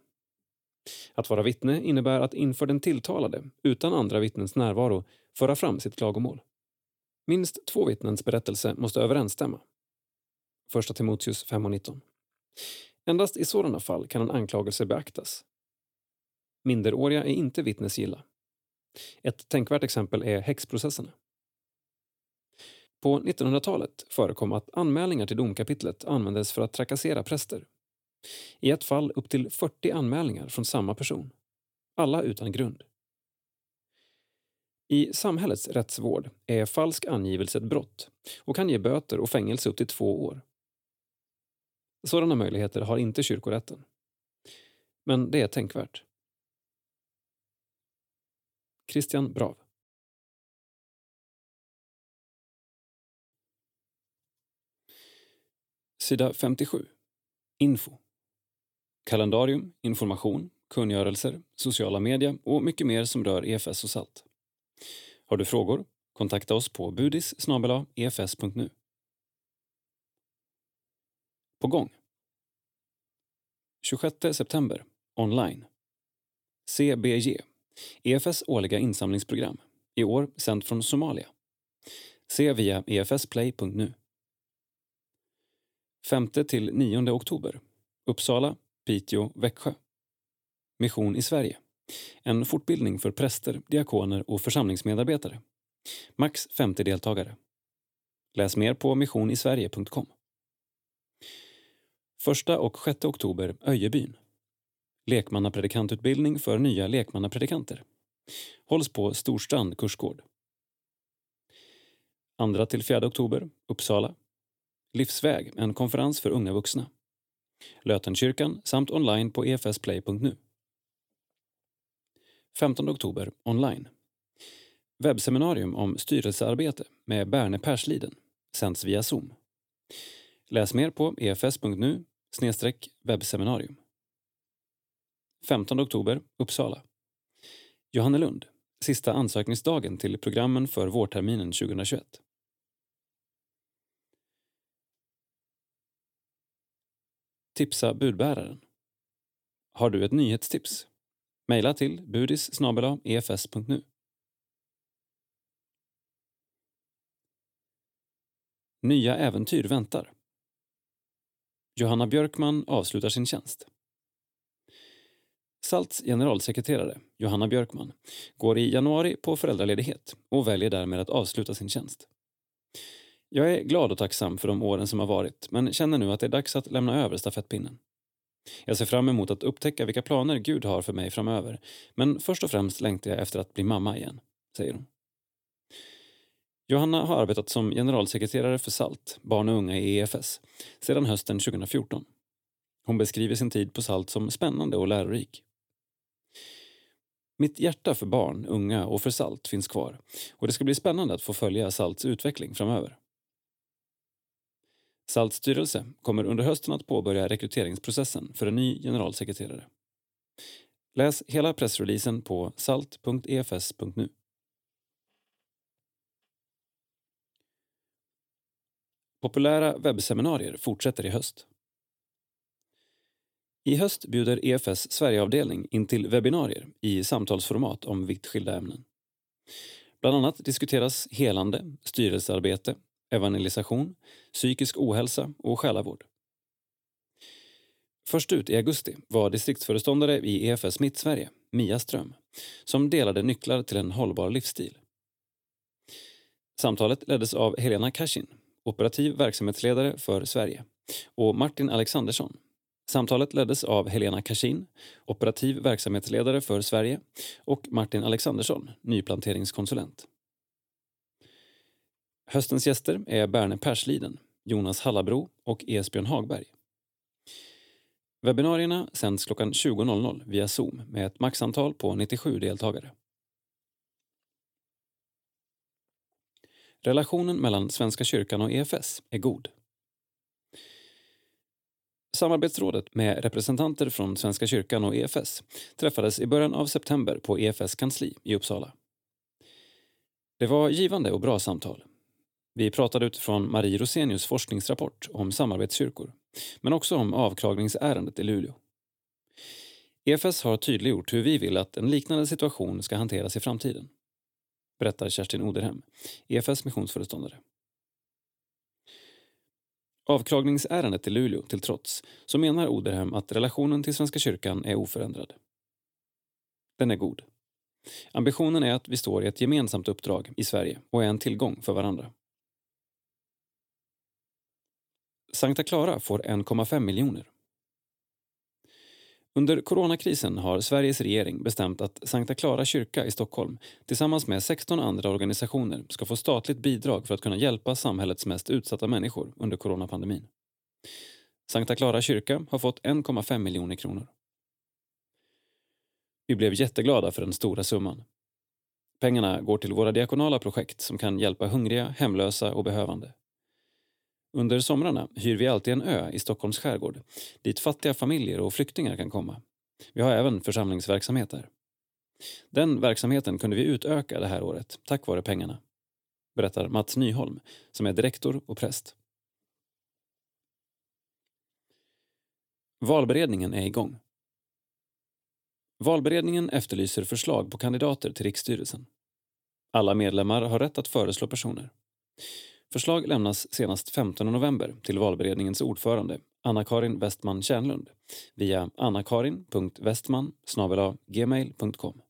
Att vara vittne innebär att inför den tilltalade, utan andra vittnens närvaro, föra fram sitt klagomål. Minst två vittnens berättelse måste överensstämma. 1 Timoteus 5.19. Endast i sådana fall kan en anklagelse beaktas. Minderåriga är inte vittnesgilla. Ett tänkvärt exempel är häxprocesserna. På 1900-talet förekom att anmälningar till domkapitlet användes för att trakassera präster. I ett fall upp till 40 anmälningar från samma person. Alla utan grund. I samhällets rättsvård är falsk angivelse ett brott och kan ge böter och fängelse upp till två år. Sådana möjligheter har inte kyrkorätten. Men det är tänkvärt. Christian Brav Sida 57. Info. Kalendarium, information, kungörelser, sociala medier och mycket mer som rör EFS och SALT. Har du frågor? Kontakta oss på budis efs.nu. På gång. 26 september, online. CBG, EFS årliga insamlingsprogram. I år sänt från Somalia. Se via efsplay.nu. 5-9 oktober. Uppsala, Piteå, Växjö. Mission i Sverige. En fortbildning för präster, diakoner och församlingsmedarbetare. Max 50 deltagare. Läs mer på missionisverige.com. 1 och 6 oktober Öjebyn. Lekmannapredikantutbildning för nya lekmannapredikanter. Hålls på Storstrand kursgård. 2-4 oktober Uppsala. Livsväg, en konferens för unga vuxna. Lötenkyrkan samt online på efsplay.nu. 15 oktober online. Webbseminarium om styrelsearbete med Berne Persliden sänds via Zoom. Läs mer på efs.nu webbseminarium. 15 oktober, Uppsala. Johannelund, sista ansökningsdagen till programmen för vårterminen 2021. Tipsa budbäraren. Har du ett nyhetstips? Mejla till budis efs.nu. E Nya äventyr väntar. Johanna Björkman avslutar sin tjänst. Salts generalsekreterare, Johanna Björkman, går i januari på föräldraledighet och väljer därmed att avsluta sin tjänst. Jag är glad och tacksam för de åren som har varit men känner nu att det är dags att lämna över stafettpinnen. Jag ser fram emot att upptäcka vilka planer Gud har för mig framöver men först och främst längtar jag efter att bli mamma igen, säger hon. Johanna har arbetat som generalsekreterare för SALT, barn och unga i EFS, sedan hösten 2014. Hon beskriver sin tid på SALT som spännande och lärorik. Mitt hjärta för barn, unga och för SALT finns kvar och det ska bli spännande att få följa SALTs utveckling framöver. SALTs styrelse kommer under hösten att påbörja rekryteringsprocessen för en ny generalsekreterare. Läs hela pressreleasen på salt.efs.nu. Populära webbseminarier fortsätter i höst. I höst bjuder EFS Sverigeavdelning in till webbinarier i samtalsformat om vitt skilda ämnen. Bland annat diskuteras helande, styrelsearbete, evangelisation, psykisk ohälsa och själavård. Först ut i augusti var distriktsföreståndare i EFS Mittsverige, Mia Ström, som delade nycklar till en hållbar livsstil. Samtalet leddes av Helena Kashin, operativ verksamhetsledare för Sverige, och Martin Alexandersson. Samtalet leddes av Helena Kashin, operativ verksamhetsledare för Sverige, och Martin Alexandersson, nyplanteringskonsulent. Höstens gäster är Berne Persliden, Jonas Hallabro och Esbjörn Hagberg. Webbinarierna sänds klockan 20.00 via Zoom med ett maxantal på 97 deltagare. Relationen mellan Svenska kyrkan och EFS är god. Samarbetsrådet med representanter från Svenska kyrkan och EFS träffades i början av september på EFS kansli i Uppsala. Det var givande och bra samtal vi pratade utifrån Marie Rosenius forskningsrapport om samarbetskyrkor, men också om avklagningsärendet i Luleå. EFS har tydliggjort hur vi vill att en liknande situation ska hanteras i framtiden. Berättar Kerstin Oderhem, EFS missionsföreståndare. Avklagningsärendet i Luleå till trots så menar Oderhem att relationen till Svenska kyrkan är oförändrad. Den är god. Ambitionen är att vi står i ett gemensamt uppdrag i Sverige och är en tillgång för varandra. Sankta Clara får 1,5 miljoner. Under coronakrisen har Sveriges regering bestämt att Sankta Clara kyrka i Stockholm tillsammans med 16 andra organisationer ska få statligt bidrag för att kunna hjälpa samhällets mest utsatta människor under coronapandemin. Sankta Clara kyrka har fått 1,5 miljoner kronor. Vi blev jätteglada för den stora summan. Pengarna går till våra diakonala projekt som kan hjälpa hungriga, hemlösa och behövande. Under somrarna hyr vi alltid en ö i Stockholms skärgård dit fattiga familjer och flyktingar kan komma. Vi har även församlingsverksamhet där. Den verksamheten kunde vi utöka det här året tack vare pengarna, berättar Mats Nyholm som är direktor och präst. Valberedningen är igång. Valberedningen efterlyser förslag på kandidater till riksstyrelsen. Alla medlemmar har rätt att föreslå personer. Förslag lämnas senast 15 november till valberedningens ordförande Anna-Karin Westman Kärnlund via annakarin.westman gmail.com.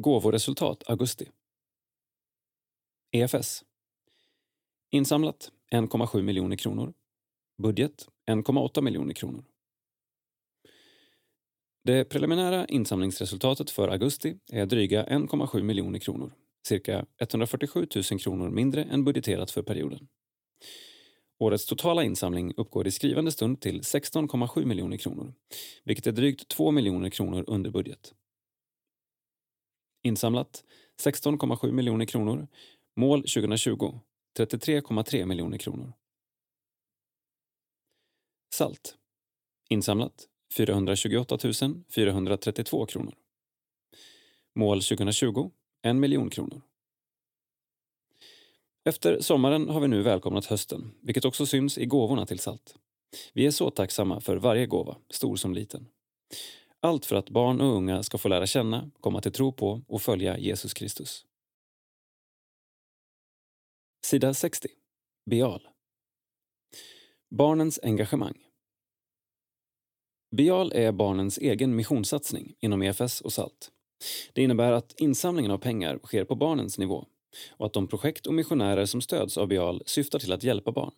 Gåvoresultat augusti. EFS. Insamlat 1,7 miljoner kronor. Budget 1,8 miljoner kronor. Det preliminära insamlingsresultatet för augusti är dryga 1,7 miljoner kronor, cirka 147 000 kronor mindre än budgeterat för perioden. Årets totala insamling uppgår i skrivande stund till 16,7 miljoner kronor, vilket är drygt 2 miljoner kronor under budget. Insamlat 16,7 miljoner kronor. Mål 2020 33,3 miljoner kronor. Salt. Insamlat 428 432 kronor. Mål 2020 1 miljon kronor. Efter sommaren har vi nu välkomnat hösten, vilket också syns i gåvorna till SALT. Vi är så tacksamma för varje gåva, stor som liten. Allt för att barn och unga ska få lära känna, komma till tro på och följa Jesus Kristus. Sida 60. Bial. Barnens engagemang. Bial är barnens egen missionssatsning inom EFS och SALT. Det innebär att insamlingen av pengar sker på barnens nivå och att de projekt och missionärer som stöds av Bial syftar till att hjälpa barn.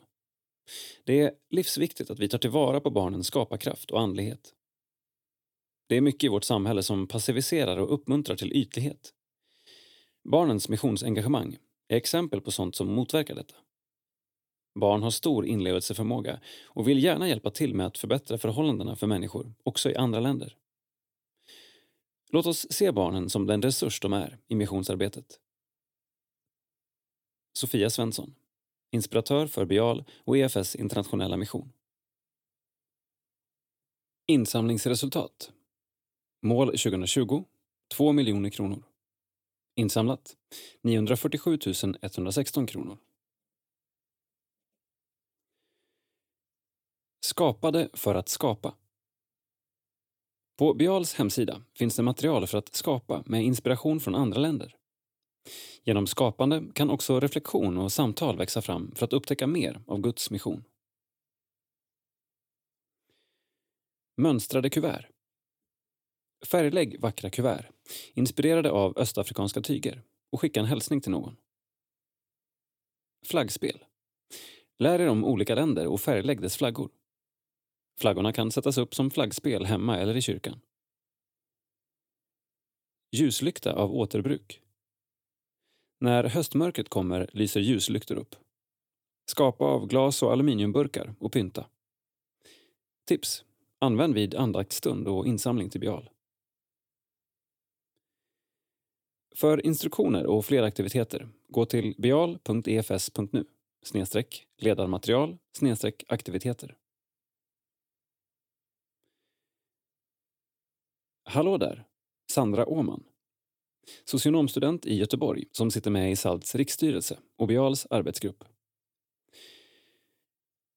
Det är livsviktigt att vi tar tillvara på barnens skaparkraft och andlighet. Det är mycket i vårt samhälle som passiviserar och uppmuntrar till ytlighet. Barnens missionsengagemang är exempel på sånt som motverkar detta. Barn har stor inlevelseförmåga och vill gärna hjälpa till med att förbättra förhållandena för människor, också i andra länder. Låt oss se barnen som den resurs de är i missionsarbetet. Sofia Svensson, inspiratör för Bial och EFS internationella mission. Insamlingsresultat. Mål 2020 2 miljoner kronor. Insamlat 947 116 kronor. Skapade för att skapa. På Bials hemsida finns det material för att skapa med inspiration från andra länder. Genom skapande kan också reflektion och samtal växa fram för att upptäcka mer av Guds mission. Mönstrade kuvert. Färglägg vackra kuvert, inspirerade av östafrikanska tyger och skicka en hälsning till någon. Flaggspel. Lär er om olika länder och färglägg dess flaggor. Flaggorna kan sättas upp som flaggspel hemma eller i kyrkan. Ljuslykta av återbruk. När höstmörkret kommer lyser ljuslyktor upp. Skapa av glas och aluminiumburkar och pynta. Tips. Använd vid andaktsstund och insamling till Bial. För instruktioner och fler aktiviteter, gå till bial.efs.nu ledarmaterial aktiviteter. Hallå där! Sandra Åman. Socionomstudent i Göteborg som sitter med i SALTs riksstyrelse och arbetsgrupp.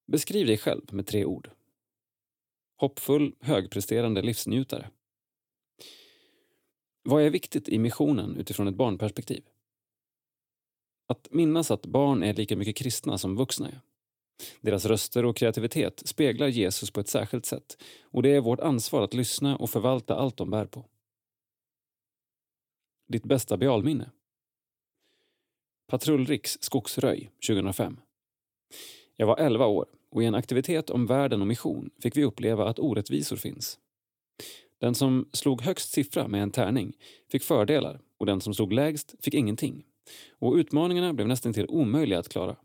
Beskriv dig själv med tre ord. Hoppfull, högpresterande livsnjutare. Vad är viktigt i missionen utifrån ett barnperspektiv? Att minnas att barn är lika mycket kristna som vuxna är. Deras röster och kreativitet speglar Jesus på ett särskilt sätt och det är vårt ansvar att lyssna och förvalta allt de bär på. Ditt bästa bialminne? Patrullriks skogsröj 2005. Jag var 11 år och i en aktivitet om världen och mission fick vi uppleva att orättvisor finns. Den som slog högst siffra med en tärning fick fördelar och den som slog lägst fick ingenting. Och utmaningarna blev nästan till omöjliga att klara.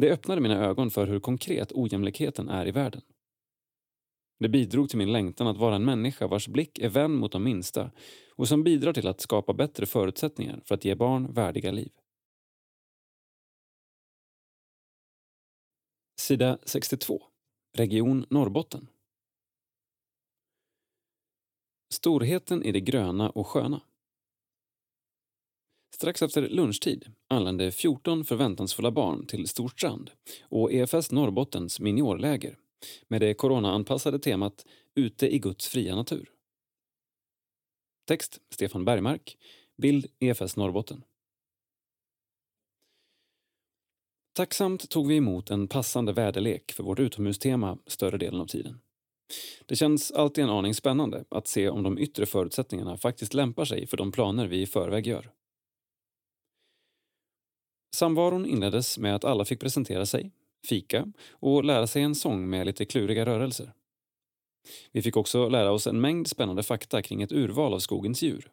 Det öppnade mina ögon för hur konkret ojämlikheten är i världen. Det bidrog till min längtan att vara en människa vars blick är vän mot de minsta och som bidrar till att skapa bättre förutsättningar för att ge barn värdiga liv. Sida 62. Region Norrbotten. Storheten i det gröna och sköna. Strax efter lunchtid anlände 14 förväntansfulla barn till Storstrand och EFS Norrbottens miniorläger med det coronaanpassade temat Ute i Guds fria natur. Text Stefan Bergmark. Bild EFS Norrbotten. Tacksamt tog vi emot en passande väderlek för vårt utomhustema större delen av tiden. Det känns alltid en aning spännande att se om de yttre förutsättningarna faktiskt lämpar sig för de planer vi i förväg gör. Samvaron inleddes med att alla fick presentera sig, fika och lära sig en sång med lite kluriga rörelser. Vi fick också lära oss en mängd spännande fakta kring ett urval av skogens djur.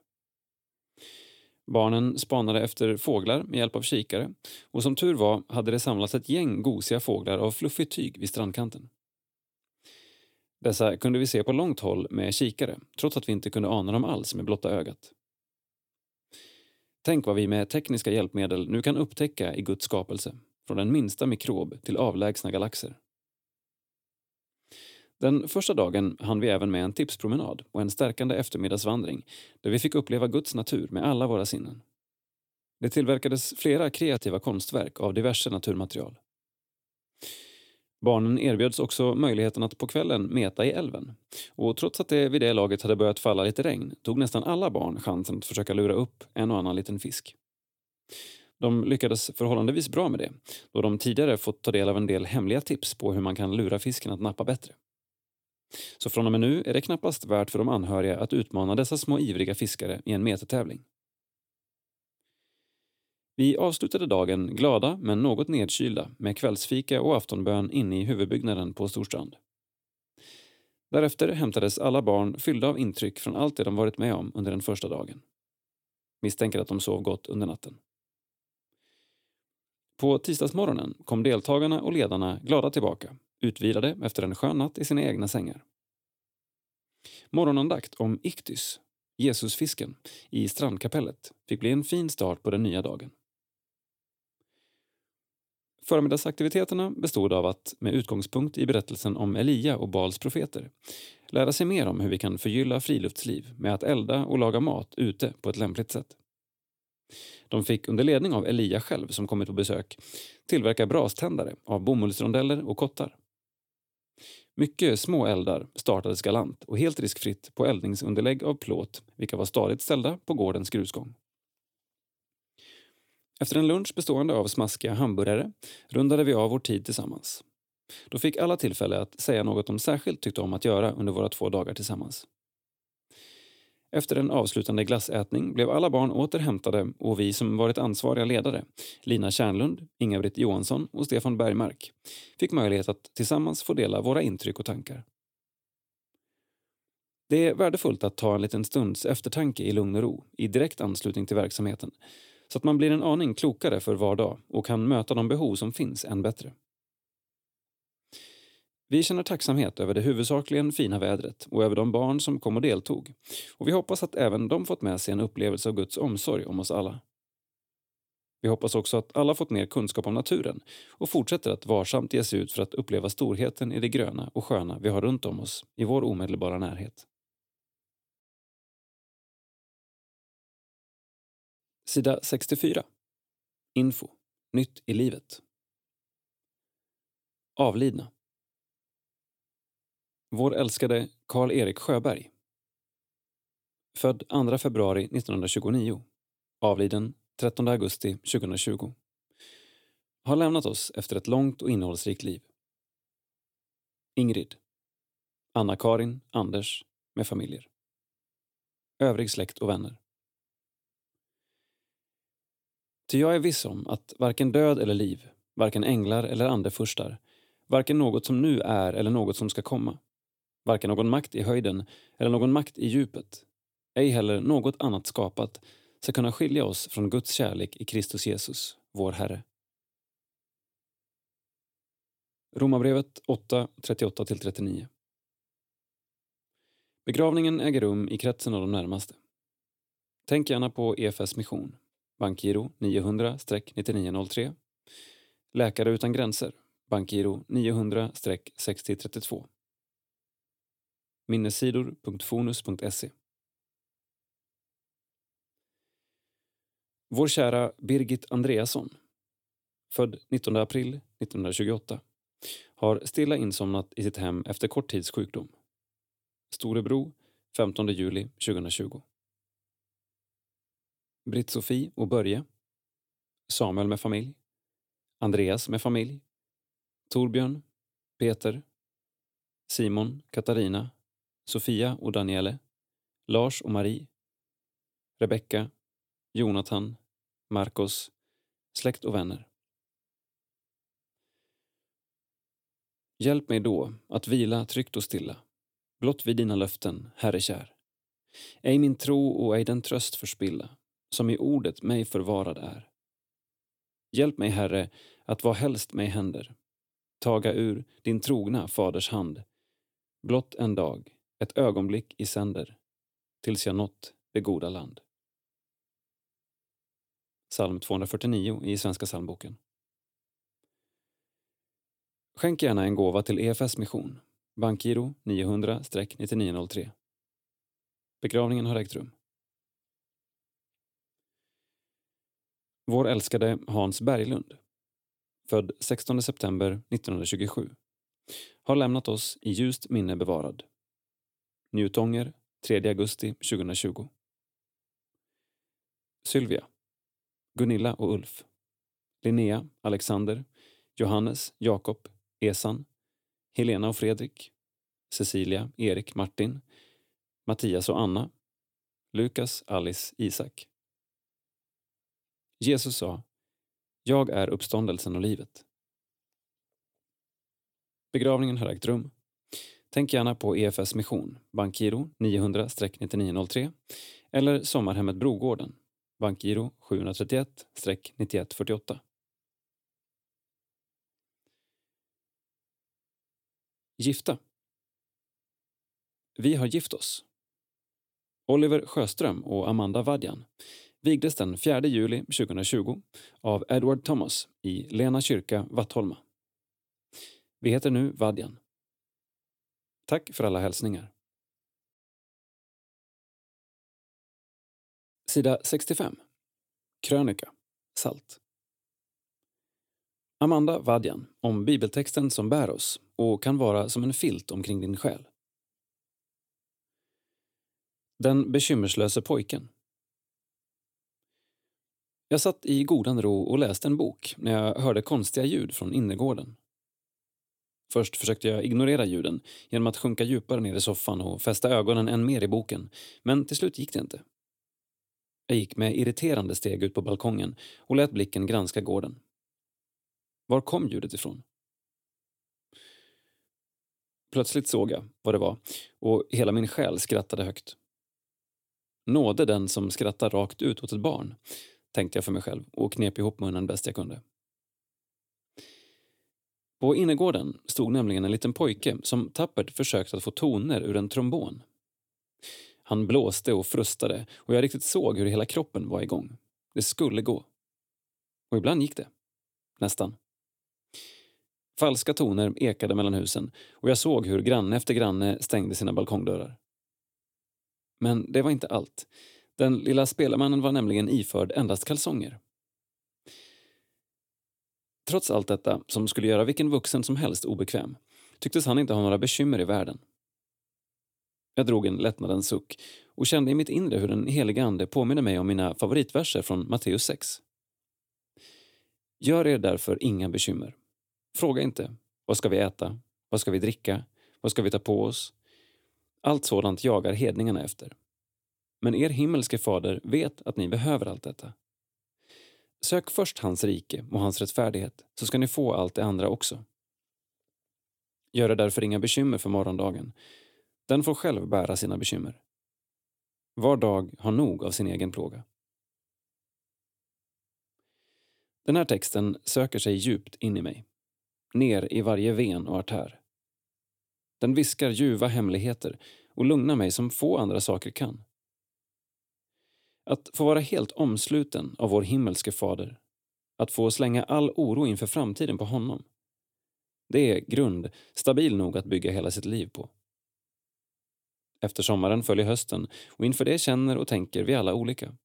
Barnen spanade efter fåglar med hjälp av kikare och som tur var hade det samlats ett gäng gosiga fåglar av fluffigt tyg vid strandkanten. Dessa kunde vi se på långt håll med kikare, trots att vi inte kunde ana dem alls med blotta ögat. Tänk vad vi med tekniska hjälpmedel nu kan upptäcka i Guds skapelse, från den minsta mikrob till avlägsna galaxer. Den första dagen hann vi även med en tipspromenad och en stärkande eftermiddagsvandring där vi fick uppleva Guds natur med alla våra sinnen. Det tillverkades flera kreativa konstverk av diverse naturmaterial. Barnen erbjöds också möjligheten att på kvällen meta i älven. Och trots att det vid det laget hade börjat falla lite regn tog nästan alla barn chansen att försöka lura upp en och annan liten fisk. De lyckades förhållandevis bra med det, då de tidigare fått ta del av en del hemliga tips på hur man kan lura fisken att nappa bättre. Så från och med nu är det knappast värt för de anhöriga att utmana dessa små ivriga fiskare i en metertävling. Vi avslutade dagen glada men något nedkylda med kvällsfika och aftonbön inne i huvudbyggnaden på Storstrand. Därefter hämtades alla barn fyllda av intryck från allt det de varit med om under den första dagen. Misstänker att de sov gott under natten. På tisdagsmorgonen kom deltagarna och ledarna glada tillbaka, utvilade efter en skön natt i sina egna sängar. Morgonandakt om Iktys, Jesusfisken, i strandkapellet fick bli en fin start på den nya dagen. Förmiddagsaktiviteterna bestod av att, med utgångspunkt i berättelsen om Elia och Bals profeter, lära sig mer om hur vi kan förgylla friluftsliv med att elda och laga mat ute på ett lämpligt sätt. De fick under ledning av Elia själv, som kommit på besök, tillverka braständare av bomullsrondeller och kottar. Mycket små eldar startades galant och helt riskfritt på eldningsunderlägg av plåt, vilka var stadigt ställda på gårdens grusgång. Efter en lunch bestående av smaskiga hamburgare rundade vi av vår tid tillsammans. Då fick alla tillfälle att säga något de särskilt tyckte om att göra under våra två dagar tillsammans. Efter en avslutande glassätning blev alla barn åter hämtade och vi som varit ansvariga ledare, Lina Kärnlund, Inga-Britt Johansson och Stefan Bergmark, fick möjlighet att tillsammans få dela våra intryck och tankar. Det är värdefullt att ta en liten stunds eftertanke i lugn och ro, i direkt anslutning till verksamheten, så att man blir en aning klokare för var dag och kan möta de behov som finns än bättre. Vi känner tacksamhet över det huvudsakligen fina vädret och över de barn som kom och deltog. Och vi hoppas att även de fått med sig en upplevelse av Guds omsorg om oss alla. Vi hoppas också att alla fått mer kunskap om naturen och fortsätter att varsamt ge sig ut för att uppleva storheten i det gröna och sköna vi har runt om oss i vår omedelbara närhet. Sida 64. Info. Nytt i livet. Avlidna. Vår älskade Karl-Erik Sjöberg. Född 2 februari 1929. Avliden 13 augusti 2020. har lämnat oss efter ett långt och innehållsrikt liv. Ingrid, Anna-Karin, Anders med familjer. Övrig släkt och vänner. Ty jag är viss om att varken död eller liv, varken änglar eller andefurstar, varken något som nu är eller något som ska komma, varken någon makt i höjden eller någon makt i djupet, ej heller något annat skapat ska kunna skilja oss från Guds kärlek i Kristus Jesus, vår Herre. Romarbrevet 8, 38-39 Begravningen äger rum i kretsen av de närmaste. Tänk gärna på EFS mission, bankgiro 900-9903, Läkare utan gränser, bankgiro 900-6032. Minnessidor.fonus.se Vår kära Birgit Andreasson, född 19 april 1928, har stilla insomnat i sitt hem efter kort tids sjukdom. Storebro 15 juli 2020. Britt-Sofie och Börje. Samuel med familj. Andreas med familj. Torbjörn. Peter. Simon, Katarina. Sofia och Daniele. Lars och Marie. Rebecka. Jonathan. Marcos. Släkt och vänner. Hjälp mig då att vila tryggt och stilla, blott vid dina löften, Herre kär. Ej min tro och ej den tröst förspilla, som i ordet mig förvarad är. Hjälp mig, Herre, att vad helst mig händer, taga ur din trogna faders hand, blott en dag, ett ögonblick i sänder, tills jag nått det goda land. Psalm 249 i Svenska psalmboken. Skänk gärna en gåva till EFS mission, bankgiro 900-9903. Begravningen har ägt rum. Vår älskade Hans Berglund, född 16 september 1927, har lämnat oss i ljust minne bevarad. Njutånger, 3 augusti 2020. Sylvia, Gunilla och Ulf, Linnea, Alexander, Johannes, Jakob, Esan, Helena och Fredrik, Cecilia, Erik, Martin, Mattias och Anna, Lukas, Alice, Isak. Jesus sa, Jag är uppståndelsen och livet. Begravningen har ägt rum. Tänk gärna på EFS mission, bankgiro 900-9903 eller Sommarhemmet Brogården, bankgiro 731-9148. Gifta. Vi har gift oss. Oliver Sjöström och Amanda Vadjan vigdes den 4 juli 2020 av Edward Thomas i Lena kyrka, Vattholma. Vi heter nu Vadjan. Tack för alla hälsningar. Sida 65. Krönika. Salt. Amanda Vadjan om bibeltexten som bär oss och kan vara som en filt omkring din själ. Den bekymmerslöse pojken. Jag satt i godan ro och läste en bok när jag hörde konstiga ljud från innergården. Först försökte jag ignorera ljuden genom att sjunka djupare ner i soffan och fästa ögonen än mer i boken, men till slut gick det inte. Jag gick med irriterande steg ut på balkongen och lät blicken granska gården. Var kom ljudet ifrån? Plötsligt såg jag vad det var och hela min själ skrattade högt. Nåde den som skrattar rakt ut åt ett barn, tänkte jag för mig själv och knep ihop munnen bäst jag kunde. På innergården stod nämligen en liten pojke som tappert försökte att få toner ur en trombon. Han blåste och frustade och jag riktigt såg hur hela kroppen var igång. Det skulle gå. Och ibland gick det. Nästan. Falska toner ekade mellan husen och jag såg hur granne efter granne stängde sina balkongdörrar. Men det var inte allt. Den lilla spelarmannen var nämligen iförd endast kalsonger. Trots allt detta, som skulle göra vilken vuxen som helst obekväm, tycktes han inte ha några bekymmer i världen. Jag drog en lättnadens suck och kände i mitt inre hur den helige Ande påminner mig om mina favoritverser från Matteus 6. Gör er därför inga bekymmer. Fråga inte. Vad ska vi äta? Vad ska vi dricka? Vad ska vi ta på oss? Allt sådant jagar hedningarna efter. Men er himmelske fader vet att ni behöver allt detta. Sök först hans rike och hans rättfärdighet, så ska ni få allt det andra också. Gör er därför inga bekymmer för morgondagen. Den får själv bära sina bekymmer. Var dag har nog av sin egen plåga. Den här texten söker sig djupt in i mig. Ner i varje ven och artär. Den viskar ljuva hemligheter och lugnar mig som få andra saker kan. Att få vara helt omsluten av vår himmelske fader. Att få slänga all oro inför framtiden på honom. Det är grund stabil nog att bygga hela sitt liv på. Efter sommaren följer hösten och inför det känner och tänker vi alla olika.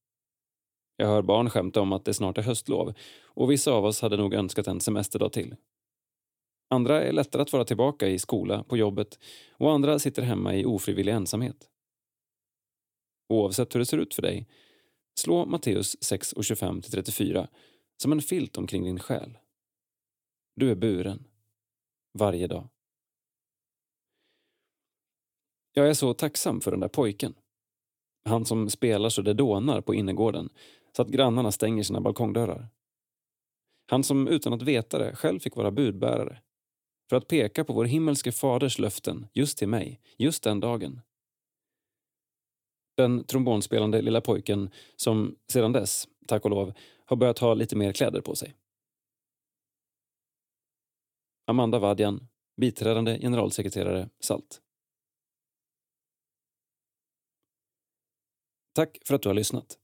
Jag hör barn skämta om att det snart är höstlov och vissa av oss hade nog önskat en semesterdag till. Andra är lättare att vara tillbaka i skola, på jobbet och andra sitter hemma i ofrivillig ensamhet. Oavsett hur det ser ut för dig, slå Matteus 6 och 25-34 som en filt omkring din själ. Du är buren. Varje dag. Jag är så tacksam för den där pojken. Han som spelar så det dånar på innergården så att grannarna stänger sina balkongdörrar. Han som utan att veta det själv fick vara budbärare för att peka på vår himmelske faders löften just till mig, just den dagen. Den trombonspelande lilla pojken som sedan dess, tack och lov, har börjat ha lite mer kläder på sig. Amanda Vadjan, biträdande generalsekreterare SALT. Tack för att du har lyssnat.